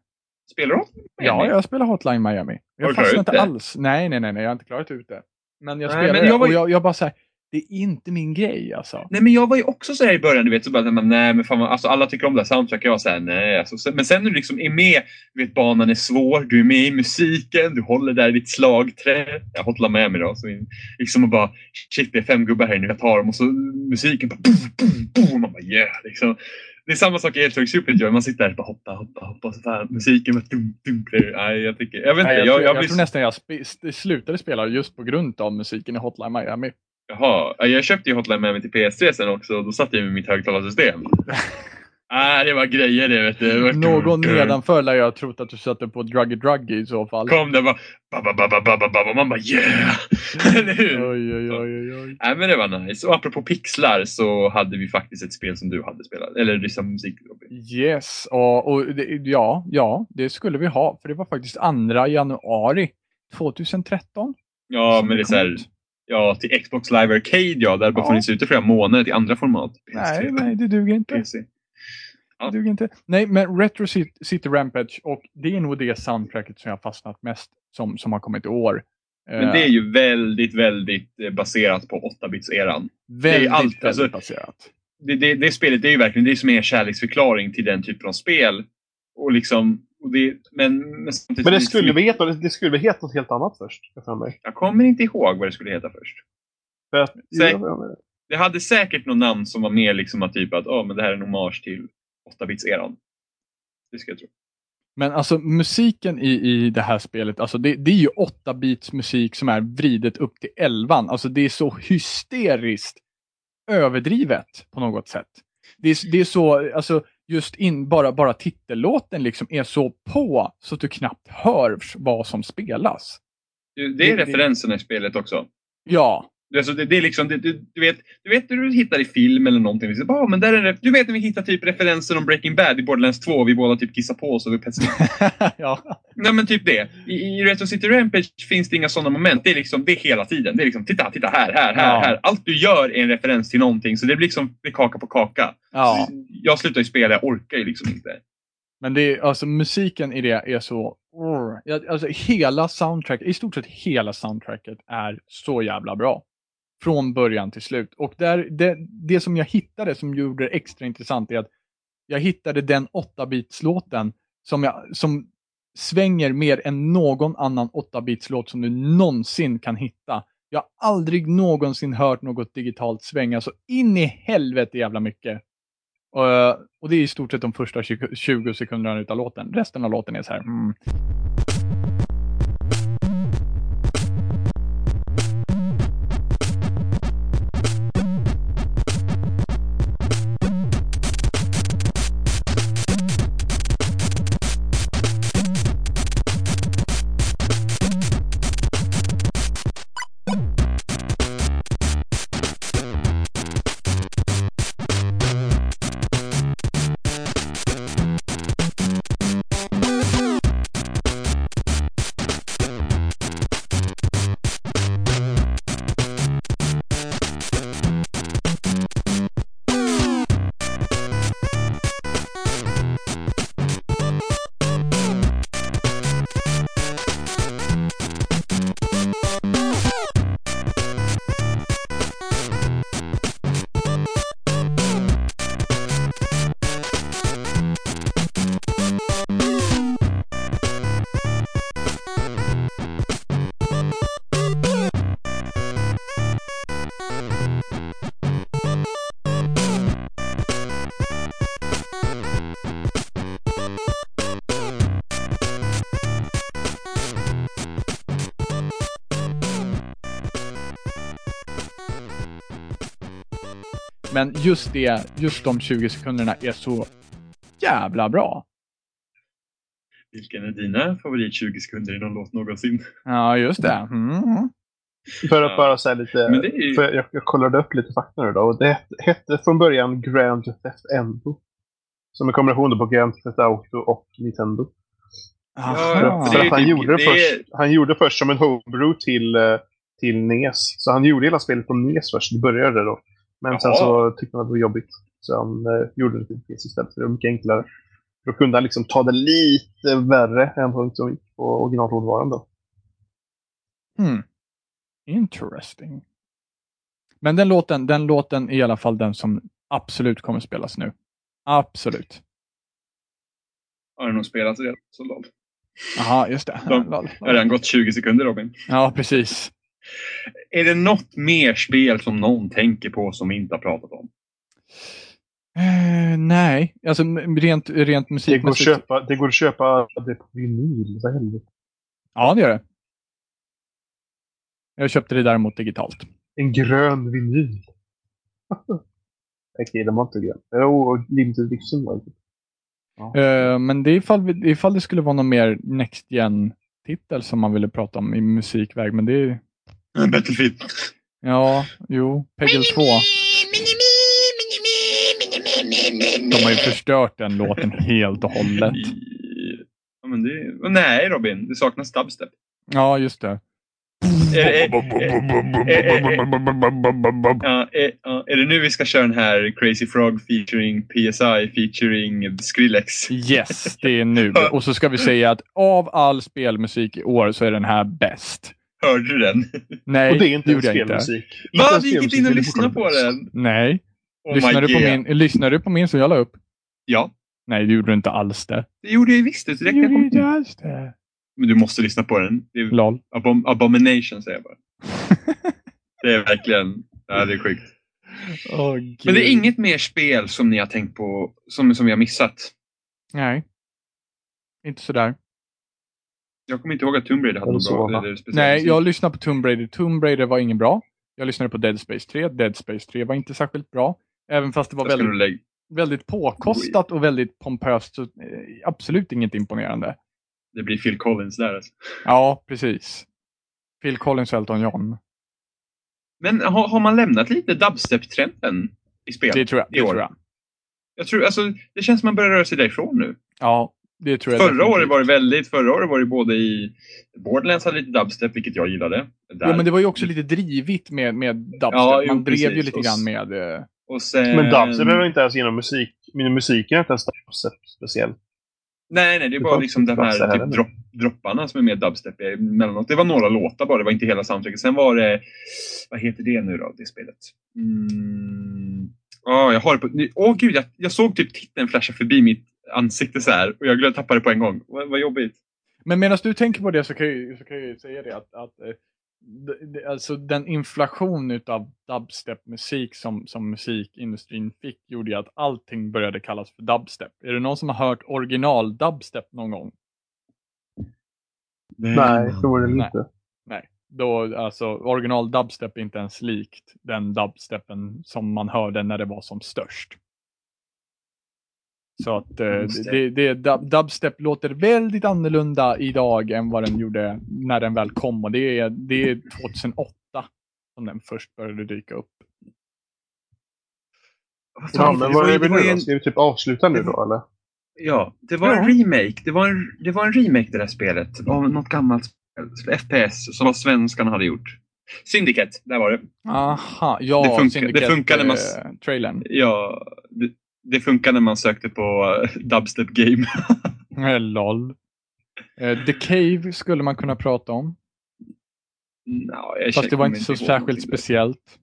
Spelar du? Ja, jag spelar Hotline Miami. Jag du fastnar inte det? alls. Nej, nej, nej, nej, jag har inte klarat ut det. Men jag Nej, spelar men det jag var och jag, jag bara säger det är inte min grej alltså. Nej men jag var ju också så här i början, du vet, så bara, nej men fan, alltså, alla tycker om det här soundtracket. Jag här, nej. Alltså, så- men sen när du liksom är med, du vet banan är svår, du är med i musiken, du håller där i ditt slagträ. Jag hotlar med mig då. Så liksom och bara, shit det är fem gubbar här inne, jag tar dem och så musiken bara, boom, boom, boom. Man bara yeah. Liksom. Det är samma sak i Electronic Superjoy, man sitter där och bara hoppa, hoppa, hoppa. Så fan, musiken bara dum, dum. Nej, jag tycker, jag vet inte. Nej, jag, jag, jag, jag, blir tror nästan jag sp slutade spela just på grund av musiken i Hotline Miami. Jaha, ja, jag köpte ju Hotline Miami till PS3 sen också och då satt jag med mitt högtalarsystem. <laughs> ah, det var grejer det vet du. Någon nedanför lär jag ha trott att du satte på Druggy Druggy i så fall. Kom det bara babba, babba, babba, babba. Man bara yeah! <laughs> Eller hur? Oj, oj, oj, oj. Nej men det var nice. Och apropå pixlar så hade vi faktiskt ett spel som du hade spelat. Eller liksom musik. Yes, och, och ja, ja, det skulle vi ha. För det var faktiskt 2 januari 2013. Ja men det är kom så här, ut. Ja, till Xbox Live Arcade ja, där det bara Ja. funnits ute i flera månader till andra format. Nej, PS3, nej, det duger inte. PC. Ja. Det duger inte. Nej, men Retro City, Rampage och det är nog det soundtracket som jag har fastnat mest som, som har kommit i år. Men det är ju väldigt, väldigt eh, baserat på 8-bits-eran. väldigt, allt, väldigt alltså- baserat. Det, det, det spelet det är ju verkligen det är som är en kärleksförklaring till den typen av spel. Och liksom, det, men, men, samtidigt- Men det skulle vi heta, det skulle väl heta något helt annat först? jag för mig. Jag kommer inte ihåg vad det skulle heta först. För att, Säk- Det hade säkert något namn som var mer liksom att typ att oh, men det här är en hommage till 8-bits-eran. Det ska jag tro. Men alltså musiken i, i det här spelet, alltså det, det är ju 8-bits musik som är vridet upp till 11. Alltså det är så hysteriskt överdrivet på något sätt. Det är, det är så, alltså just in, bara, bara titellåten liksom är så på så att du knappt hör vad som spelas. Det, är referenserna i spelet också. Ja, alltså, det, det är liksom, det, du, du, vet, du vet när du hittar i film eller någonting. Liksom, ah, men där är du vet när vi hittar typ referenser om Breaking Bad i Borderlands 2 och vi båda typ kissar på oss över pessimist. <laughs> ja. Nej men typ det. I, I Retro City Rampage finns det inga sådana moment. Det är liksom, det är hela tiden. Det är liksom, titta, titta här, här, här, Ja. här. Allt du gör är en referens till någonting. Så det blir liksom, det kaka på kaka. ja. Jag slutar ju spela, jag orkar ju liksom inte. Men det är, alltså musiken i det är så... Alltså hela soundtracket, i stort sett hela soundtracket är så jävla bra. Från början till slut. Och där, det, det som jag hittade som gjorde det extra intressant är att jag hittade den 8-bitslåten som, jag, som svänger mer än någon annan 8-bitslåt som du någonsin kan hitta. Jag har aldrig någonsin hört något digitalt svänga så in i helvete jävla mycket. Och, och det är i stort sett de första 20 sekunderna utav låten. Resten av låten är så här. Mm. Men just det, just de 20 sekunderna är så jävla bra. Vilken är dina favorit 20 sekunder i någon låt någonsin? Ja, just det. Mm. För att Ja. bara säga lite... Men det är ju- för jag, jag kollade upp lite fakta nu då. Och det hette, från början Grand Theft Endo. Som en kombination på Grand Theft Auto och Nintendo. Ja, För, Aha. det för att han, typ- gjorde det först, han gjorde först som en homebrew till, eh, till NES. Så han gjorde hela spelet på NES först. Det började då. Men sen Jaha. så tyckte han att det var jobbigt. Så han eh, gjorde det till PC istället. För det var mycket enklare. Då kunde han liksom ta det lite värre än vad som gick på originalhårdvaran då. Hmm. Interesting. Men den låten, den låten är i alla fall den som absolut kommer spelas nu. Absolut. Har du nog spelat redan? Så lol. Jaha, just det. De- har redan gått 20 sekunder Robin. Ja, precis. Är det något mer spel som någon tänker på som vi inte har pratat om? Eh, nej, alltså rent, rent Det går, att musikmässigt. köpa, det går att köpa det på vinyl. Vad helvete. Ja, det gör det. Jag köpte det däremot digitalt. En grön vinyl. <laughs> Okej, den var inte grön. Jo, och Limited Edition var det. Ja. Eh, men det är ifall, ifall det skulle vara någon mer Next Gen-titel som man ville prata om i musikväg. Men det är, Battlefield. ja, jo, Peggle 2. De har ju förstört den låten helt och hållet. Ja, men det... Nej Robin, det saknas dubstep. Ja, just det. Är, är, ja, är, ja, är det nu vi ska köra den här Crazy Frog featuring PSI featuring Skrillex? Yes, det är nu. <laughs> Och så ska vi säga att av all spelmusik i år så är den här bäst. Hörde du den? Nej, Och det är inte gjorde jag. Inte Va? en Vi gick spelmusik, in och lyssnade på den? Nej. Oh lyssnade, du på min, lyssnade du på min som jag la upp? Ja, Nej, det gjorde du inte alls det. det gjorde jag visst. Det direkt när jag alls det. Men du måste lyssna på den. Det är Lol. abom abomination säger jag bara. <laughs> Det är verkligen, ja det är sjukt. Åh, Men det är inget mer spel som ni har tänkt på, som, som vi har missat? Nej. Inte sådär. Jag kommer inte ihåg att Tomb Raider hade Eller något bra. va? Eller speciellt Nej, jag lyssnade på Tomb Raider. Tomb Raider var ingen bra. Jag lyssnade på Dead Space 3. Dead Space 3 var inte särskilt bra. Även fast det var väldigt, väldigt påkostat och väldigt pompöst. Så, eh, absolut inget imponerande. Det blir Phil Collins där alltså. Ja, precis. Phil Collins och Elton John. Men har, har man lämnat lite dubstep-trenden i spel? Det tror jag. Det tror jag. Jag tror, alltså, det känns som man börjar röra sig därifrån nu. Ja, det tror jag Förra året var det väldigt, förra året var det både i Borderlands hade lite dubstep, vilket jag gillade. Där. Ja, men det var ju också lite drivigt med, med dubstep. Ja, jo, Man drev ju precis. lite Och grann med... eh, Och sen... Men dubstep behöver inte ens genom musik. Min musik är inte ens dubstep speciellt. Nej, nej, det är bara liksom de här där typ dropp, dropparna som är mer dubstep emellanåt. Det var några låtar bara, det var inte hela soundtracket. Sen var det, vad heter det nu då, det spelet? Mm. Ja, jag har det på, åh gud, jag, jag såg typ titeln flasha förbi mitt ansikte så här och jag glömde tappa det på en gång. Vad, vad jobbigt. Men medan du tänker på det så kan jag, så kan jag säga det att, att eh, alltså den inflation utav dubstep-musik som, som musikindustrin fick gjorde ju att allting började kallas för dubstep. Är det någon som har hört original dubstep någon gång? Nej, så är det Nej. inte. Då, alltså original dubstep är inte ens likt den dubstepen som man hörde när det var som störst. Så att eh, det. det, det, dub, dubstep låter väldigt annorlunda idag än vad den gjorde när den väl kom. Och det är, det är 2008 som den först började dyka upp. Ja, men det vad är vi nu ju då? Ska vi typ avsluta nu då eller? Ja, det var en remake. Det var en, det var en remake det där spelet av något gammalt spel. FPS som svenskarna hade gjort. Syndicate, där var det. Aha, ja, Det funkar- det man- eh, trailern. Ja, det, det funkar när man sökte på eh, Dubstep Game. <laughs> LOL. Eh, The Cave skulle man kunna prata om. Jag Fast det var inte så särskilt speciellt.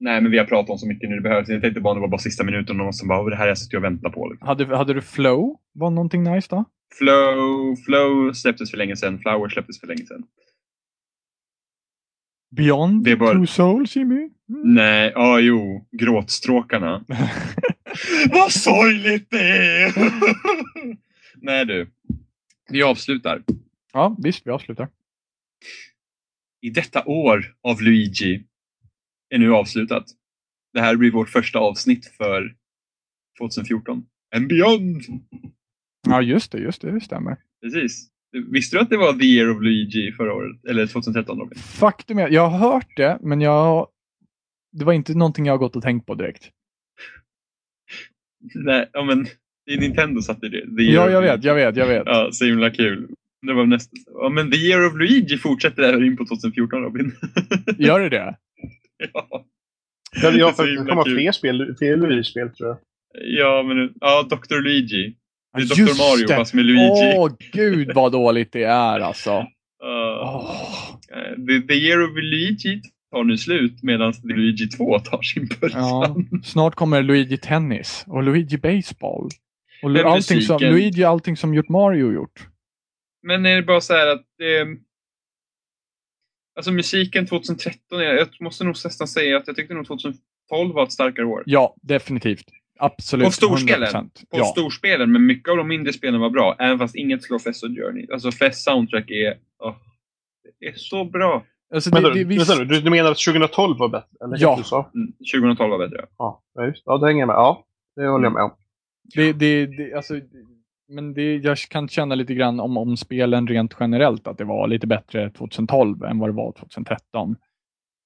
Nej, men vi har pratat om så mycket nu det behövs. Jag tänkte bara det var bara sista minuten och någon som bara, "Åh, det här har jag och väntat på. Liksom. Hade, hade du Flow? Var någonting nice då? Flow, Flow släpptes för länge sedan. Flower släpptes för länge sedan. Beyond är bara- Two Souls, Jimmy? Mm. Nej, ja jo, gråtstråkarna. <laughs> Vad sorgligt det är! <laughs> Nej du, vi avslutar. Ja, visst, vi avslutar. I detta år av Luigi är nu avslutat. Det här blir vårt första avsnitt för 2014. And beyond! Ja, just det, just det, det stämmer. Precis. Visste du att det var the year of Luigi förra året? Eller 2013 Robin? Faktum är, jag har hört det, men jag... Det var inte någonting jag har gått och tänkt på direkt. Nej, ja men i Nintendo satte det. The Ja, jag vet, jag vet, jag vet. Ja, så himla kul. Det var nästan... Ja, men The Year of Luigi fortsätter även in på 2014 Robin. <laughs> Gör det det? ja. Ja, Det är ja, så för det kommer kul. fler spel, fler Luigi-spel tror jag. ja, men ja, Dr. Luigi. Det är Ja, Dr. just Mario det. fast med Luigi. Åh, gud vad dåligt det är alltså. Uh, the, the Year of Luigi tar nu slut medan Luigi 2 tar sin början. Ja, snart kommer Luigi Tennis och Luigi Baseball. Och Men allting som, Luigi allting som gjort Mario gjort. Men är det bara så här att det... Alltså musiken 2013, är- jag måste nog nästan säga att jag tyckte nog 2012 var ett starkare år. Ja, definitivt. Absolut. På storspelen. 100%. På Ja. storspelen, men mycket av de mindre spelen var bra. Även fast inget slår Fest och Journey. Alltså Fest soundtrack är... åh, det är så bra. Alltså, Men det, du, det, visst, nu, du, du menar att 2012 var bättre? Eller Ja. Du sa? Mm, 2012 var bättre. Ja, ja, just Ja, det hänger jag med. Ja, det håller jag med om. det, det, det, alltså, men det, jag kan känna lite grann om, om spelen rent generellt att det var lite bättre 2012 än vad det var 2013.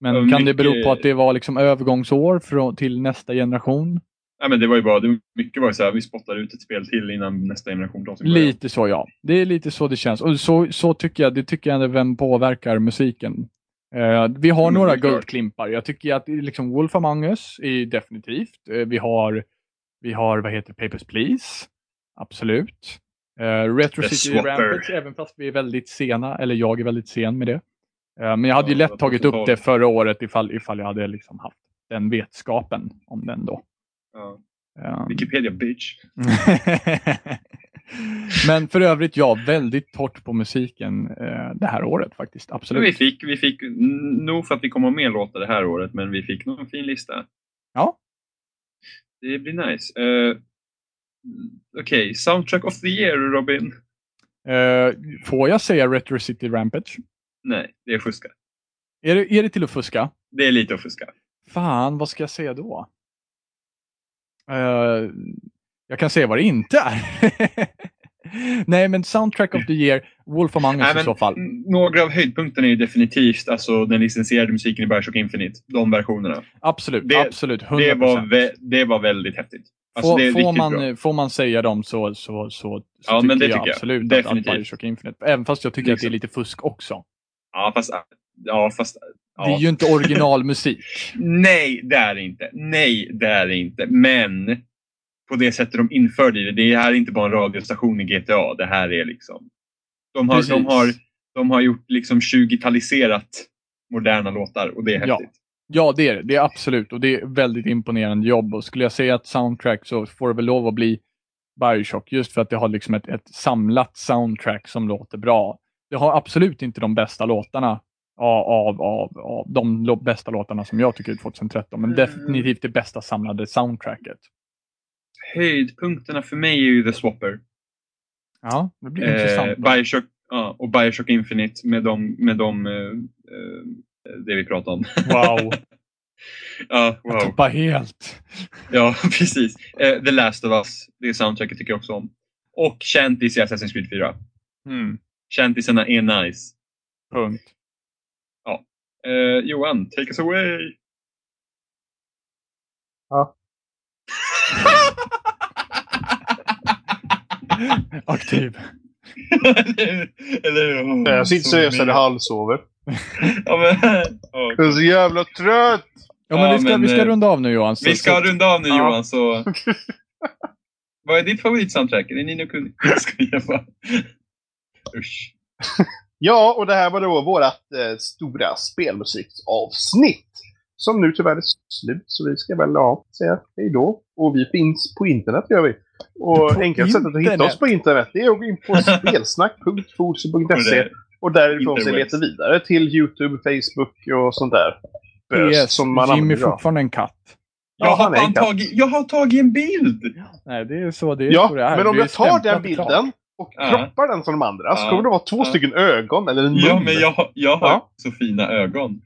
Men Ja, kan det bero på att det var liksom övergångsår från, till nästa generation? Nej, men det var ju bra. Det var, mycket var ju så här, vi spottar ut ett spel till innan nästa generation någonsin. Lite så ja. Det är lite så det känns. Och så, så tycker jag, det tycker jag vem påverkar musiken. Eh, vi har Mm, några guldklimpar. Jag tycker att liksom Wolf Among Us är definitivt. Eh, vi har, vi har, vad heter Papers, Please. Absolut. Uh, Retro The City Swapper. Rampage, även fast vi är väldigt sena, eller jag är väldigt sen med det. Eh, men jag hade ju lätt tagit upp det förra året ifall, ifall jag hade liksom haft den vetskapen om den då. Ja. Eh, Wikipedia bitch. <laughs> <laughs> Men för övrigt, ja, väldigt torrt på musiken eh, det här året faktiskt. Men Absolut. vi fick, vi fick, nog för att vi kommer mer låtar det här året, men vi fick nog en fin lista. Ja. Det blir nice. Uh, Okej, Soundtrack of the year, Robin? Eh, får jag säga Retro City Rampage? Nej, det är fuska. Är det, är det till att fuska? Det är lite att fuska. Fan, vad ska jag säga då? Eh, jag kan säga vad det inte är. <laughs> Nej, men Soundtrack of the Year, Wolf Among Us Nej, i men så fall. Några av höjdpunkterna är ju definitivt alltså, den licensierade musiken i Bioshock Infinite. De versionerna. Absolut, det- absolut. 100%. Det var, det var väldigt häftigt. Alltså, får, får, man, bra. får man säga dem så, så, så, så Ja, tycker men det jag tycker jag. absolut att, Definitivt. att Bioshock Infinite, även fast jag tycker att det är Liksom. lite fusk också. Ja, fast... Ja, fast ja. Det är ju inte originalmusik. <laughs> Nej, det är det inte. Nej, det är det inte. Men på det sättet de införde det. Det här är inte bara en radiostation i GTA. Det här är liksom... De har, Precis. de har, de har gjort liksom 20-taliserat moderna låtar och det är Ja. häftigt. Ja, det är det. Det är absolut. Och det är väldigt imponerande jobb. Och skulle jag säga ett soundtrack så får det väl lov att bli Bioshock. Just för att det har liksom ett, ett samlat soundtrack som låter bra. Det har absolut inte de bästa låtarna av, av, av, de bästa låtarna som jag tycker är 2013. Men Mm. definitivt det bästa samlade soundtracket. Höjdpunkterna för mig är ju The Swapper. Ja, det blir Eh, intressant. Bioshock, ja, och Bioshock Infinite med de, med de eh, eh, det vi pratade om. Wow, <laughs> ja, jag wow. tappar helt. Ja, <laughs> precis. Eh, The Last of Us, det soundtracket tycker jag också om. Och Shanties i Assassin's Creed 4. Mm, är nice. punkt. Eh, Johan, take us away! <laughs> Aktiv. Eller hur? Jag sitter så det halvsover. <laughs> Ja, men, ja. Jag är så jävla trött! Ja, men Ja, vi ska, men, vi ska eh, runda av nu Johan. Så, Vi ska så, runda av nu Ja. Johan, så... <laughs> Vad är ditt favoritsoundtrack? Är det Nino Kuni? Jag skojar bara. Usch. Ja, och det här var då vårt eh, stora spelmusiksavsnitt. Som nu tyvärr är slut, så vi ska väl ja, säga hej då. Och vi finns på internet gör vi. Och enklaste sättet att hitta oss på internet det är att gå in på <laughs> spelsnack.forse.se och därifrån se Interwebs. leta vidare till YouTube, Facebook och sånt där. Bös PS, som man Jimmy är fortfarande en katt. Jag, Ja, har han är en katt. tagit, jag har tagit en bild! Nej, det är så det är. Ja, så det är. men om jag tar den bilden klart. och Ja. kroppar den som de andra så Ja. kommer det vara två Ja. stycken ögon eller en mun. Ja, men jag, har- jag har Ja. så fina ögon.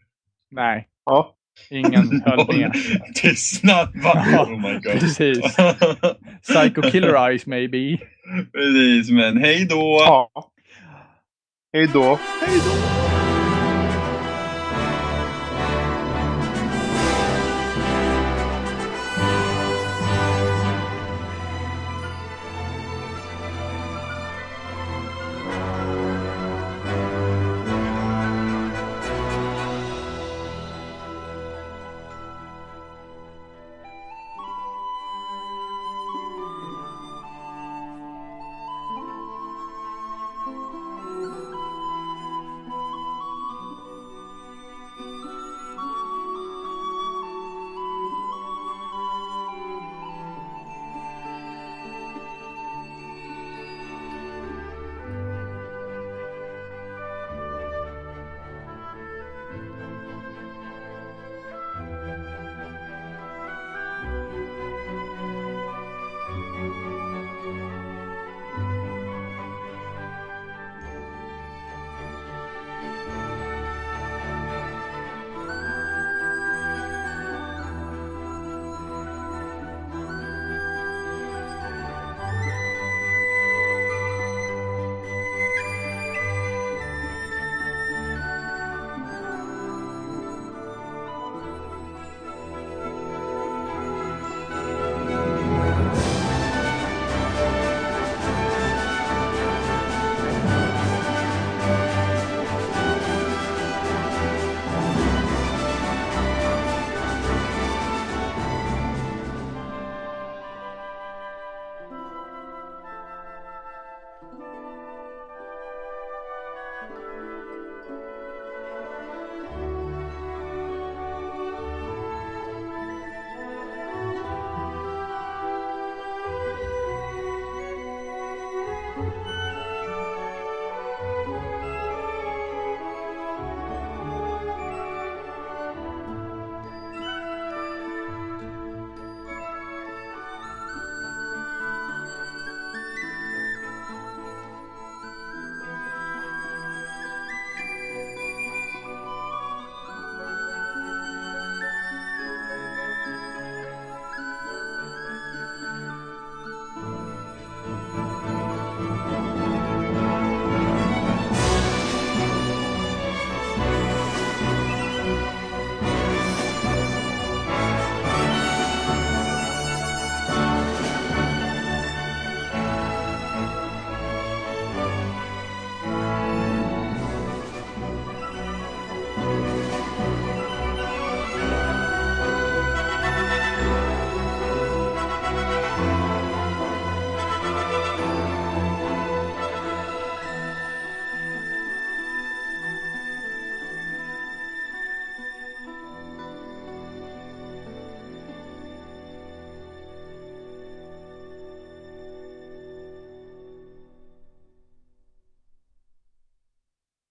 Nej, Ja. Ingen <laughs> höll med. Tystnad! va? Ja, Oh my god. Precis. Psycho Killer Eyes maybe. Precis, men hej då! ja. Hej då.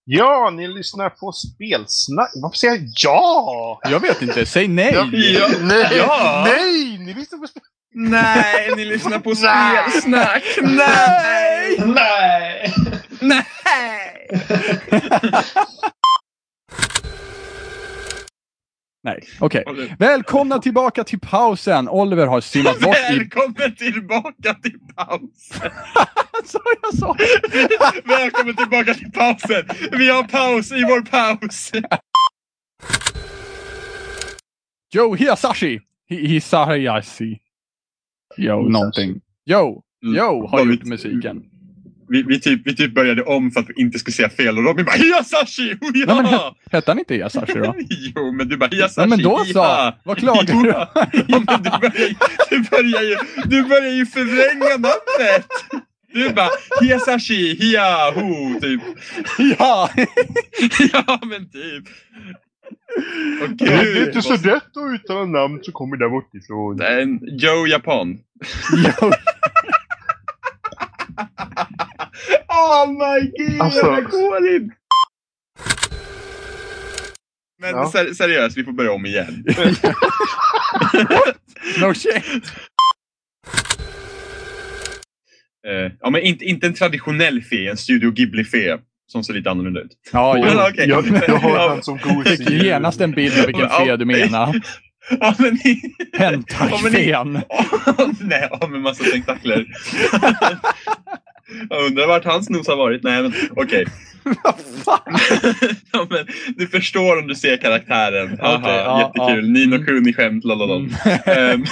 Ja, ni lyssnar på spelsnack. Varför säger jag ja? Jag vet inte, säg nej! Ja. Ja. Nej! Ja. Nej! Ni lyssnar på spel... Nej, ni lyssnar på Nej. spelsnack. Nej! Nej! Nej! Nej, okej. Välkomna tillbaka till pausen! Oliver har simmat bort i... Välkommen tillbaka till pausen! <laughs> Så jag sa! <laughs> Välkommen tillbaka till pausen! Vi har paus i vår paus! Joe Hisashi! Hi- Hisashi. Joe någonting. Joe! Joe har Mm. gjort musiken. Vi, vi, typ, vi typ började om för att vi inte skulle säga fel och Robin bara Hiyasashi! <laughs> Nej, men, Ja! hette han inte Hisashi då? Jo, men du bara Hiyasashi! Ja, men då så! ja. Vad klagar du? Ja, ja, men du börjar, du, börjar ju, du börjar ju förvränga namnet! Du bara Hiyasashi, hiya, ho, typ. Ja! <laughs> Ja, men typ. Åh, Det är inte så lätt att uttala namn som kommer där bortifrån. Det är en Joe Japan. Joe. Oh my god, Alltså. det går inte! Men Ja. ser, seriöst, vi får börja om igen. <laughs> <laughs> No shit! Eh, ja, men inte, inte en traditionell fe, en Studio Ghibli-fe. Som ser lite annorlunda ut. Ja, <laughs> Ja, jag okej. Jag, jag har <laughs> Ja. han som fick gosig. genast en bild av vilken Ja, fe du menar. <laughs> Ja, men... Hentai-fen. Nej, ja, med massa tentakler. Jag undrar vart hans nos har varit. Nej, men okej. Vad fan? ja, men, du förstår om du ser karaktären. Aha, Okej, ja, jättekul. ja. Nino Mm. Kuni-skämt, lalala. Mm. Ehm,